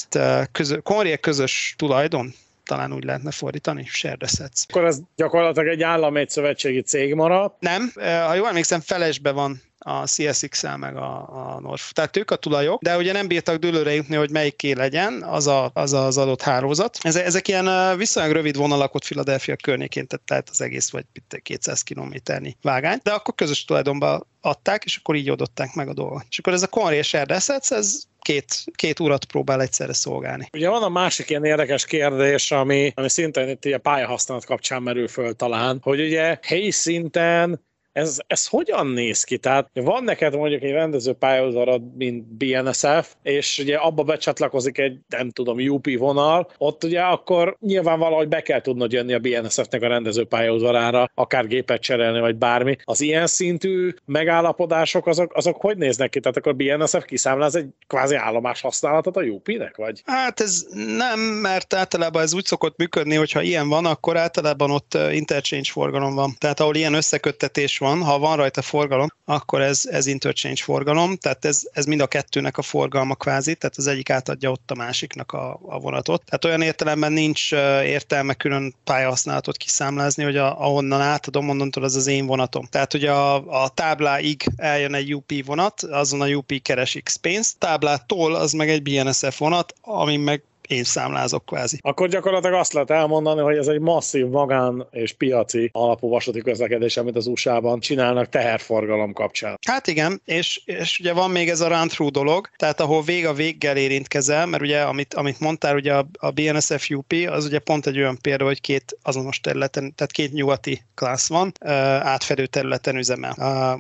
közö, Conrail közös tulajdon, talán úgy lehetne fordítani, assets. Akkor ez gyakorlatilag egy állam, egy szövetségi cég maradt? Nem, ha jól emlékszem, felesbe van a CSX-el meg a, a North. Tehát ők a tulajok, de ugye nem bírtak dőlőre jutni, hogy melyiké legyen az a, az, az adott hálózat. Ezek ilyen viszonylag rövid vonalak ott Philadelphia környékén, tehát az egész vagy 200 kilométernyi vágány, de akkor közös tulajdonban adták, és akkor így adották meg a dolgot. És akkor ez a Conrail Shared Assets, ez két, két urat próbál egyszerre szolgálni. Ugye van a másik ilyen érdekes kérdés, ami, ami szintén itt a pályahasználat kapcsán merül föl talán, hogy ugye helyi szinten ez, ez hogyan néz ki? Tehát van neked mondjuk egy rendező pályaudvarad, mint BNSF, és ugye abba becsatlakozik egy, nem tudom, UP vonal, ott ugye akkor nyilván valahogy be kell tudnod jönni a BNSF-nek a rendező pályaudvarára, akár gépet cserélni, vagy bármi. Az ilyen szintű megállapodások, azok, azok hogy néznek ki? Tehát akkor BNSF kiszámláz egy kvázi állomás használatot a UP-nek, vagy? Hát ez nem, mert általában ez úgy szokott működni, hogyha ilyen van, akkor általában ott interchange forgalom van. Tehát ahol ilyen összeköttetés van, ha van rajta forgalom, akkor ez, ez interchange forgalom, tehát ez, ez mind a kettőnek a forgalma kvázi, tehát az egyik átadja ott a másiknak a, a vonatot. Tehát olyan értelemben nincs értelme külön pályahasználatot kiszámlázni, hogy a, ahonnan átadom, onnantól az az én vonatom. Tehát, hogy a, a tábláig eljön egy UP vonat, azon a UP keres X pénzt, táblától az meg egy BNSF vonat, ami meg én számlázok kvázi. Akkor gyakorlatilag azt lehet elmondani, hogy ez egy masszív magán és piaci alapú vasúti közlekedés, amit az USA-ban csinálnak teherforgalom kapcsán. Hát igen, és, és ugye van még ez a run through dolog, tehát ahol vég a véggel érintkezel, mert ugye amit, amit mondtál, ugye a, a BNSF UP, az ugye pont egy olyan példa, hogy két azonos területen, tehát két nyugati klassz van, átfedő területen üzemel.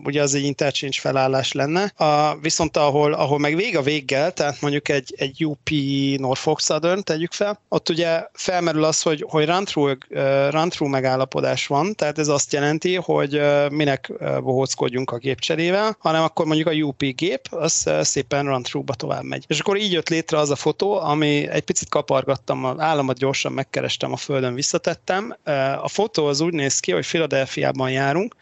Ugye az egy interchange felállás lenne, viszont ahol, ahol meg vég a véggel, tehát mondjuk egy, egy UP Norfolk Southern tegyük fel, ott ugye felmerül az, hogy, hogy run-through, megállapodás van, tehát ez azt jelenti, hogy minek bohóckodjunk a gépcserével, hanem akkor mondjuk a UP gép, az szépen run-through-ba tovább megy. És akkor így jött létre az a fotó, ami egy picit kapargattam, az államat gyorsan megkerestem a földön, visszatettem. A fotó az úgy néz ki, hogy Philadelphiában járunk,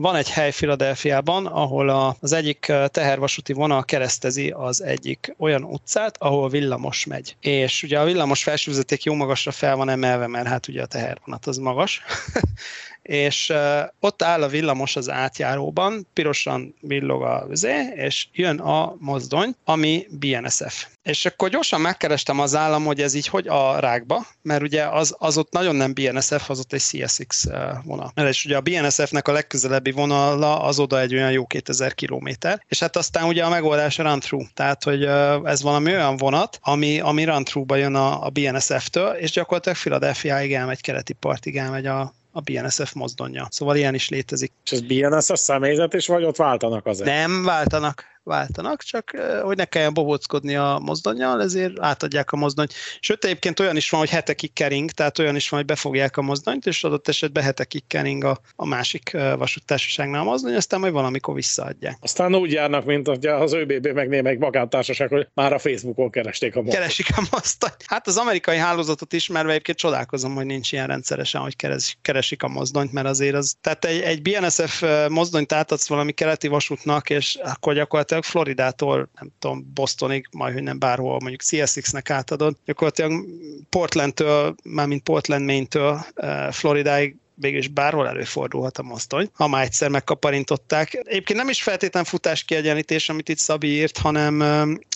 van egy hely Filadelfiában, ahol az egyik tehervasúti vonal keresztezi az egyik olyan utcát, ahol villamos megy. És ugye a villamos felsővezeték jó magasra fel van emelve, mert hát ugye a tehervonat az magas. és ott áll a villamos az átjáróban, pirosan villog a vizé, és jön a mozdony, ami BNSF. És akkor gyorsan megkerestem az állam, hogy ez így hogy a rákba, mert ugye az, az ott nagyon nem BNSF, az ott egy CSX vonal. És ugye a BNSF-nek a legközelebbi vonala az oda egy olyan jó 2000 kilométer, és hát aztán ugye a megoldás a run through, tehát hogy ez valami olyan vonat, ami, ami run through-ba jön a, a BNSF-től, és gyakorlatilag Philadelphia-ig elmegy, keleti partig elmegy a, a BNSF mozdonja. Szóval ilyen is létezik. És ez BNSF személyzet is, vagy ott váltanak azért? Nem, váltanak. Váltanak, csak hogy ne kelljen bobóckodni a mozdonyjal, ezért átadják a mozdonyt. Sőt, egyébként olyan is van, hogy hetekig kering, tehát olyan is van, hogy befogják a mozdonyt, és adott esetben hetekig kering a, a másik vasúttársaságnál a mozdony, aztán majd valamikor visszaadják. Aztán úgy járnak, mint az ÖBB meg némelyik magántársaság, hogy már a Facebookon keresték a mozdony. Keresik a mozdony. Hát az amerikai hálózatot ismerve egyébként csodálkozom, hogy nincs ilyen rendszeresen, hogy keresik a mozdonyt, mert azért az, tehát egy, egy BNSF mozdonyt átadsz valami keleti vasútnak, és akkor gyakorlatilag Floridától, nem tudom, Bostonig, majd hogy nem bárhol, mondjuk CSX-nek átadod, gyakorlatilag Portlandtől, mármint Portland, Maine-től Floridáig is bárhol előfordulhat a mozdony, ha már egyszer megkaparintották. Egyébként nem is feltétlen futás kiegyenlítés, amit itt Szabi írt, hanem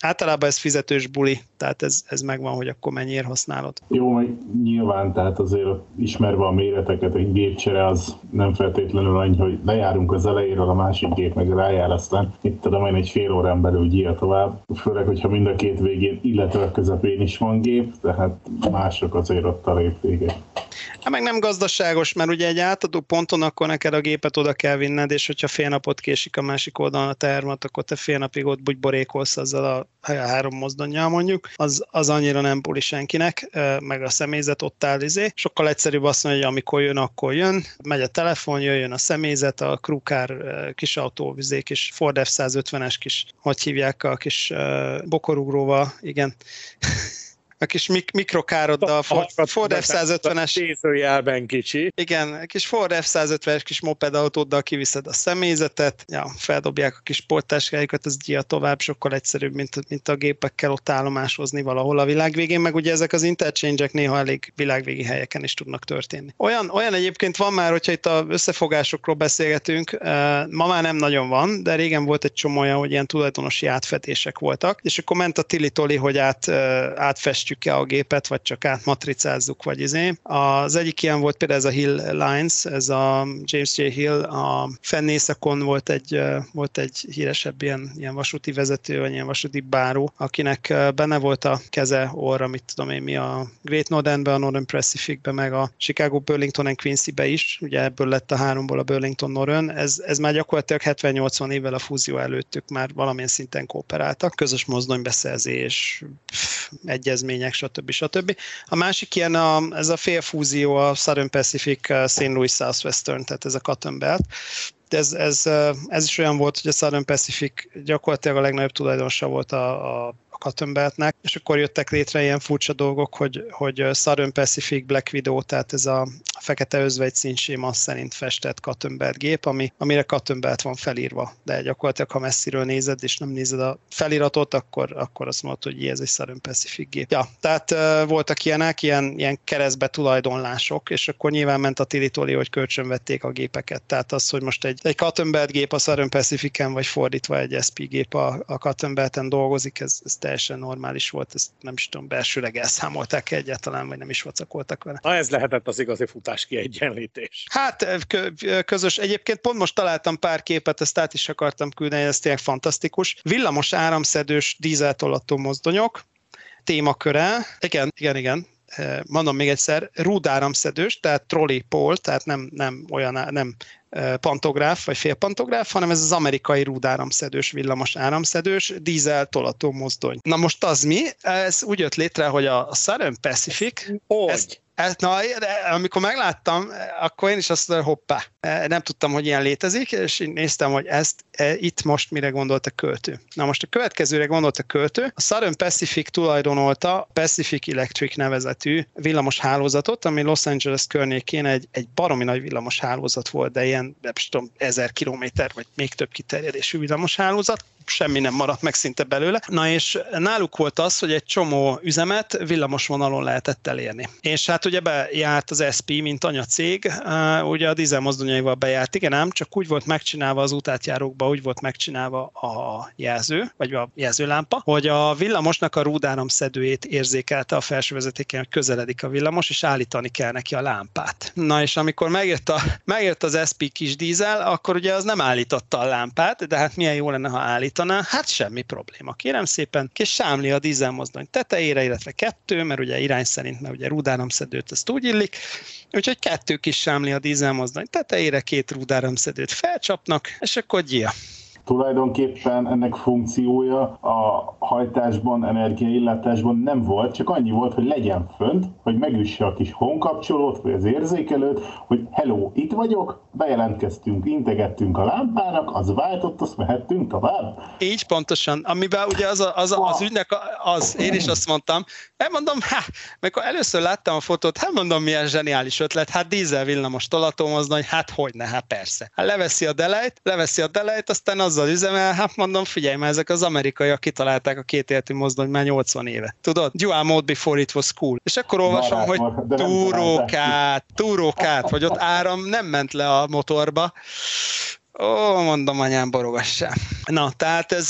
általában ez fizetős buli, tehát ez, ez megvan, hogy akkor mennyiért használod. Jó, meg nyilván, tehát azért ismerve a méreteket, egy gépcsere az nem feltétlenül annyi, hogy lejárunk az elejéről, a másik gép meg rájár, aztán itt tudom én egy fél órán belül gyíl tovább. Főleg, hogyha mind a két végén, illetve a közepén is van gép, tehát mások azért ott a lépvégek. Hát meg nem gazdaságos, mert ugye egy átadó ponton akkor neked a gépet oda kell vinned, és hogyha fél napot késik a másik oldalon a termat, akkor te fél napig ott bugyborékolsz azzal a három mozdonyjal mondjuk, az, az annyira nem puli senkinek, meg a személyzet ott áll izé. Sokkal egyszerűbb azt mondani, hogy amikor jön, akkor jön, megy a telefon, jöjjön a személyzet, a krúkár kis autó, izé, kis Ford F-150-es kis, hogy hívják a kis bokorugróval, igen a kis mik- mikrokároddal, Ford, Ford F-150-es. Tézőjelben kicsi. Igen, egy kis Ford F-150-es kis mopedautóddal kiviszed a személyzetet, ja, feldobják a kis portáskájukat, ez gyia tovább, sokkal egyszerűbb, mint, mint a gépekkel ott állomásozni valahol a világ végén, meg ugye ezek az interchange néha elég világvégi helyeken is tudnak történni. Olyan, olyan egyébként van már, hogyha itt a összefogásokról beszélgetünk, ma már nem nagyon van, de régen volt egy csomó olyan, hogy ilyen tulajdonosi átfedések voltak, és akkor ment a Tili hogy át, átfestjük festjük-e a gépet, vagy csak átmatricázzuk, vagy izé. Az egyik ilyen volt például ez a Hill Lines, ez a James J. Hill, a Fennészakon volt egy, volt egy híresebb ilyen, ilyen vasúti vezető, vagy ilyen vasúti báró, akinek benne volt a keze orra, mit tudom én, mi a Great Northernbe, a Northern Pacificbe, meg a Chicago, Burlington and Quincy-be is, ugye ebből lett a háromból a Burlington Northern, ez, ez már gyakorlatilag 70-80 évvel a fúzió előttük már valamilyen szinten kooperáltak, közös mozdonybeszerzés, egyezmény események, stb. stb. A másik ilyen a, ez a félfúzió a Southern Pacific uh, St. Louis Southwestern, tehát ez a Cotton Belt. Ez, ez, uh, ez is olyan volt, hogy a Southern Pacific gyakorlatilag a legnagyobb tulajdonosa volt a, a Cottonbeltnek, és akkor jöttek létre ilyen furcsa dolgok, hogy, hogy Southern Pacific Black Widow, tehát ez a fekete özvegy színsém az szerint festett Cottonbelt gép, ami, amire Cottonbelt van felírva, de gyakorlatilag ha messziről nézed, és nem nézed a feliratot, akkor, akkor azt mondod, hogy ez egy Southern Pacific gép. Ja, tehát uh, voltak ilyenek, ilyen, ilyen keresztbe tulajdonlások, és akkor nyilván ment a Tilitoli, hogy kölcsönvették a gépeket. Tehát az, hogy most egy, egy Cottonbelt gép a Southern Pacific-en, vagy fordítva egy SP gép a, a Cottonbelten dolgozik, ez, ez teljesen normális volt, ezt nem is tudom, belsőleg elszámolták egyáltalán, vagy nem is vacakoltak vele. Na ez lehetett az igazi futás kiegyenlítés. Hát közös. Egyébként pont most találtam pár képet, ezt át is akartam küldeni, ez tényleg fantasztikus. Villamos áramszedős dízeltolató mozdonyok, témaköre. Igen, igen, igen mondom még egyszer, rúdáramszedős, tehát trolley pole, tehát nem, nem olyan, nem pantográf vagy félpantográf, hanem ez az amerikai rúdáramszedős, villamos áramszedős, dízel tolató mozdony. Na most az mi? Ez úgy jött létre, hogy a Southern Pacific, hogy? Ez, ez, na, amikor megláttam, akkor én is azt mondtam, hoppá, nem tudtam, hogy ilyen létezik, és néztem, hogy ezt e, itt most mire gondolt a költő. Na most a következőre gondolt a költő. A Southern Pacific tulajdonolta Pacific Electric nevezetű villamos hálózatot, ami Los Angeles környékén egy, egy baromi nagy villamos hálózat volt, de ilyen, nem tudom, ezer kilométer, vagy még több kiterjedésű villamos hálózat semmi nem maradt meg szinte belőle. Na és náluk volt az, hogy egy csomó üzemet villamos vonalon lehetett elérni. És hát ugye bejárt az SP, mint anyacég, ugye a dízel mozdonyaival bejárt, igen ám, csak úgy volt megcsinálva az útátjárókba, úgy volt megcsinálva a jelző, vagy a jelzőlámpa, hogy a villamosnak a rúdáram szedőjét érzékelte a felső vezetéken, hogy közeledik a villamos, és állítani kell neki a lámpát. Na és amikor megjött, a, megjött az SP kis dízel, akkor ugye az nem állította a lámpát, de hát milyen jó lenne, ha állít állítaná, hát semmi probléma. Kérem szépen, kis sámli a dízelmozdony tetejére, illetve kettő, mert ugye irány szerint, mert ugye rúdáramszedőt ezt úgy illik, úgyhogy kettő kis sámli a dízelmozdony tetejére, két rúdáramszedőt felcsapnak, és akkor gyia. Tulajdonképpen ennek funkciója a hajtásban, energiaillátásban nem volt, csak annyi volt, hogy legyen fönt, hogy megüsse a kis honkapcsolót, vagy az érzékelőt, hogy hello, itt vagyok, bejelentkeztünk, integettünk a lámpának, az váltott, azt mehettünk tovább. Így pontosan, amiben ugye az, a, az, a, az ügynek az, én is azt mondtam, elmondom, hát, amikor először láttam a fotót, hát mondom, milyen zseniális ötlet, hát dízel villamos tolatómozni, hogy hát hogy ne, hát persze. Hát leveszi a delejt, leveszi a delejt, aztán azzal üzemel, hát mondom, figyelj, mert ezek az amerikaiak kitalálták a kétéltű mozdony már 80 éve. Tudod? Dual mode before it was cool. És akkor olvasom, hogy túrókát, túrókát, vagy ott áram nem ment le a motorba. Ó, mondom, anyám, borogassá. Na, tehát ez,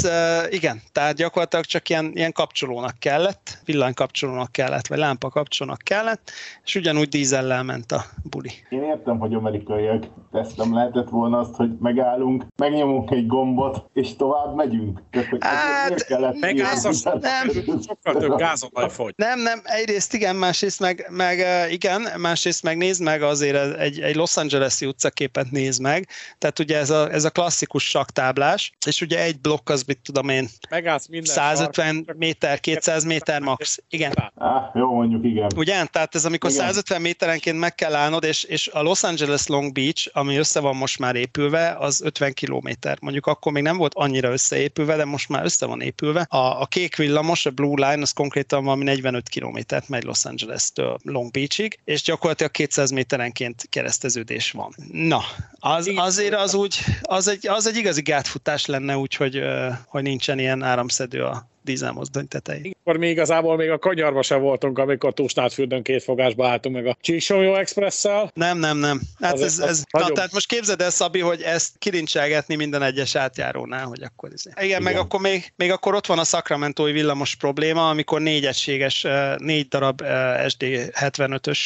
igen, tehát gyakorlatilag csak ilyen, ilyen kapcsolónak kellett, villanykapcsolónak kellett, vagy lámpa kapcsolónak kellett, és ugyanúgy dízellel ment a buli. Én értem, hogy amerikaiak, ezt nem lehetett volna azt, hogy megállunk, megnyomunk egy gombot, és tovább megyünk. Hát, megázas, nem. Sokkal több gázolaj fogy. Nem, nem, egyrészt igen, másrészt meg, meg igen, másrészt meg nézd meg azért egy, egy Los Angeles-i utcaképet néz meg, tehát ugye ez a, ez a klasszikus saktáblás, és ugye egy blokk az, mit tudom én, Megállsz minden 150 sark, méter, 200 méter max. Igen. Ah, jó, mondjuk igen. Ugye? Tehát ez amikor igen. 150 méterenként meg kell állnod, és, és a Los Angeles Long Beach, ami össze van most már épülve, az 50 kilométer. Mondjuk akkor még nem volt annyira összeépülve, de most már össze van épülve. A, a kék villamos, a Blue Line, az konkrétan valami 45 kilométert megy Los Angeles-től Long Beachig, és gyakorlatilag 200 méterenként kereszteződés van. Na, az, azért az úgy, az egy, az egy igazi gátfutás lenne, úgyhogy hogy nincsen ilyen áramszedő a dízelmozdony tetején. Akkor mi igazából még a kanyarba sem voltunk, amikor Tusnádfürdőn két fogásba álltunk meg a Csíksójó Express-szel. Nem, nem, nem. Hát ez, ez, na, tehát most képzeld el, Szabi, hogy ezt kilincselgetni minden egyes átjárónál, hogy akkor ez. Igen, Igen, meg akkor még, még akkor ott van a Sacramento-i villamos probléma, amikor négy egységes, négy darab SD75-ös,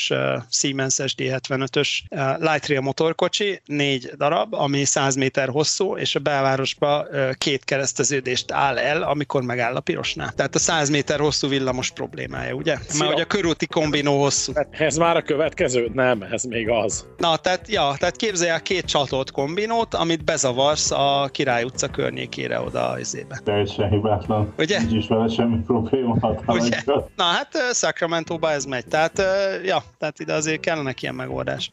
Siemens SD75-ös Light Rail motorkocsi, négy darab, ami 100 méter hosszú, és a belvárosba két kereszteződést áll el, amikor megáll a pirosnál. Tehát a 100 méter hosszú villamos problémája, ugye? Szia. Már hogy a körúti kombinó hosszú. Ez már a következő? Nem, ez még az. Na, tehát, ja, tehát képzelj el két csatolt kombinót, amit bezavarsz a Király utca környékére oda az ébe. Teljesen hibátlan. Ugye? Nincs is vele semmi probléma. Ugye? Na hát Sacramento-ba ez megy. Tehát, ja, tehát ide azért kellene ilyen megoldás.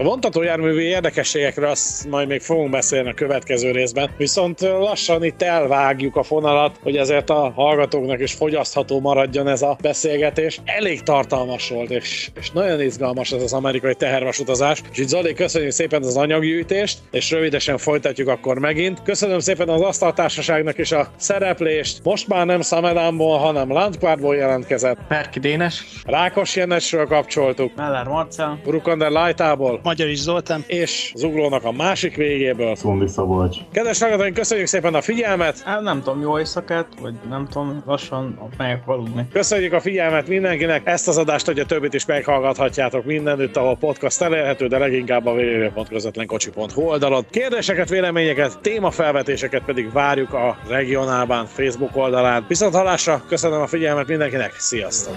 A vontató járművi érdekességekről azt majd még fogunk beszélni a következő részben, viszont lassan itt elvágjuk a fonalat, hogy ezért a hallgatóknak is fogyasztható maradjon ez a beszélgetés. Elég tartalmas volt, és, és nagyon izgalmas ez az amerikai tehervasutazás. Úgyhogy Zoli, köszönjük szépen az anyaggyűjtést, és rövidesen folytatjuk akkor megint. Köszönöm szépen az asztaltársaságnak is a szereplést. Most már nem Szamedámból, hanem Landquartból jelentkezett. Perki Dénes. Rákos Jenesről kapcsoltuk. Meller Marcel. Rukander Lajtából. Magyar is Zoltán. És zuglónak a másik végéből. Szondi Szabolcs. Kedves hallgatóink, köszönjük szépen a figyelmet! Hát nem tudom, jó éjszakát, vagy nem tudom, lassan megyek aludni. Köszönjük a figyelmet mindenkinek, ezt az adást, hogy a többit is meghallgathatjátok mindenütt, ahol podcast elérhető, de leginkább a www.közvetlenkocsi.hu oldalon. Kérdéseket, véleményeket, témafelvetéseket pedig várjuk a regionálban Facebook oldalán. Viszont hallásra, köszönöm a figyelmet mindenkinek, sziasztok!